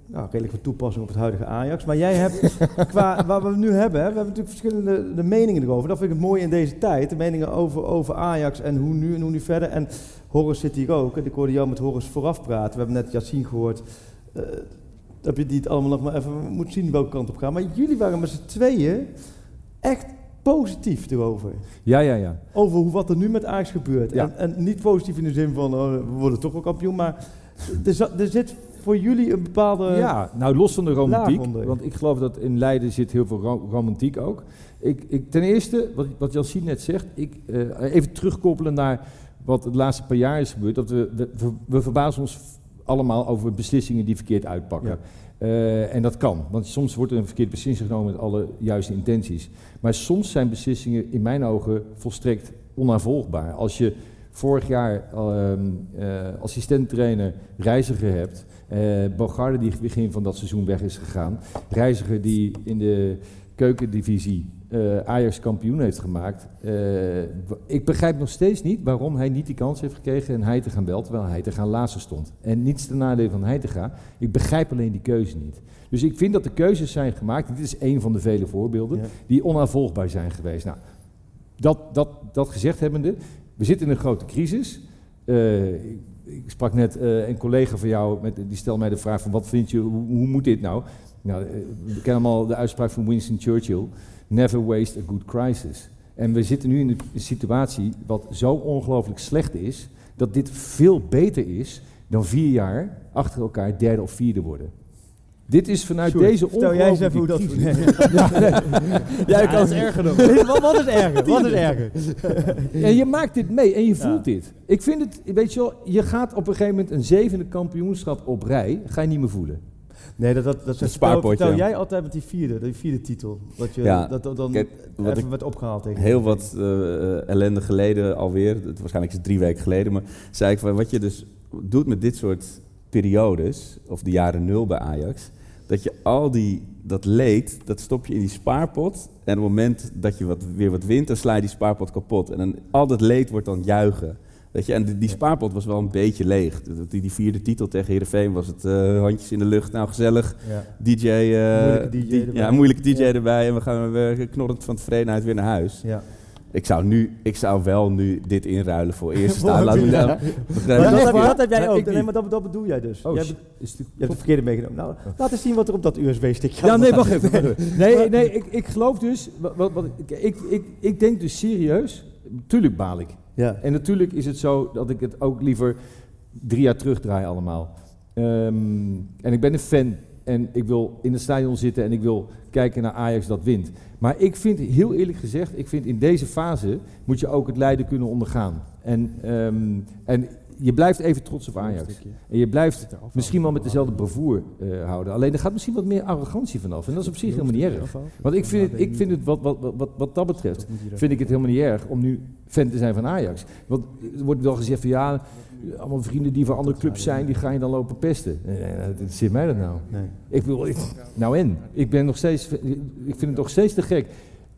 nou, redelijk van toepassing op het huidige Ajax. Maar jij hebt, qua wat we nu hebben, hè, we hebben natuurlijk verschillende de meningen erover. Dat vind ik het mooie in deze tijd. De meningen over, over Ajax en hoe nu en hoe nu verder. En Horus zit hier ook. En ik hoorde jou met Horus vooraf praten. We hebben net Yassine gehoord. Eh, heb je die het allemaal nog maar even moeten zien welke kant op gaan. Maar jullie waren met z'n tweeën echt positief erover. Ja, ja, ja. Over hoe, wat er nu met Ajax gebeurt. Ja. En, en niet positief in de zin van oh, we worden toch wel kampioen. Maar er, er zit voor jullie een bepaalde... Ja, nou los van de romantiek, want ik geloof dat in Leiden zit heel veel ro- romantiek ook. Ik, ik, ten eerste, wat, wat net zegt, ik, eh, even terugkoppelen naar wat het laatste paar jaar is gebeurd. Dat we, we, we- we verbazen ons allemaal over beslissingen die verkeerd uitpakken. Ja. Eh, en dat kan, want soms wordt er een verkeerde beslissing genomen met alle juiste intenties. Maar soms zijn beslissingen in mijn ogen volstrekt onaanvolgbaar. Als je vorig jaar eh, assistenttrainer Reiziger hebt, eh Bogarde die begin van dat seizoen weg is gegaan, Reiziger die in de keukendivisie Ajax kampioen heeft gemaakt. Eh, ik begrijp nog steeds niet waarom hij niet die kans heeft gekregen en hij te gaan wel, terwijl hij te gaan laatste stond. En niets ten nadele van hij te gaan. Ik begrijp alleen die keuze niet. Dus ik vind dat de keuzes zijn gemaakt, dit is één van de vele voorbeelden, Ja. die onaanvolgbaar zijn geweest. Nou, dat, dat, dat gezegd hebbende, we zitten in een grote crisis. Eh, ik, ik sprak net een collega van jou, met, die stelde mij de vraag van wat vind je, hoe, hoe moet dit nou? Nou, we kennen allemaal de uitspraak van Winston Churchill, never waste a good crisis. En we zitten nu in een situatie wat zo ongelooflijk slecht is, dat dit veel beter is dan vier jaar achter elkaar derde of vierde worden. Dit is vanuit Sjoerd, deze Vertel jij eens even hoe dat... crisis- Jij kan het erger doen. wat, wat is erger? Wat is erger? En je maakt dit mee en je Ja. voelt dit. Ik vind het, weet je wel, je gaat op een gegeven moment een zevende kampioenschap op rij, ga je niet meer voelen. Nee, dat, dat, dat vertel, spaarpotje. jij altijd met die vierde, die vierde titel. Dat je Ja, dat, dat dan kijk, wat even werd opgehaald tegen heel wat eh, ellende geleden alweer, het, waarschijnlijk is het drie weken geleden, maar zei ik van wat je dus doet met dit soort periodes, of de jaren nul bij Ajax, dat je al die, dat leed, dat stop je in die spaarpot en op het moment dat je wat, weer wat wint, dan sla je die spaarpot kapot. En dan, al dat leed wordt dan juichen. Weet je, en die, die spaarpot was wel een beetje leeg. Die, die vierde titel tegen Heerenveen was het eh, handjes in de lucht, nou gezellig. Ja. DJ, eh, Moeilijke DJ erbij. Ja, moeilijke DJ Ja. erbij en we gaan weer knorrend van tevredenheid weer naar huis. Ja. Ik zou, nu, ik zou wel nu dit inruilen voor eerste staan. Laat me ja. nou, dat, dat heb jij Nee, ook. Nee, maar dat, dat bedoel jij dus. Oh, jij, hebt- is je hebt het verkeerde meegenomen. Nou, laat eens zien wat er op dat USB-stickje Ja, nee, wacht even. Nee, nee ik, ik geloof dus, wat, wat, wat- ik, ik, ik, ik denk dus serieus, tuurlijk baal ik. Ja. En natuurlijk is het zo dat ik het ook liever drie jaar terugdraai allemaal. Ehm, en ik ben een fan en ik wil in het stadion zitten en ik wil kijken naar Ajax dat wint. Maar ik vind, heel eerlijk gezegd, ik vind in deze fase moet je ook het lijden kunnen ondergaan. En, ehm, en je blijft even trots op Ajax. En je blijft misschien wel met dezelfde bravoure eh, houden. Alleen er gaat misschien wat meer arrogantie vanaf. En dat is op zich helemaal niet erg. Want ik vind het, ik vind het wat, wat, wat, wat, dat betreft, vind ik het helemaal niet erg om nu fan te zijn van Ajax. Want er wordt wel gezegd van ja, allemaal vrienden die voor andere clubs zijn, die ga je dan lopen pesten. Dat zit mij dat nou. Ik wil, nou en? Ik ben nog steeds, ik vind het nog steeds te gek.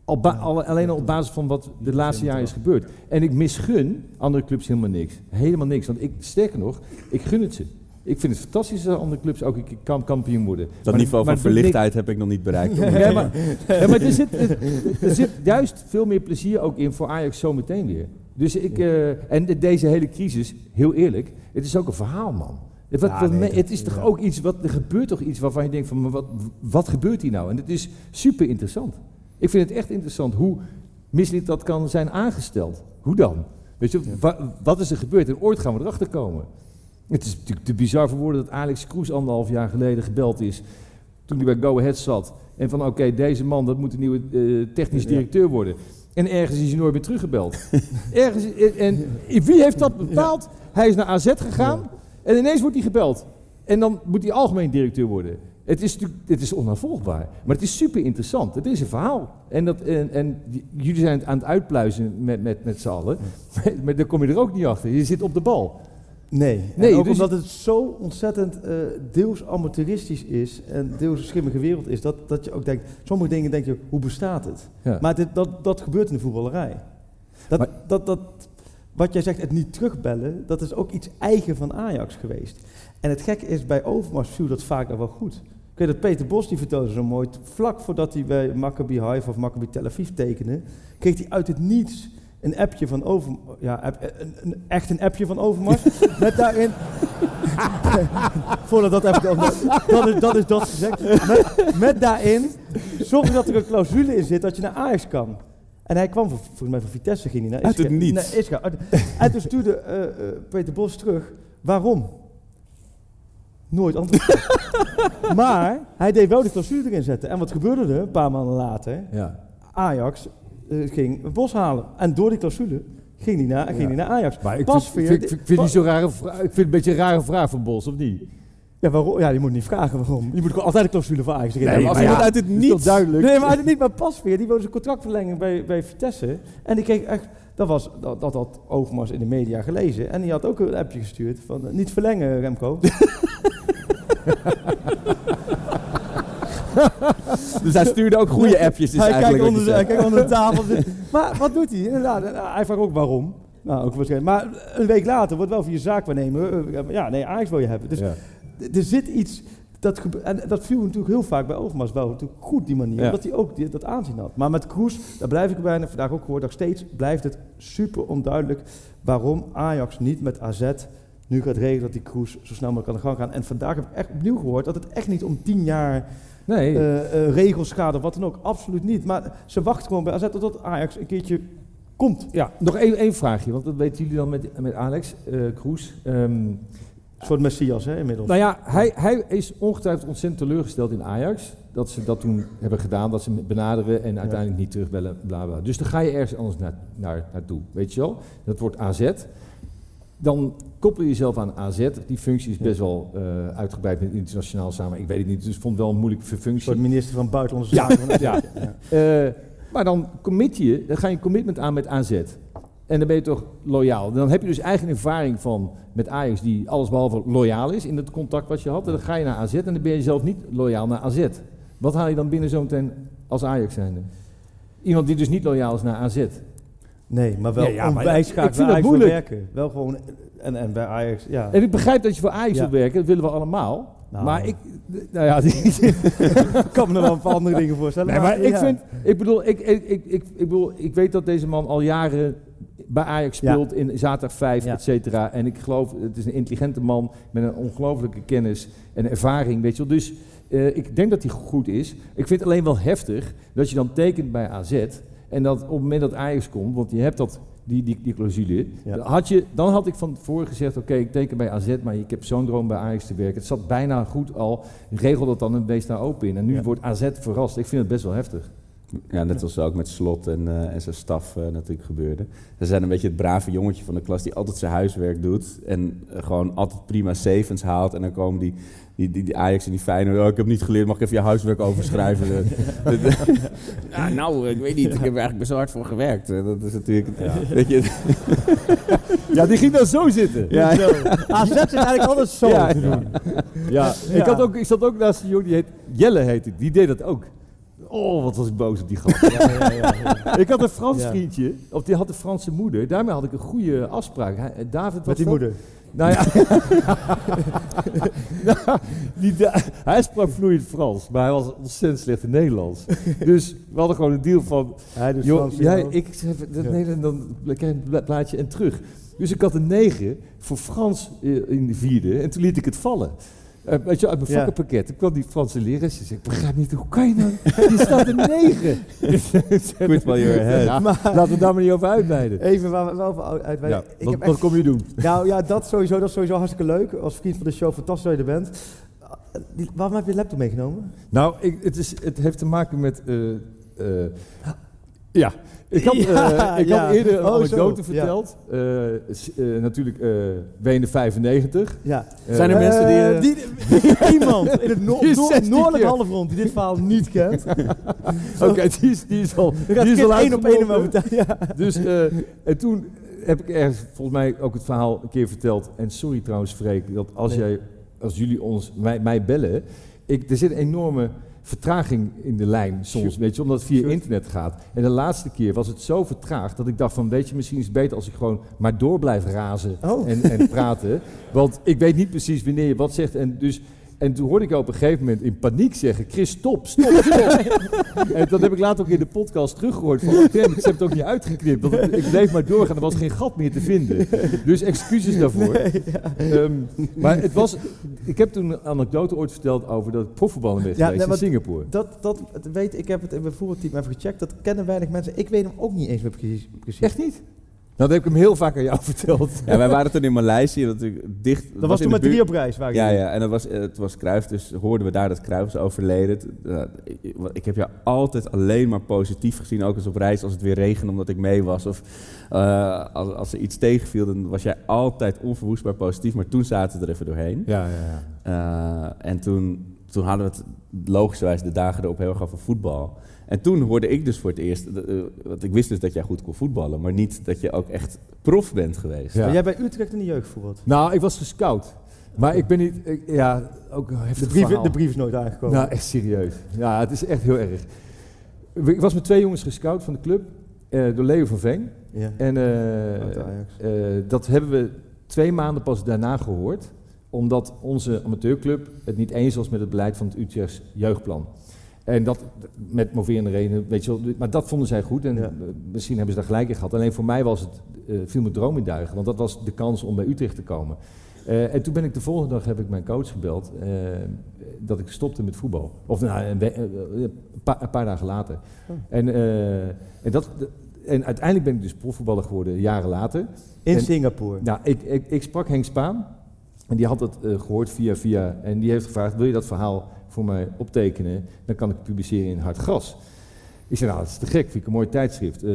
Al ba- al- alleen al op basis van wat de laatste jaren is gebeurd. En ik misgun andere clubs helemaal niks. Helemaal niks. Want ik, sterker nog, ik gun het ze. Ik vind het fantastisch als andere clubs ook een kampioen worden. Dat Maar- niveau maar van verlichtheid heb ik nog niet bereikt. Ja, maar, ja, maar er, zit, er, er zit juist veel meer plezier ook in voor Ajax zometeen weer. Dus ik, eh, en de- deze hele crisis, heel eerlijk, het is ook een verhaal, man. Het, wat, Ja, wat nee, me- dat- het is toch ja. ook iets, wat, er gebeurt toch iets waarvan je denkt van, maar wat, wat gebeurt hier nou? En het is super interessant. Ik vind het echt interessant hoe misleid dat kan zijn aangesteld. Hoe dan? Weet je, wa- wat is er gebeurd? En ooit gaan we erachter komen. Het is natuurlijk te bizar voor woorden dat Alex Kroes anderhalf jaar geleden gebeld is. Toen hij bij Go Ahead zat. En van oké, deze man, dat moet een nieuwe eh, technisch directeur worden. En ergens is hij nooit meer teruggebeld. ergens, en, en wie heeft dat bepaald? Hij is naar AZ gegaan en ineens wordt hij gebeld. En dan moet hij algemeen directeur worden. Het is, het is onafvolgbaar, maar het is super interessant. Het is een verhaal. En, dat, en, jullie zijn het aan het uitpluizen met, met, met z'n allen. Maar daar kom je er ook niet achter. Je zit op de bal. Nee, Nee, en ook dus- omdat het zo ontzettend eh, deels amateuristisch is en deels een schimmige wereld is, dat, dat je ook denkt, sommige dingen denk je, hoe bestaat het? Ja. Maar dit, dat, dat gebeurt in de voetballerij. Dat, Maar- dat, dat, wat jij zegt, het niet terugbellen, dat is ook iets eigen van Ajax geweest. En het gekke is, bij Overmars viel dat vaak nog wel goed. Ik weet dat Peter Bos, die vertelde zo mooi, vlak voordat hij bij Maccabi Haifa of Maccabi Tel Aviv tekende, kreeg hij uit het niets een appje van Overmars, ja, een, een- echt een appje van Overmars, met daarin, voordat dat even, dan is, dan is dat gezegd, met, met daarin, zorg dat er een clausule in zit dat je naar Ajax kan. En hij kwam, volgens mij van Vitesse, ging hij naar Uit het niets. naar En toen stuurde eh, eh, Peter Bos terug, waarom? Nooit antwoord. maar hij deed wel de clausule erin zetten. En wat gebeurde er een paar maanden later? Ja. Ajax eh, ging Bos halen. En door die clausule ging hij naar, ging Ja. naar Ajax. Maar ik Pas vind, vind, vind, vind die zo'n rare. Ik vind het een beetje een rare vraag van Bos, of niet? Ja, waarom? ja, je moet niet vragen waarom. Je moet gewoon altijd een clausule voor Ajax Nee, als maar iemand ja, uit het niets... duidelijk. Nee, maar niet maar pas weer. Die wilde zijn contractverlenging bij, bij Vitesse. En die kreeg echt... Dat, was, dat, dat had Overmars in de media gelezen. En die had ook een appje gestuurd van... eh, niet verlengen, Remco. Dus hij stuurde ook goede appjes. Is hij, eigenlijk kijkt onder je de, hij zegt. kijkt onder de tafel. maar wat doet hij? Inderdaad, eh, hij vraagt ook waarom. Nou, ook waarschijnlijk. Maar een week later wordt wel voor je zaakwaarnemer... eh, Ja, nee, Ajax wil je hebben. Dus Ja. er zit iets... Dat, en dat viel natuurlijk heel vaak bij Overmars wel natuurlijk goed, die manier. Ja. Omdat hij ook die, dat aanzien had. Maar met Kroes, daar blijf ik bij. En vandaag ook gehoord, nog steeds blijft het super onduidelijk... waarom Ajax niet met AZ nu gaat regelen dat die Kroes zo snel mogelijk aan de gang gaan. En vandaag heb ik echt opnieuw gehoord dat het echt niet om tien jaar Nee. eh, eh, regels gaat of wat dan ook. Absoluut niet. Maar ze wachten gewoon bij AZ totdat Ajax een keertje komt. ja, nog één, één vraagje, want dat weten jullie dan met, met Alex eh Kroes. Ehm, Een soort Messias, hè, inmiddels. nou ja, hij, hij is ongetwijfeld ontzettend teleurgesteld in Ajax. Dat ze dat toen hebben gedaan, dat ze hem benaderen en uiteindelijk niet terugbellen, bla bla. Dus dan ga je ergens anders naar, naar, naartoe, weet je wel. Dat wordt AZ. Dan koppel je jezelf aan AZ. Die functie is best wel eh, uitgebreid met internationaal samen. Ik weet het niet, dus ik vond het wel een moeilijke functie. soort minister van Buitenlandse Ja, Zaken. ja. AZ. Eh, maar dan commit je, dan ga je een commitment aan met AZ. En dan ben je toch loyaal. Dan heb je dus eigen ervaring van met Ajax die allesbehalve loyaal is in het contact wat je had. En dan ga je naar AZ en dan ben je zelf niet loyaal naar AZ. Wat haal je dan binnen zometeen als Ajax zijnde? Iemand die dus niet loyaal is naar AZ. Nee, maar wel Ja, ja, onwijs ik graag vind bij dat Ajax wil werken. Wel gewoon, en, en bij Ajax, ja. En ik begrijp dat je voor Ajax Ja. wil werken, dat willen we allemaal. Nou. Maar ik, nou ja, die, ik kan me er wel een paar andere dingen voorstellen. Nee, maar ik ja. vind, ik bedoel, ik, ik, ik, ik, ik bedoel, ik weet dat deze man al jaren bij Ajax Ja. speelt in zaterdag 5, Ja. et cetera. En ik geloof, het is een intelligente man met een ongelooflijke kennis en ervaring, weet je wel. Dus eh, ik denk dat hij goed is. Ik vind het alleen wel heftig dat je dan tekent bij AZ en dat op het moment dat Ajax komt, want je hebt dat, die, die, die clausule, Ja. had je, dan had ik van tevoren gezegd, oké, ik teken bij AZ, maar ik heb zo'n droom bij Ajax te werken. Het zat bijna goed al, regel dat dan en wees daar open in. En nu Ja. wordt AZ verrast. Ik vind het best wel heftig. Ja, net zoals ook met Slot en, eh, en zijn staf eh, natuurlijk gebeurde. Ze zijn een beetje het brave jongetje van de klas die altijd zijn huiswerk doet. En eh, gewoon altijd prima sevens haalt. En dan komen die, die, die, die Ajax en die Feyenoord. Oh, ik heb niet geleerd, mag ik even je huiswerk overschrijven? Ja, nou, ik weet niet. Ik heb er eigenlijk best wel hard voor gewerkt. Dat is natuurlijk... Weet je, Ja, die ging dan zo zitten. ja, AZ is eigenlijk altijd zo Ja, te doen. Ja, Ik, had ook, ik zat ook naast een jongen die heet Jelle heette. Die deed dat ook. Oh, wat was ik boos op die gast. ik had een Frans Ja. vriendje, of die had een Franse moeder. Daarmee had ik een goede afspraak. Hij, David was Met die dat? moeder. Nou ja. Nou, die hij sprak vloeiend Frans, maar hij was ontzettend slecht in Nederlands. Dus we hadden gewoon een deal van, Hij doet Joh, Frans, jij, ik zeg dat Ja. Nederland, dan krijg je een plaatje en terug. Dus ik had een 9 voor Frans eh, in de vierde en toen liet ik het vallen. Eh, weet je, uit mijn vakkenpakket. Toen kwam die Franse leraar. Ze zei, ik begrijp niet, hoe kan je nou? Die staat een 9. Quit while you're ahead. Ja, Maar- laten we daar maar niet over uitweiden. Even waar we wel over uitweiden. Ja, ik wat, heb wat kom je doen? nou ja, dat sowieso, dat is sowieso hartstikke leuk. Als vriend van de show, fantastisch dat je er bent. Die- waarom heb je de laptop meegenomen? Nou, ik, het, is, het heeft te maken met... eh, eh, ja, ik had, eh, Ja, ik ja. had eerder een Oh, anekdote ja. verteld. Eh, eh, natuurlijk eh WN 95. Ja. Zijn er mensen die, die, iemand in het no Die noor- 16 noordelijke keer. halfrond die dit verhaal niet kent. Oké, die, is, die is al, die is al één op één. Ja. Dus, eh, en toen heb ik ergens volgens mij ook het verhaal een keer verteld. En sorry trouwens, Freek, dat als, Nee. jij, als jullie ons, mij, mij bellen. Ik, er zit een enorme vertraging in de lijn soms, Sure. weet je, omdat het via Sure. internet gaat. En de laatste keer was het zo vertraagd dat ik dacht van, weet je, misschien is het beter als ik gewoon maar door blijf razen Oh. en, en praten. Want ik weet niet precies wanneer je wat zegt. En, dus, en toen hoorde ik jou op een gegeven moment in paniek zeggen, Chris, stop, stop, stop. en dat heb ik later ook in de podcast teruggehoord. Van, oh, damn, ze hebben het ook niet uitgeknipt. Want ik bleef maar doorgaan, er was geen gat meer te vinden. Dus excuses daarvoor. Ehm, maar het was, ik heb toen een anekdote ooit verteld over dat ik profvoetballer ben Ja, geweest nee, in Singapore. Dat, dat dat weet ik, heb het in mijn voetbalteam even gecheckt. Dat kennen weinig mensen. Ik weet hem ook niet eens meer precies. precies. Echt niet? Nou, dat heb ik hem heel vaak aan jou verteld. Ja, wij waren toen in Maleisië, natuurlijk dicht. Dat was toen de met drie op reis. Waren Ja, ja, en dat was, eh, het was Cruijff, dus hoorden we daar dat Cruijff was overleden. Eh, ik, heb jou altijd alleen maar positief gezien, ook als op reis, als het weer regende omdat ik mee was. Of eh, als, als er iets tegenviel, dan was jij altijd onverwoestbaar positief. Maar toen zaten we er even doorheen. Ja, ja, ja. Eh, en toen, toen hadden we het logischerwijs de dagen erop heel erg over voetbal. En toen hoorde ik dus voor het eerst, eh, want ik wist dus dat jij goed kon voetballen, maar niet dat je ook echt prof bent geweest. Ja. Jij bij Utrecht in de jeugd voetbald. Nou, ik was gescout. Maar ik ben niet, ik- ja, ook De brief, verhaal. de brief is nooit aangekomen. Nou, echt serieus. Ja, het is echt heel erg. Ik was met twee jongens gescout van de club, eh, door Leo van Veen. ja. En eh, eh, dat hebben we twee maanden pas daarna gehoord, omdat onze amateurclub het niet eens was met het beleid van het Utrechts jeugdplan. En dat met moverende redenen, weet je wel, maar dat vonden zij goed en Ja. eh, misschien hebben ze daar gelijk in gehad. Alleen voor mij was het, eh viel mijn droom in duigen, want dat was de kans om bij Utrecht te komen. Eh, en toen ben ik de volgende dag heb ik mijn coach gebeld dat ik stopte met voetbal. Of nou, een, paar, een paar dagen later. Oh. En, en, dat, en uiteindelijk ben ik dus profvoetballer geworden, jaren later. In en- Singapore. Nou, ik, ik, ik sprak Henk Spaan en die had het eh, gehoord via via. En die heeft gevraagd, wil je dat verhaal voor mij optekenen? Dan kan ik het publiceren in Hard Gras. Ik zei, nou, dat is te gek, vind ik een mooi tijdschrift. Eh,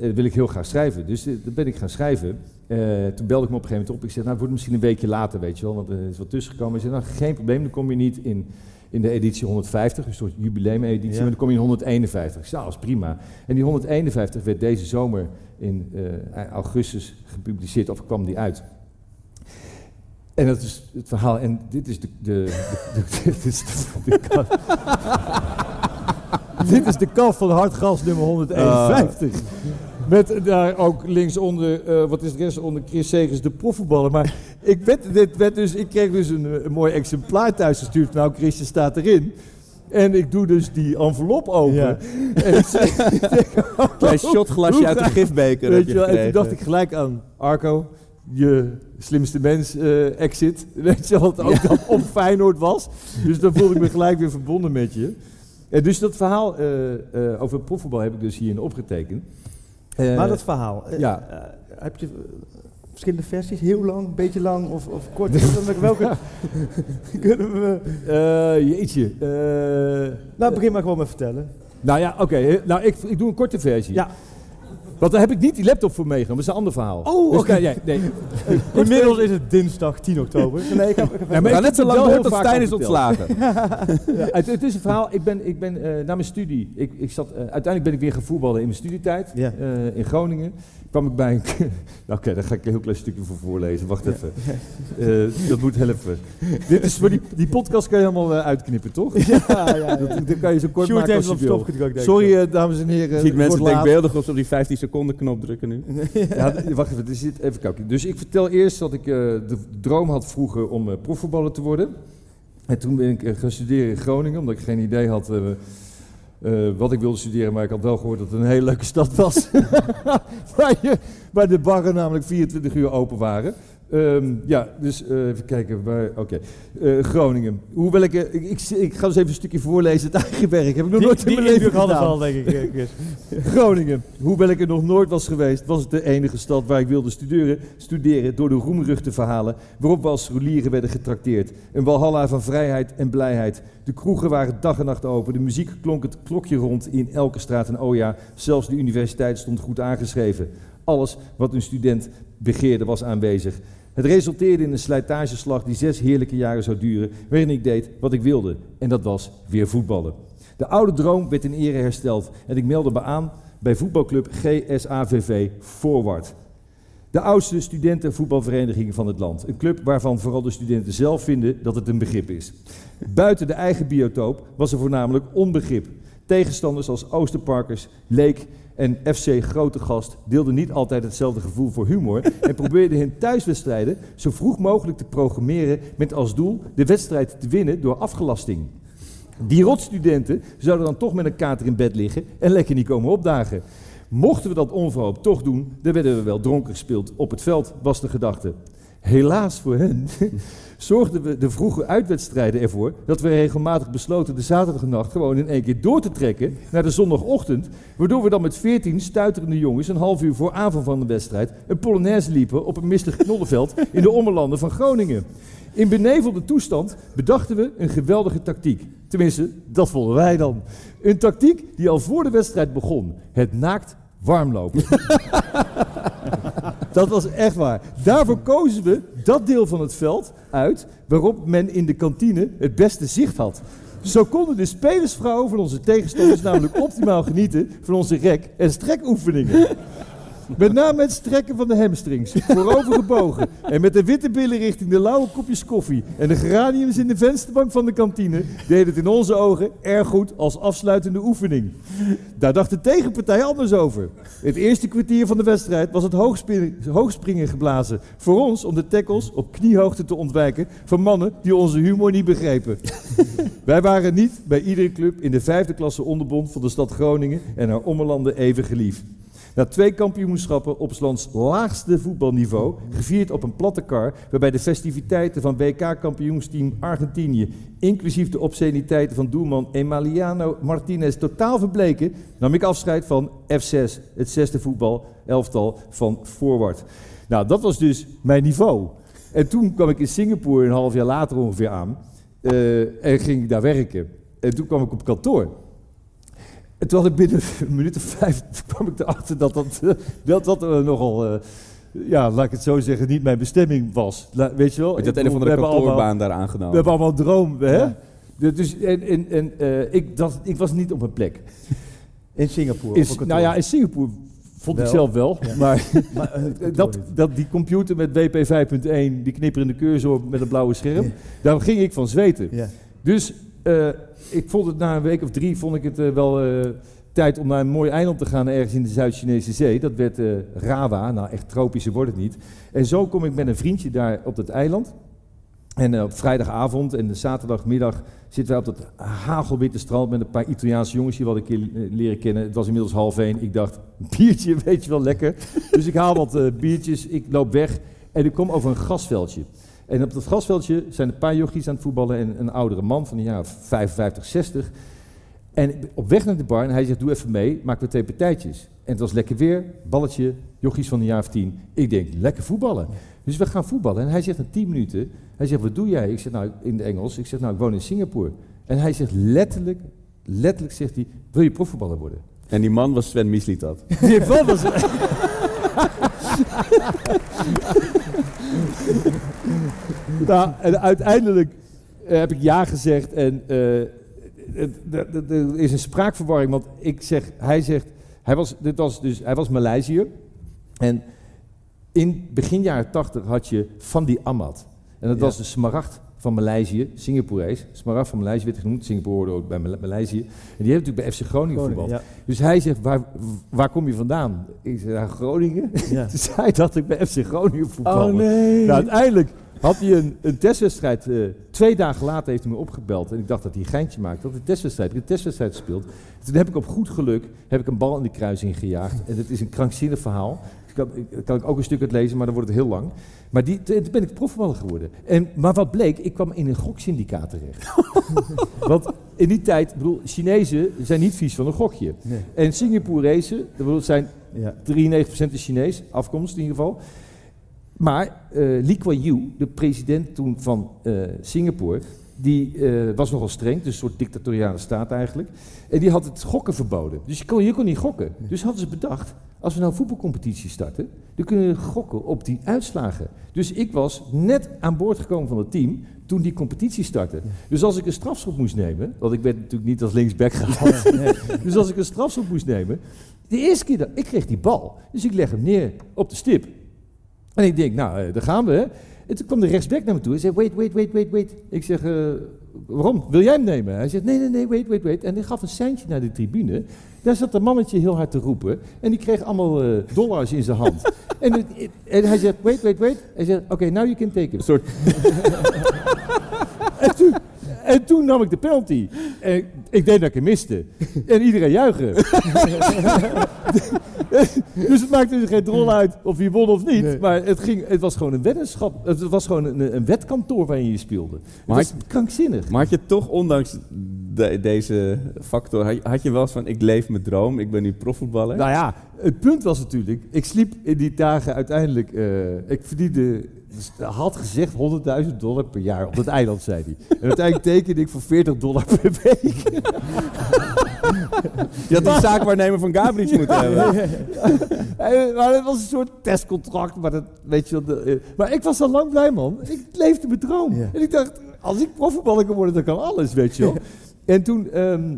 dat wil ik heel graag schrijven. Dus eh, dat ben ik gaan schrijven. Eh, toen belde ik me op een gegeven moment op. Ik zei, nou, het wordt misschien een weekje later, weet je wel, want er is wat tussengekomen. Ik zei, nou, geen probleem, dan kom je niet in, in de editie 150, een soort jubileumeditie, Ja. maar dan kom je in 151. Ik zei, nou, dat is prima. En die 151 werd deze zomer in eh, augustus gepubliceerd, of kwam die uit. En dat is het verhaal. En dit is de. de, dit is de, de dit is de kaf van Hartgas nummer 151. Met daar ook linksonder, eh wat is de rest onder Chris Segers, de profvoetballer. Maar ik, werd, dit werd dus, ik kreeg dus een, eh, een mooi exemplaar thuis gestuurd. Nou, Chrisje staat erin. En ik doe dus die envelop open. Ja. En ik Klein shotglasje uit de gifbeker Weet je wel, en toen dacht ik gelijk aan Arco, je slimste mens eh, exit. Weet je wat ook dat op Feyenoord was. Dus dan voelde ik me gelijk weer verbonden met je. En dus dat verhaal eh, eh, over profvoetbal heb ik dus hierin opgetekend. Eh, maar dat verhaal. eh, ja. eh, heb je eh, verschillende versies? Heel lang, beetje lang of, of kort? Welke kunnen we... eh, jeetje. eh, Nou, begin maar gewoon met vertellen. nou ja, oké. eh, nou, ik, ik doe een korte versie. Ja. Want daar heb ik niet die laptop voor meegenomen. Dat is een ander verhaal. Oh, Dus oké. nee, nee, nee. Inmiddels is het dinsdag 10 oktober. Nee, ik heb, ik heb Ja, maar ik net zo lang tot vaak Stijn is ontslagen. Ja, het, het is een verhaal. Ik ben, ik ben eh, na mijn studie. Ik, ik zat, eh, uiteindelijk ben ik weer gaan voetballen in mijn studietijd. Eh, in Groningen. Kwam ik bij een. Oké, daar ga ik een heel klein stukje voor voorlezen. Wacht even. Eh, dat moet helpen. Dit is voor die, die podcast kan je helemaal eh, uitknippen, toch? Ja, ja, ja. Dat, dat kan je zo kort maken als je wil. gedrukt. Sorry, eh, dames en heren. Ziet mensen wordt laat. denkbeeldig op die 15 seconden knop drukken nu. Ja, wacht even, er zit, even kijken. Dus ik vertel eerst dat ik de droom had vroeger om profvoetballer te worden. En toen ben ik gaan studeren in Groningen, omdat ik geen idee had eh, wat ik wilde studeren. Maar ik had wel gehoord dat het een hele leuke stad was. waar, waar de barren namelijk 24 uur open waren. Ehm, ja, dus eh, even kijken. waar- Oké. Eh, Groningen. Hoewel ik, eh, ik, ik, ik ga eens even een stukje voorlezen. Het eigen werk heb ik nog Die, nooit in die mijn leven gedaan. al, denk ik. Groningen. Hoewel ik er nog nooit was geweest, was het de enige stad waar ik wilde studeren, studeren door de roemruchte verhalen waarop we als scholieren werden getrakteerd. Een walhalla van vrijheid en blijheid. De kroegen waren dag en nacht open, de muziek klonk het klokje rond in elke straat en oh ja, zelfs de universiteit stond goed aangeschreven. Alles wat een student begeerde was aanwezig. Het resulteerde in een slijtageslag die zes heerlijke jaren zou duren, waarin ik deed wat ik wilde. En dat was weer voetballen. De oude droom werd in ere hersteld en ik meldde me aan bij voetbalclub GSAVV Forward. De oudste studentenvoetbalvereniging van het land. Een club waarvan vooral de studenten zelf vinden dat het een begrip is. Buiten de eigen biotoop was er voornamelijk onbegrip. Tegenstanders als Oosterparkers, Leek en FC Grote Gast deelden niet altijd hetzelfde gevoel voor humor en probeerden hun thuiswedstrijden zo vroeg mogelijk te programmeren met als doel de wedstrijd te winnen door afgelasting. Die rotstudenten zouden dan toch met een kater in bed liggen en lekker niet komen opdagen. Mochten we dat onverhoopt toch doen, dan werden we wel dronken gespeeld op het veld, was de gedachte. Helaas voor hen zorgden we de vroege uitwedstrijden ervoor dat we regelmatig besloten de zaterdagnacht gewoon in één keer door te trekken naar de zondagochtend, waardoor we dan met veertien stuiterende jongens een half uur voor aanvang van de wedstrijd een polonaise liepen op een mistig knollenveld in de ommelanden van Groningen. In benevelde toestand bedachten we een geweldige tactiek. Tenminste, dat vonden wij dan. Een tactiek die al voor de wedstrijd begon. Het naakt warmlopen. dat was echt waar. Daarvoor kozen we dat deel van het veld uit waarop men in de kantine het beste zicht had. Zo konden de spelersvrouwen van onze tegenstanders namelijk optimaal genieten van onze rek- en strekoefeningen. Met name het strekken van de hamstrings, voorover gebogen en met de witte billen richting de lauwe kopjes koffie en de geraniums in de vensterbank van de kantine deed het in onze ogen erg goed als afsluitende oefening. Daar dacht de tegenpartij anders over. Het eerste kwartier van de wedstrijd was het hoogspringen, geblazen. Voor ons om de tackles op kniehoogte te ontwijken van mannen die onze humor niet begrepen. Wij waren niet bij iedere club in de vijfde klasse onderbond van de stad Groningen en haar ommelanden even geliefd. Na twee kampioenschappen op lands laagste voetbalniveau, gevierd op een platte kar, waarbij de festiviteiten van WK-kampioensteam Argentinië, inclusief de obsceniteiten van doelman Emiliano Martinez, totaal verbleken, nam ik afscheid van F6, het zesde voetbal-elftal van Forward. Nou, dat was dus mijn niveau. En toen kwam ik in Singapore een half jaar later ongeveer aan eh, en ging ik daar werken. En toen kwam ik op kantoor. En toen had ik binnen een minuut of vijf kwam ik erachter dat dat, eh, dat, dat eh, nogal, eh, ja, laat ik het zo zeggen, niet mijn bestemming was. La- weet je wel? Je had Ik een of andere we hebben allemaal- kantoorbaan daar We aangenomen. hebben allemaal een droom, hè? Ja. De- Dus, en en, en eh, ik, dat, ik was niet op mijn plek. In Singapore. In, nou ja, in Singapore vond ik zelf wel, Ja. maar dat, dat, die computer met WP 5.1, die knipperende cursor met een blauwe scherm, Ja. daar ging ik van zweten. Ja. Dus eh, ik vond het na een week of drie vond ik het eh, wel eh, tijd om naar een mooi eiland te gaan ergens in de Zuid-Chinese zee. Dat werd Rawa, nou echt tropische wordt het niet. En zo kom ik met een vriendje daar op dat eiland. En op vrijdagavond en de zaterdagmiddag zitten wij op dat hagelwitte strand met een paar Italiaanse jongens die we hadden leren kennen. Het was inmiddels half één. Ik dacht, biertje, weet je wel, lekker. Dus ik haal wat biertjes, ik loop weg en ik kom over een gasveldje. En op dat gasveldje zijn een paar jochies aan het voetballen en een oudere man van een jaar of 55, 60. En op weg naar de bar en hij zegt, doe even mee, maken we twee partijtjes. En het was lekker weer, balletje, jochies van een jaar of tien. Ik denk, lekker voetballen. Dus we gaan voetballen. En hij zegt na tien minuten, hij zegt, wat doe jij? Ik zeg, nou, in het Engels, ik zeg, nou, ik woon in Singapore. En hij zegt letterlijk, letterlijk zegt hij, wil je profvoetballer worden? En die man was Sven Mislitat. Die bal was... nou, en uiteindelijk eh, heb ik ja gezegd en eh, er is een spraakverwarring, want ik zeg, hij zegt, hij was, dit was dus, hij was Maleisiër en in begin jaren 80 had je Van die Ahmad en dat Ja. was de smaragd van Maleisië, Singaporees. Smaragd van Maleisië werd genoemd, Singapore hoorde ook bij Male- Maleisië. En die heeft natuurlijk bij FC Groningen Groningen, voetbal. ja. Dus hij zegt, waar, waar kom je vandaan? Ik zeg, "Ja, Groningen. Ja. Dus hij dacht ik bij FC Groningen voetballen. Oh nee. Nou, uiteindelijk had hij een, een testwedstrijd. eh, twee dagen later heeft hij me opgebeld. En ik dacht dat hij een geintje maakte. Dat hij een testwedstrijd. Een testwedstrijd gespeeld. Toen heb ik op goed geluk heb ik een bal in de kruising gejaagd. En het is een krankzinnig verhaal. kan, ik- kan ik ook een stuk uit lezen, maar dan wordt het heel lang. Maar die, toen ben ik profvoetballer geworden. En, maar wat bleek, ik kwam in een goksyndicaat terecht. Want in die tijd, ik bedoel, Chinezen zijn niet vies van een gokje. Nee. En Singaporezen, het zijn Ja. 93% is Chinees, afkomst in ieder geval. Maar eh Lee Kuan Yew, de president toen van eh, Singapore, die eh, was nogal streng, dus een soort dictatoriale staat eigenlijk. En die had het gokken verboden. Dus je kon, je kon niet gokken. Dus hadden ze bedacht, als we nou een voetbalcompetitie starten, dan kunnen we gokken op die uitslagen. Dus ik was net aan boord gekomen van het team toen die competitie startte. Dus als ik een strafschop moest nemen, want ik werd natuurlijk niet als linksback gehaald. dus als ik een strafschop moest nemen, de eerste keer dat ik kreeg die bal, dus ik leg hem neer op de stip. En ik denk, nou, eh, daar gaan we. En toen kwam de rechtsback naar me toe en zei, wait, wait, wait, wait, wait. Ik zeg, eh, waarom? Wil jij hem nemen? Hij zegt, nee, nee, nee, wait, wait, wait. En hij gaf een seintje naar de tribune. Daar zat een mannetje heel hard te roepen. En die kreeg allemaal eh, dollars in zijn hand. en, het- en hij zegt, wait, wait, wait. Hij zegt, oké, now you can take it. Een soort En toen, en toen nam ik de penalty. En ik, ik deed dat ik hem miste. En iedereen juichen. dus het maakte er geen drol uit of je won of niet. Nee. Maar het, ging, het was gewoon een weddenschap. Het was gewoon een, een wetkantoor waarin je speelde. Maar het was krankzinnig. Maar had je toch, ondanks de- deze factor, had je, had je wel eens van, ik leef mijn droom, ik ben nu profvoetballer? Nou ja, het punt was natuurlijk, ik sliep in die dagen uiteindelijk, eh, ik verdiende, had gezegd 100.000 dollar per jaar op dat eiland, zei hij. En uiteindelijk tekende ik voor 40 dollar per week. Je had die zaakwaarnemer van Gabriels moeten hebben. Maar het was een soort testcontract, maar dat, weet je eh, maar ik was al lang blij, man. Ik leefde mijn droom. Ja. En ik dacht, als ik profvoetballer kan worden, dan kan alles, weet je wel. en toen, ehm,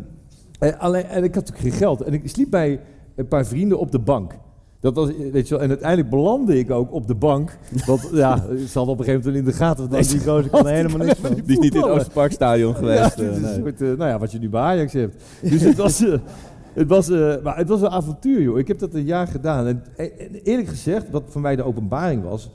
eh, alleen, en ik had natuurlijk geen geld. En ik sliep bij een paar vrienden op de bank. Dat was, eh, weet je wel, en uiteindelijk belandde ik ook op de bank. Want ja, ze hadden op een gegeven moment in de gaten. dat Die gozer kan helemaal niks van. Die is niet in het voetballen. Oosterparkstadion geweest. Ja, eh, is nee. een soort, eh, nou ja, wat je nu bij Ajax hebt. Dus het was, eh, het, was, eh, maar het was een avontuur, joh. Ik heb dat een jaar gedaan. En, en eerlijk gezegd, wat voor mij de openbaring was...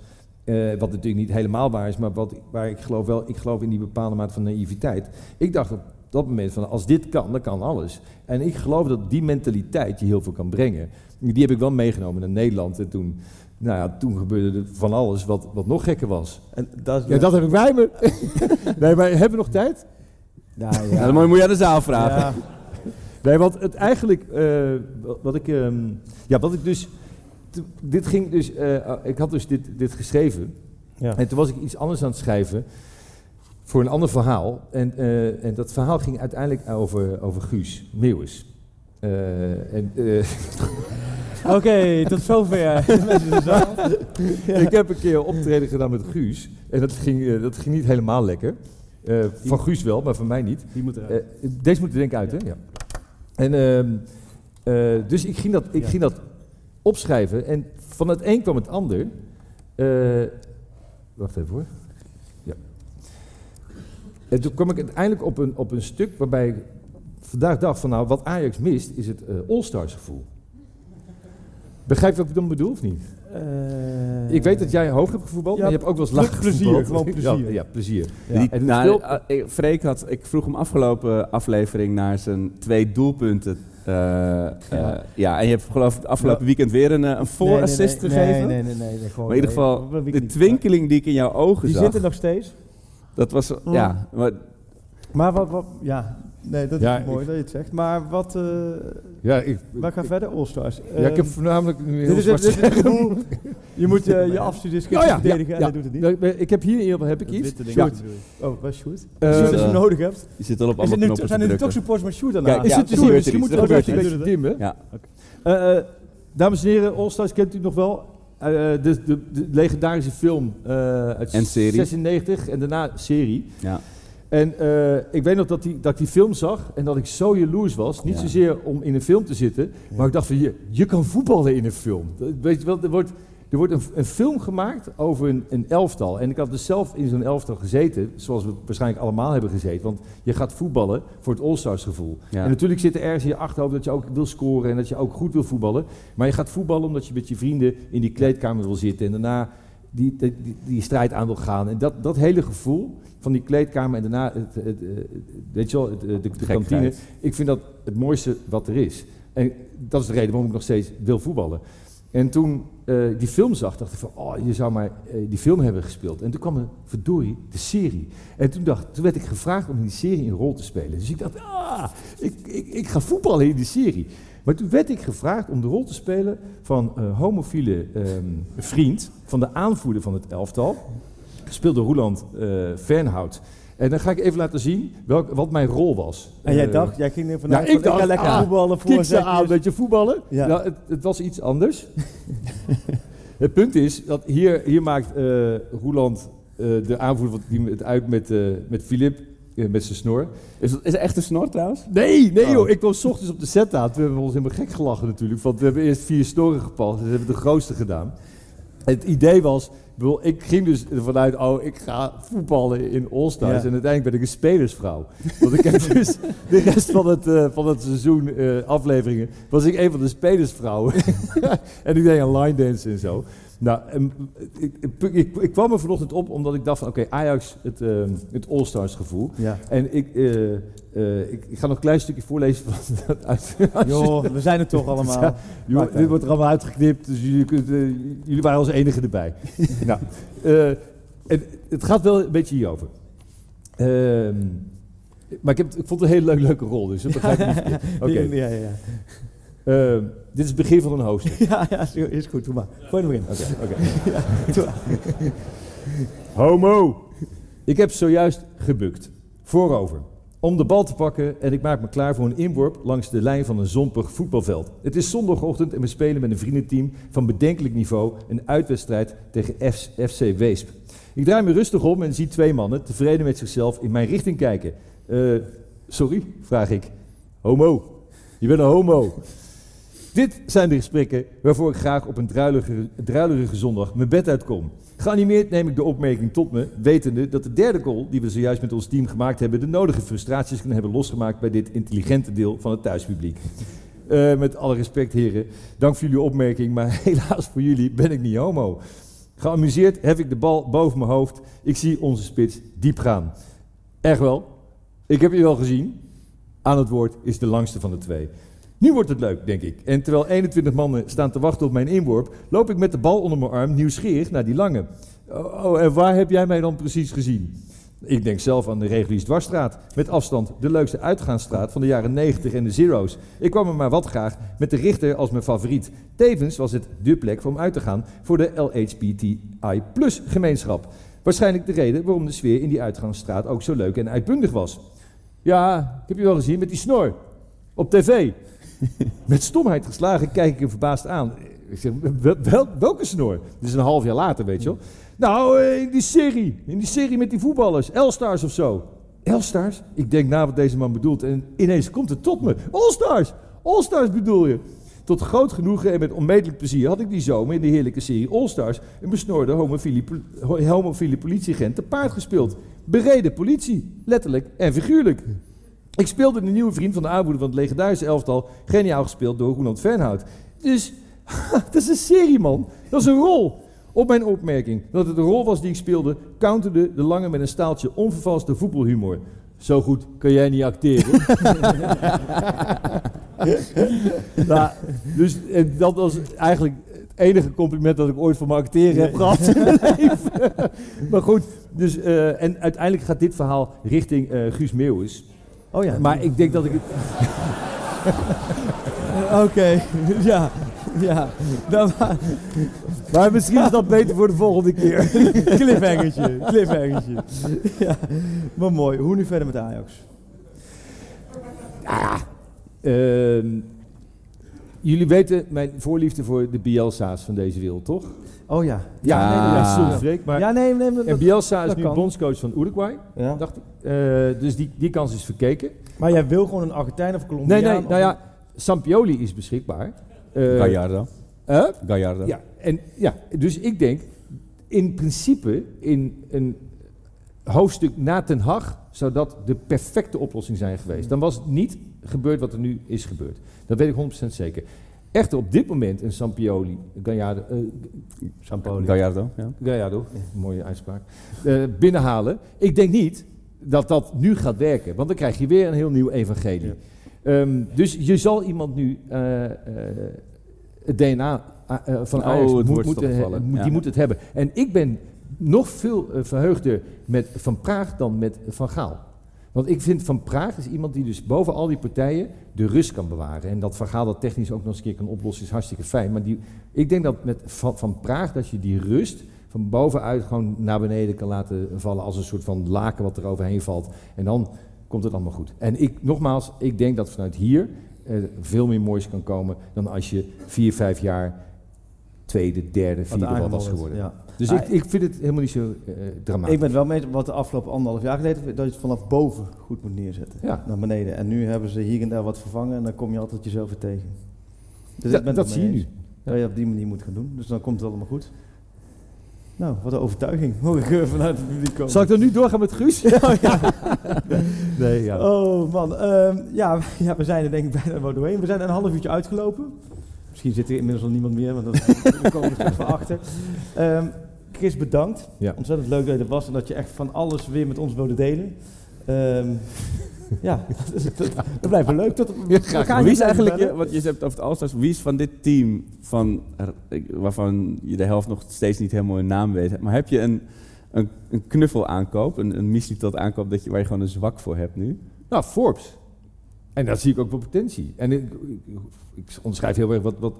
eh, wat natuurlijk niet helemaal waar is, maar wat, waar ik geloof wel... Ik geloof in die bepaalde mate van naïviteit. Ik dacht op dat moment van, als dit kan, dan kan alles. En ik geloof dat die mentaliteit je heel veel kan brengen. Die heb ik wel meegenomen naar Nederland. En toen, nou ja, toen gebeurde er van alles wat, wat nog gekker was. En dat Ja, dat heb ik bij me. nee, maar hebben we nog tijd? Nou, Ja, dan moet je aan de zaal vragen. Ja. Nee, want het eigenlijk, eh, wat- ik, ehm, ja, wat ik dus, dit ging dus, eh, ik had dus dit, dit geschreven Ja. en toen was ik iets anders aan het schrijven voor een ander verhaal en, eh, en dat verhaal ging uiteindelijk over, over Guus Meeuwis. Eh, eh, Oké, tot zover. Ik heb een keer optreden gedaan met Guus en dat ging, eh, dat ging niet helemaal lekker. Van Guus wel, maar van mij niet. Die moet eruit. Deze moet er denk ik uit, hè? Ja. En, ehm, eh, dus ik ging, dat, ik Ja. ging dat opschrijven en van het een kwam het ander. Wacht even hoor. Ja. En toen kwam ik uiteindelijk op een, op een stuk waarbij vandaag dacht van nou, wat Ajax mist is het eh, All-Stars gevoel. Begrijp je wat ik dan bedoel of niet? Eh, ik weet dat jij hoog hebt gevoetbald, Ja, maar je hebt ook wel eens laag plezier, gevoetbald. gewoon plezier. Ja, ja, plezier. Ja. Die- En nou, speel- eh, ik- Freek had, ik vroeg hem afgelopen aflevering naar zijn twee doelpunten. eh, ja. ja, en je hebt geloof ik afgelopen weekend weer een, een voorassist nee, nee, gegeven. Nee, nee, nee. nee, gewoon, Maar in ieder nee, geval, de twinkeling die ik in jouw ogen Die zag, zit er nog steeds. dat was, ja, maar, Maar wat, wat ja, nee, dat Ja, is mooi dat je het zegt. Maar wat, eh Ja, ik, waar gaan verder? All-Stars. ja, ik heb Ehm, voornamelijk nu heel dit is, dit is het gevoel, je moet je afstudeerscriptie Oh ja, verdedigen ja, en ja. hij doet het niet. Nee, Ik heb hier in ieder geval heb ik Dat iets. je. Oh, wat is goed? Eh, Precies als je eh, hem nodig hebt. je zit al op nu, knoppen zijn er toch supporters met Sjoerd daarna? Kijk, Is het te zien? gebeurt Je moet wel er gebeurt even iets. dimmen. Ja, dames en heren, All-Stars kent u nog wel. Eh, de, de, de legendarische film eh, uit En serie. 96 en daarna serie. ja. En eh, ik weet nog dat, die, dat ik die film zag en dat ik zo jaloers was. Niet Ja. zozeer om in een film te zitten, maar ik dacht van je, je kan voetballen in een film. Weet je wel, er wordt, er wordt een, een film gemaakt over een, een elftal. En ik had dus zelf in zo'n elftal gezeten, zoals we waarschijnlijk allemaal hebben gezeten. Want je gaat voetballen voor het All-Stars gevoel. Ja. En natuurlijk zit er ergens in je achterhoofd dat je ook wil scoren en dat je ook goed wil voetballen. Maar je gaat voetballen omdat je met je vrienden in die kleedkamer wil zitten en daarna die, die, strijd aan wil gaan. En dat, dat hele gevoel van die kleedkamer en daarna het, het, het, het- weet je wel, het, de, kantine. Ik vind dat het mooiste wat er is. En dat is de reden waarom ik nog steeds wil voetballen. En toen eh, die film zag, dacht ik van, oh, je zou maar eh, die film hebben gespeeld. En toen kwam er, verdorie, de serie. En toen, dacht, toen werd ik gevraagd om in die serie een rol te spelen. Dus ik dacht, ah, ik, ik, ik ga voetballen in die serie. Maar toen werd ik gevraagd om de rol te spelen van een homofiele ehm, vriend van de aanvoerder van het elftal. Gespeeld door Roland eh Fernhout. En dan ga ik even laten zien welk, wat mijn rol was. En jij Eh, dacht, jij ging er nou, ik dacht, ga lekker ah, voetballen voor ze aan, weet je, voetballen. Ja. Nou, het, het was iets anders. het punt is dat hier, hier maakt eh Roeland, eh, de aanvoerder van het uit met, eh met Filip, eh, met zijn snor. Is dat is echt een snor trouwens? Nee, nee Oh. joh, ik kwam 's ochtends op de set aan. Toen hebben we ons helemaal gek gelachen natuurlijk. Want we hebben eerst vier snoren gepast en we hebben de grootste gedaan. Het idee was, ik ging dus ervan uit, oh, ik ga voetballen in All-Stars. Ja. En uiteindelijk ben ik een spelersvrouw. Want ik heb dus de rest van het, eh, van het seizoen eh, afleveringen, was ik een van de spelersvrouwen. en ik deed een line dance en zo. Nou, ehm, ik, ik, kwam er vanochtend op omdat ik dacht van, oké, Ajax, het, ehm, het All-Stars gevoel. Ja. En ik, eh, eh, ik, ik ga nog een klein stukje voorlezen van dat uit. Joh, we zijn er toch allemaal. Ja, Joh, dit wordt er allemaal uitgeknipt, dus jullie, kunt, eh, jullie waren als enige erbij. nou, het, het gaat wel een beetje hierover. Ehm, maar ik, heb, ik vond het een hele leuke, leuke rol, dus dat begrijp ik niet. Oké, Ja, ja, ja. Ehm, dit is het begin van een hoofdstuk. Ja, ja, is- goed, doe maar. Gooi hem erin. Oké, oké. Homo! Ik heb zojuist gebukt. Voorover. Om de bal te pakken en ik maak me klaar voor een inworp langs de lijn van een zompig voetbalveld. Het is zondagochtend en we spelen met een vriendenteam van bedenkelijk niveau een uitwedstrijd tegen F- FC Weesp. Ik draai me rustig om en zie twee mannen, tevreden met zichzelf, in mijn richting kijken. Eh, sorry, vraag ik. Homo. Je bent een homo. Dit zijn de gesprekken waarvoor ik graag op een druilige, zondag mijn bed uitkom. Geanimeerd neem ik de opmerking tot me, wetende dat de derde goal die we zojuist met ons team gemaakt hebben, de nodige frustraties kan hebben losgemaakt bij dit intelligente deel van het thuispubliek. Eh, met alle respect, heren, dank voor jullie opmerking, maar helaas voor jullie ben ik niet homo. Geamuseerd hef ik de bal boven mijn hoofd. Ik zie onze spits diep gaan. Echt wel. Ik heb je wel gezien. Aan het woord is de langste van de twee. Nu wordt het leuk, denk ik. En terwijl 21 mannen staan te wachten op mijn inworp, loop ik met de bal onder mijn arm nieuwsgierig naar die lange. Oh, oh, en waar heb jij mij dan precies gezien? Ik denk zelf aan de Regulies Dwarsstraat. Met afstand de leukste uitgaansstraat van de jaren 90 en de zero's. Ik kwam er maar wat graag met de richter als mijn favoriet. Tevens was het dé plek om uit te gaan voor de LHBTI gemeenschap. Waarschijnlijk de reden waarom de sfeer in die uitgaansstraat ook zo leuk en uitbundig was. Ja, ik heb je wel gezien met die snor. Op tv. Met stomheid geslagen kijk ik hem verbaasd aan. Ik zeg, wel, wel- welke snor? Dit is een half jaar later, weet je wel. Nou, eh, in die serie. In die serie met die voetballers. L-Stars of zo. L-Stars? Ik denk na wat deze man bedoelt. En ineens komt het tot me. All-Stars! All-Stars bedoel je? Tot groot genoegen en met onmetelijk plezier had ik die zomer in de heerlijke serie All-Stars een besnoorde homofiele politieagent te paard gespeeld. Bereden politie, letterlijk en figuurlijk. Ik speelde de nieuwe vriend van de aanvoerder van het legendarische elftal, geniaal gespeeld door Roland Fernhout. Dus, dat is een serie, man. Dat is een rol. Op mijn opmerking dat het een rol was die ik speelde, counterde de lange met een staaltje onvervalste voetbalhumor. Zo goed kan jij niet acteren. nou, dus en dat was eigenlijk het enige compliment dat ik ooit van mijn acteren heb gehad in mijn leven. maar goed, dus, eh, en uiteindelijk gaat dit verhaal richting eh, Guus Meeuwis. Oh ja. Maar ik denk dat ik het... Oké, ja. Ja. Dan maar. Maar misschien is dat beter voor de volgende keer. Cliffhangertje. Cliffhangertje. Ja. Maar mooi. Hoe nu verder met Ajax? Ehm, jullie weten mijn voorliefde voor de Bielsa's van deze wereld, toch? Oh ja. Ja, nee, ja, ja. sorry Freek, maar... Ja, nee, nee. dat- en Bielsa is dat nu kan. bondscoach van Uruguay, Ja. dacht ik. Eh, dus die, die kans is verkeken. Maar jij wil gewoon een Argentijn of Colombiaan? Nee, nee, nou ja, Sampioli is beschikbaar. Eh, Gallardo. Gallardo. Ja, en, ja, dus ik denk, in principe, in een hoofdstuk na Ten Hag, zou dat de perfecte oplossing zijn geweest. Dan was het niet gebeurd wat er nu is gebeurd. Dat weet ik 100% zeker. Echter op dit moment een Sampioli, Gallardo, eh, Sampaoli, Gallardo, ja. Gallardo, mooie uitspraak, eh, binnenhalen. Ik denk niet dat dat nu gaat werken, want dan krijg je weer een heel nieuw evangelie. Ehm, dus je zal iemand nu eh, eh, het DNA eh, van Oh, Ajax moet, moeten toch he- gevallen, moet- ja. die moet het hebben. En ik ben nog veel eh, verheugder met Van Praag dan met Van Gaal. Want ik vind Van Praag is iemand die dus boven al die partijen de rust kan bewaren. En dat Van Gaal dat technisch ook nog eens een keer kan oplossen is hartstikke fijn. Maar die, ik denk dat met Van, van Praag dat je die rust van bovenuit gewoon naar beneden kan laten vallen als een soort van laken wat er overheen valt. En dan komt het allemaal goed. En ik, nogmaals, ik denk dat vanuit hier eh, veel meer moois kan komen dan als je vier, vijf jaar tweede, derde, vierde wat was geworden. Ja. Dus ik, ik vind het helemaal niet zo eh, dramatisch. Ik ben het wel mee wat de afgelopen anderhalf jaar geleden, dat je het vanaf boven goed moet neerzetten. Ja. Naar beneden. En nu hebben ze hier en daar wat vervangen en dan kom je altijd jezelf weer tegen. Dus Ja, ik ben dat zie je nu. Dat je op die manier moet gaan doen. Dus dan komt het allemaal goed. Nou, wat een overtuiging. Hoor ik vanuit het publiek komen. Zal ik dan nu doorgaan met Guus? nee, ja. Oh man, Ehm, ja, ja, we zijn er denk ik bijna wel doorheen. We zijn een half uurtje uitgelopen. Misschien zit er inmiddels al niemand meer, want dat, daar komen we straks van achter. Ehm, Chris, bedankt. Ja. Ontzettend leuk dat je er was en dat je echt van alles weer met ons wilde delen. Ehm, ja, dat, is, dat, dat blijft wel leuk. Tot, je wie is eigenlijk, je, wat je hebt over het All-Stars, wie is van dit team, van, er- waarvan je de helft nog steeds niet helemaal hun naam weet, maar heb je een, een, een knuffel aankoop, een, een mislitot aankoop dat je, waar je gewoon een zwak voor hebt nu? Nou, Forbes. En daar zie ik ook wel potentie. En ik, ik, ik onderschrijf heel erg wat, wat,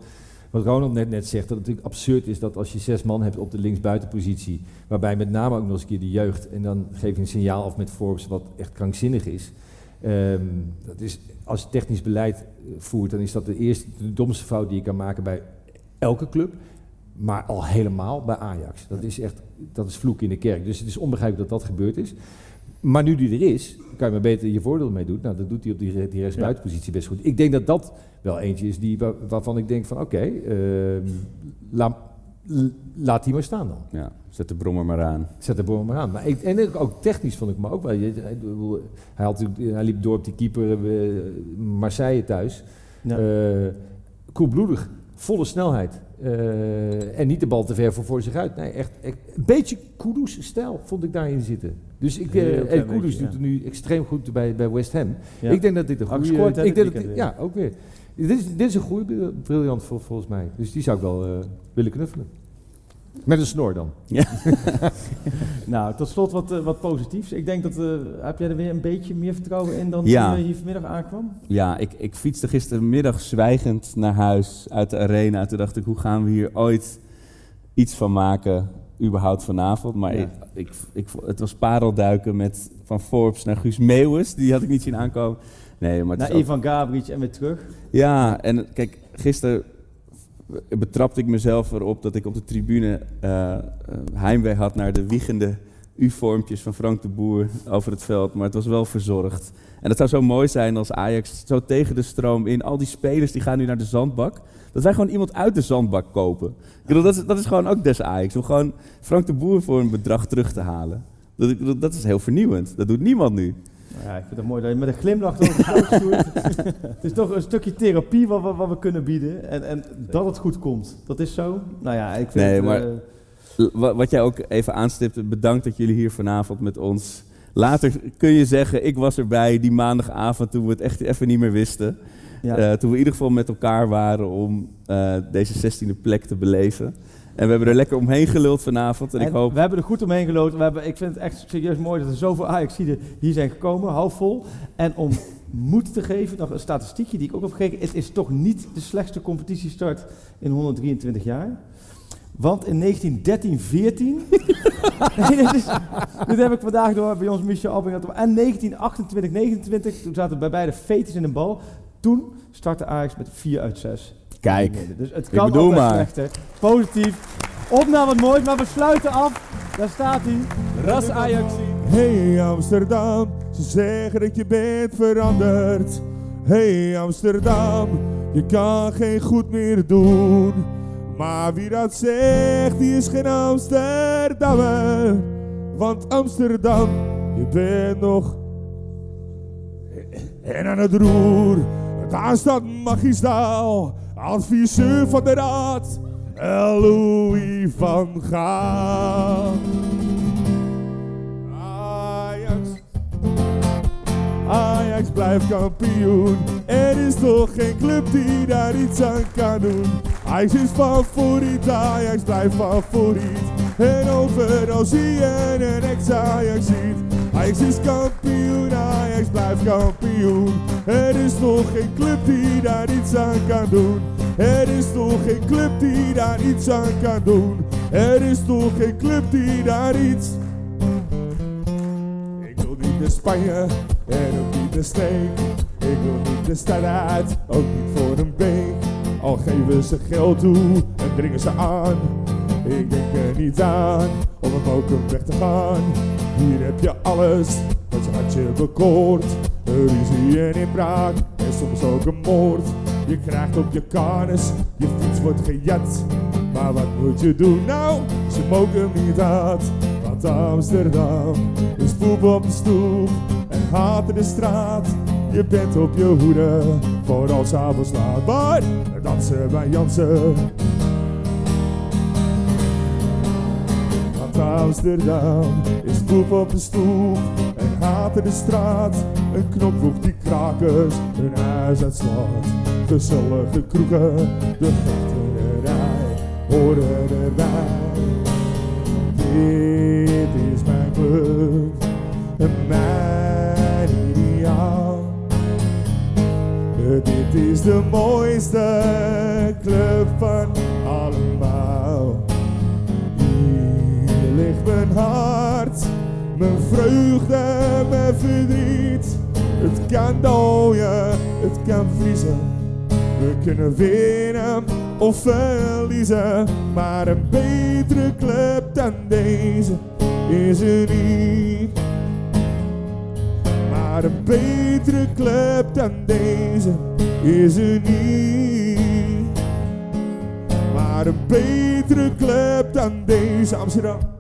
wat Ronald net, net zegt. Dat het natuurlijk absurd is dat als je zes man hebt op de linksbuitenpositie. Waarbij met name ook nog eens een keer de jeugd. En dan geef je een signaal af met Forbes wat echt krankzinnig is. Ehm, dat is als je technisch beleid eh, voert, dan is dat de eerste, de domste fout die je kan maken bij elke club. Maar al helemaal bij Ajax. Dat is echt, dat is vloek in de kerk. Dus het is onbegrijpelijk dat dat gebeurd is. Maar nu die er is, kan je maar beter je voordeel mee doen. Nou, dat doet hij op die, die rechtsbuitenpositie best goed. Ik denk dat dat wel eentje is die, waar- waarvan ik denk van oké, ehm, laat, die maar staan dan. Ja, zet de brommer maar aan. Zet de boom maar aan. Maar ik, en ook- ook technisch vond ik me ook wel. Hij, hij, had, natuurlijk- hij liep door op die keeper eh, Marseille thuis. Ja. Eh, koelbloedig, volle snelheid. Eh, en niet de bal te ver voor, voor zich uit. Nee, echt, echt een beetje Kudus-stijl vond ik daarin zitten. Dus ik, en Kudus beetje, doet ja. het nu extreem goed bij, bij West Ham. Ja. Ik denk dat dit een goede... hè, ik denk dat, dit- ja, ook weer. Dit is, dit is een goede briljant vol- volgens mij. Dus die zou ik wel eh, willen knuffelen. Met een snor dan. Nou, tot slot wat, eh, wat positiefs. Ik denk dat, eh, heb jij er weer een beetje meer vertrouwen in dan Ja. toen je hier vanmiddag aankwam? Ja, ik, ik fietste gistermiddag zwijgend naar huis uit de arena. En toen dacht ik, hoe gaan we hier ooit iets van maken, überhaupt vanavond. Maar Ja. ik, ik, ik, het was parelduiken met van Forbes naar Guus Meeuwis. Die had ik niet zien aankomen. Nee, maar Naar is ook- Ivan Gabric en weer terug. Ja, en kijk, gisteren betrapte ik mezelf erop dat ik op de tribune eh, heimwee had naar de wiegende U-vormpjes van Frank de Boer over het veld. Maar het was wel verzorgd. En het zou zo mooi zijn als Ajax zo tegen de stroom in. Al die spelers die gaan nu naar de zandbak. Dat wij gewoon iemand uit de zandbak kopen. Ik bedoel, dat, is, dat is gewoon ook des Ajax. Om gewoon Frank de Boer voor een bedrag terug te halen. Dat, dat is heel vernieuwend. Dat doet niemand nu. Ja, ik vind het mooi dat je met een glimlach over het hoofd stoert. Het is toch een stukje therapie wat we, wat we kunnen bieden. En, en dat het goed komt. Dat is zo. Nou ja, ik vind Nee, het, maar- eh, Wat jij ook even aanstipte, bedankt dat jullie hier vanavond met ons. Later kun je zeggen, ik was erbij die maandagavond toen we het echt even niet meer wisten. ja. Eh, toen we in ieder geval met elkaar waren om eh, deze 16e plek te beleven. En we hebben er lekker omheen geluld vanavond. En, En ik hoop. We hebben er goed omheen geloten. We hebben, ik vind het echt serieus mooi dat er zoveel Ajaxiden hier zijn gekomen. Hou vol. En om moed te geven, nog een statistiekje die ik ook heb gekeken. Het is toch niet de slechtste competitiestart in 123 jaar. Want in 1913-14... nee, dit, is, dit heb ik vandaag door bij ons Michel Albing. En 1928-29, toen zaten bij beide fetus in een bal. Toen startte Ajax met 4 uit 6. Kijk, Dus het Ik kan bedoel altijd maar. slechter. Positief. Op naar wat moois, maar we sluiten af. Daar staat hij. Ras Ajax. Hey Amsterdam, ze zeggen dat je bent veranderd. Hey Amsterdam, je kan geen goed meer doen. Maar wie dat zegt, die is geen Amsterdammer. Want Amsterdam, je bent nog en aan het roer. Daar staat magistraal, adviseur van de raad, Louis van Gaal. Ajax. Ajax blijft kampioen. Er is toch geen club die daar iets aan kan doen. Ajax is favoriet, Ajax blijft favoriet. En overal zie je een ex-Ajax ziet. Ajax is kampioen, Ajax kampioen. Er is nog geen club die daar iets aan kan doen. Er is nog geen club die daar iets aan kan doen. Er is nog geen club die daar iets. Ik wil niet naar Spanje en ook niet naar Steen. Ik wil niet de stad ook niet voor een beek. Al geven ze geld toe en dringen ze aan. Ik denk er niet aan om een weg te gaan. Hier heb je alles je hartje bekoort. Ruzie en inbraak en soms ook een moord. Je krijgt op je karnes, je fiets wordt gejat. Maar wat moet je doen nou? Ze mogen niet uit. Want Amsterdam is voetbal op de stoep en haat in de straat. Je bent op je hoede voor als avonds laat. Maar dansen bij Jansen. Amsterdam is poep op de stoep en haat in de straat. Een knopwoek die krakers hun huis uitslaat. Gezellige kroegen, de vechterij, horen erbij. Dit is mijn club, en mijn ideaal. Dit is de mooiste club van allemaal. Mijn hart, mijn vreugde, mijn verdriet. Het kan dooien, het kan vriezen. We kunnen winnen of verliezen, maar een betere club dan deze is er niet. Maar een betere club dan deze is er niet. Maar een betere club dan deze Amsterdam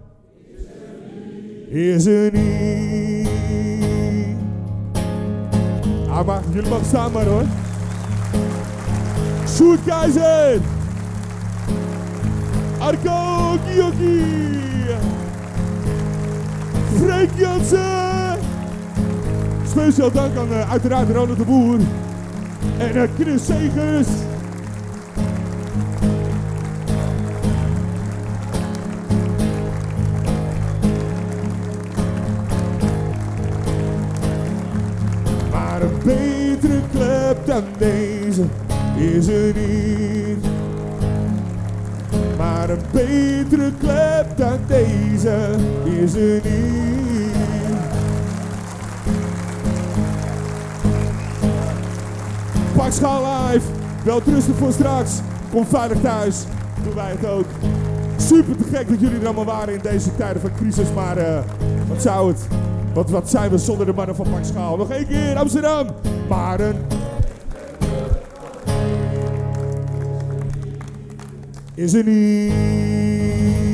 is niet. Ah, maar jullie mogen maar hoor. Sjoerd Keizer. Arco Gioki. Freek Jansen. Speciaal dank aan eh, uiteraard Ronald de Boer. En eh, Chris Segers. Betere club dan deze is er niet. Maar een betere club dan deze is er niet. Pak schaal live. Wel rustig voor straks. Kom veilig thuis. Doen wij het ook. Super te gek dat jullie er allemaal waren in deze tijden van crisis. Maar eh, wat zou het? Wat, wat zijn we zonder de mannen van Pak Schaal? Nog één keer Amsterdam. Maar een... Is er niet.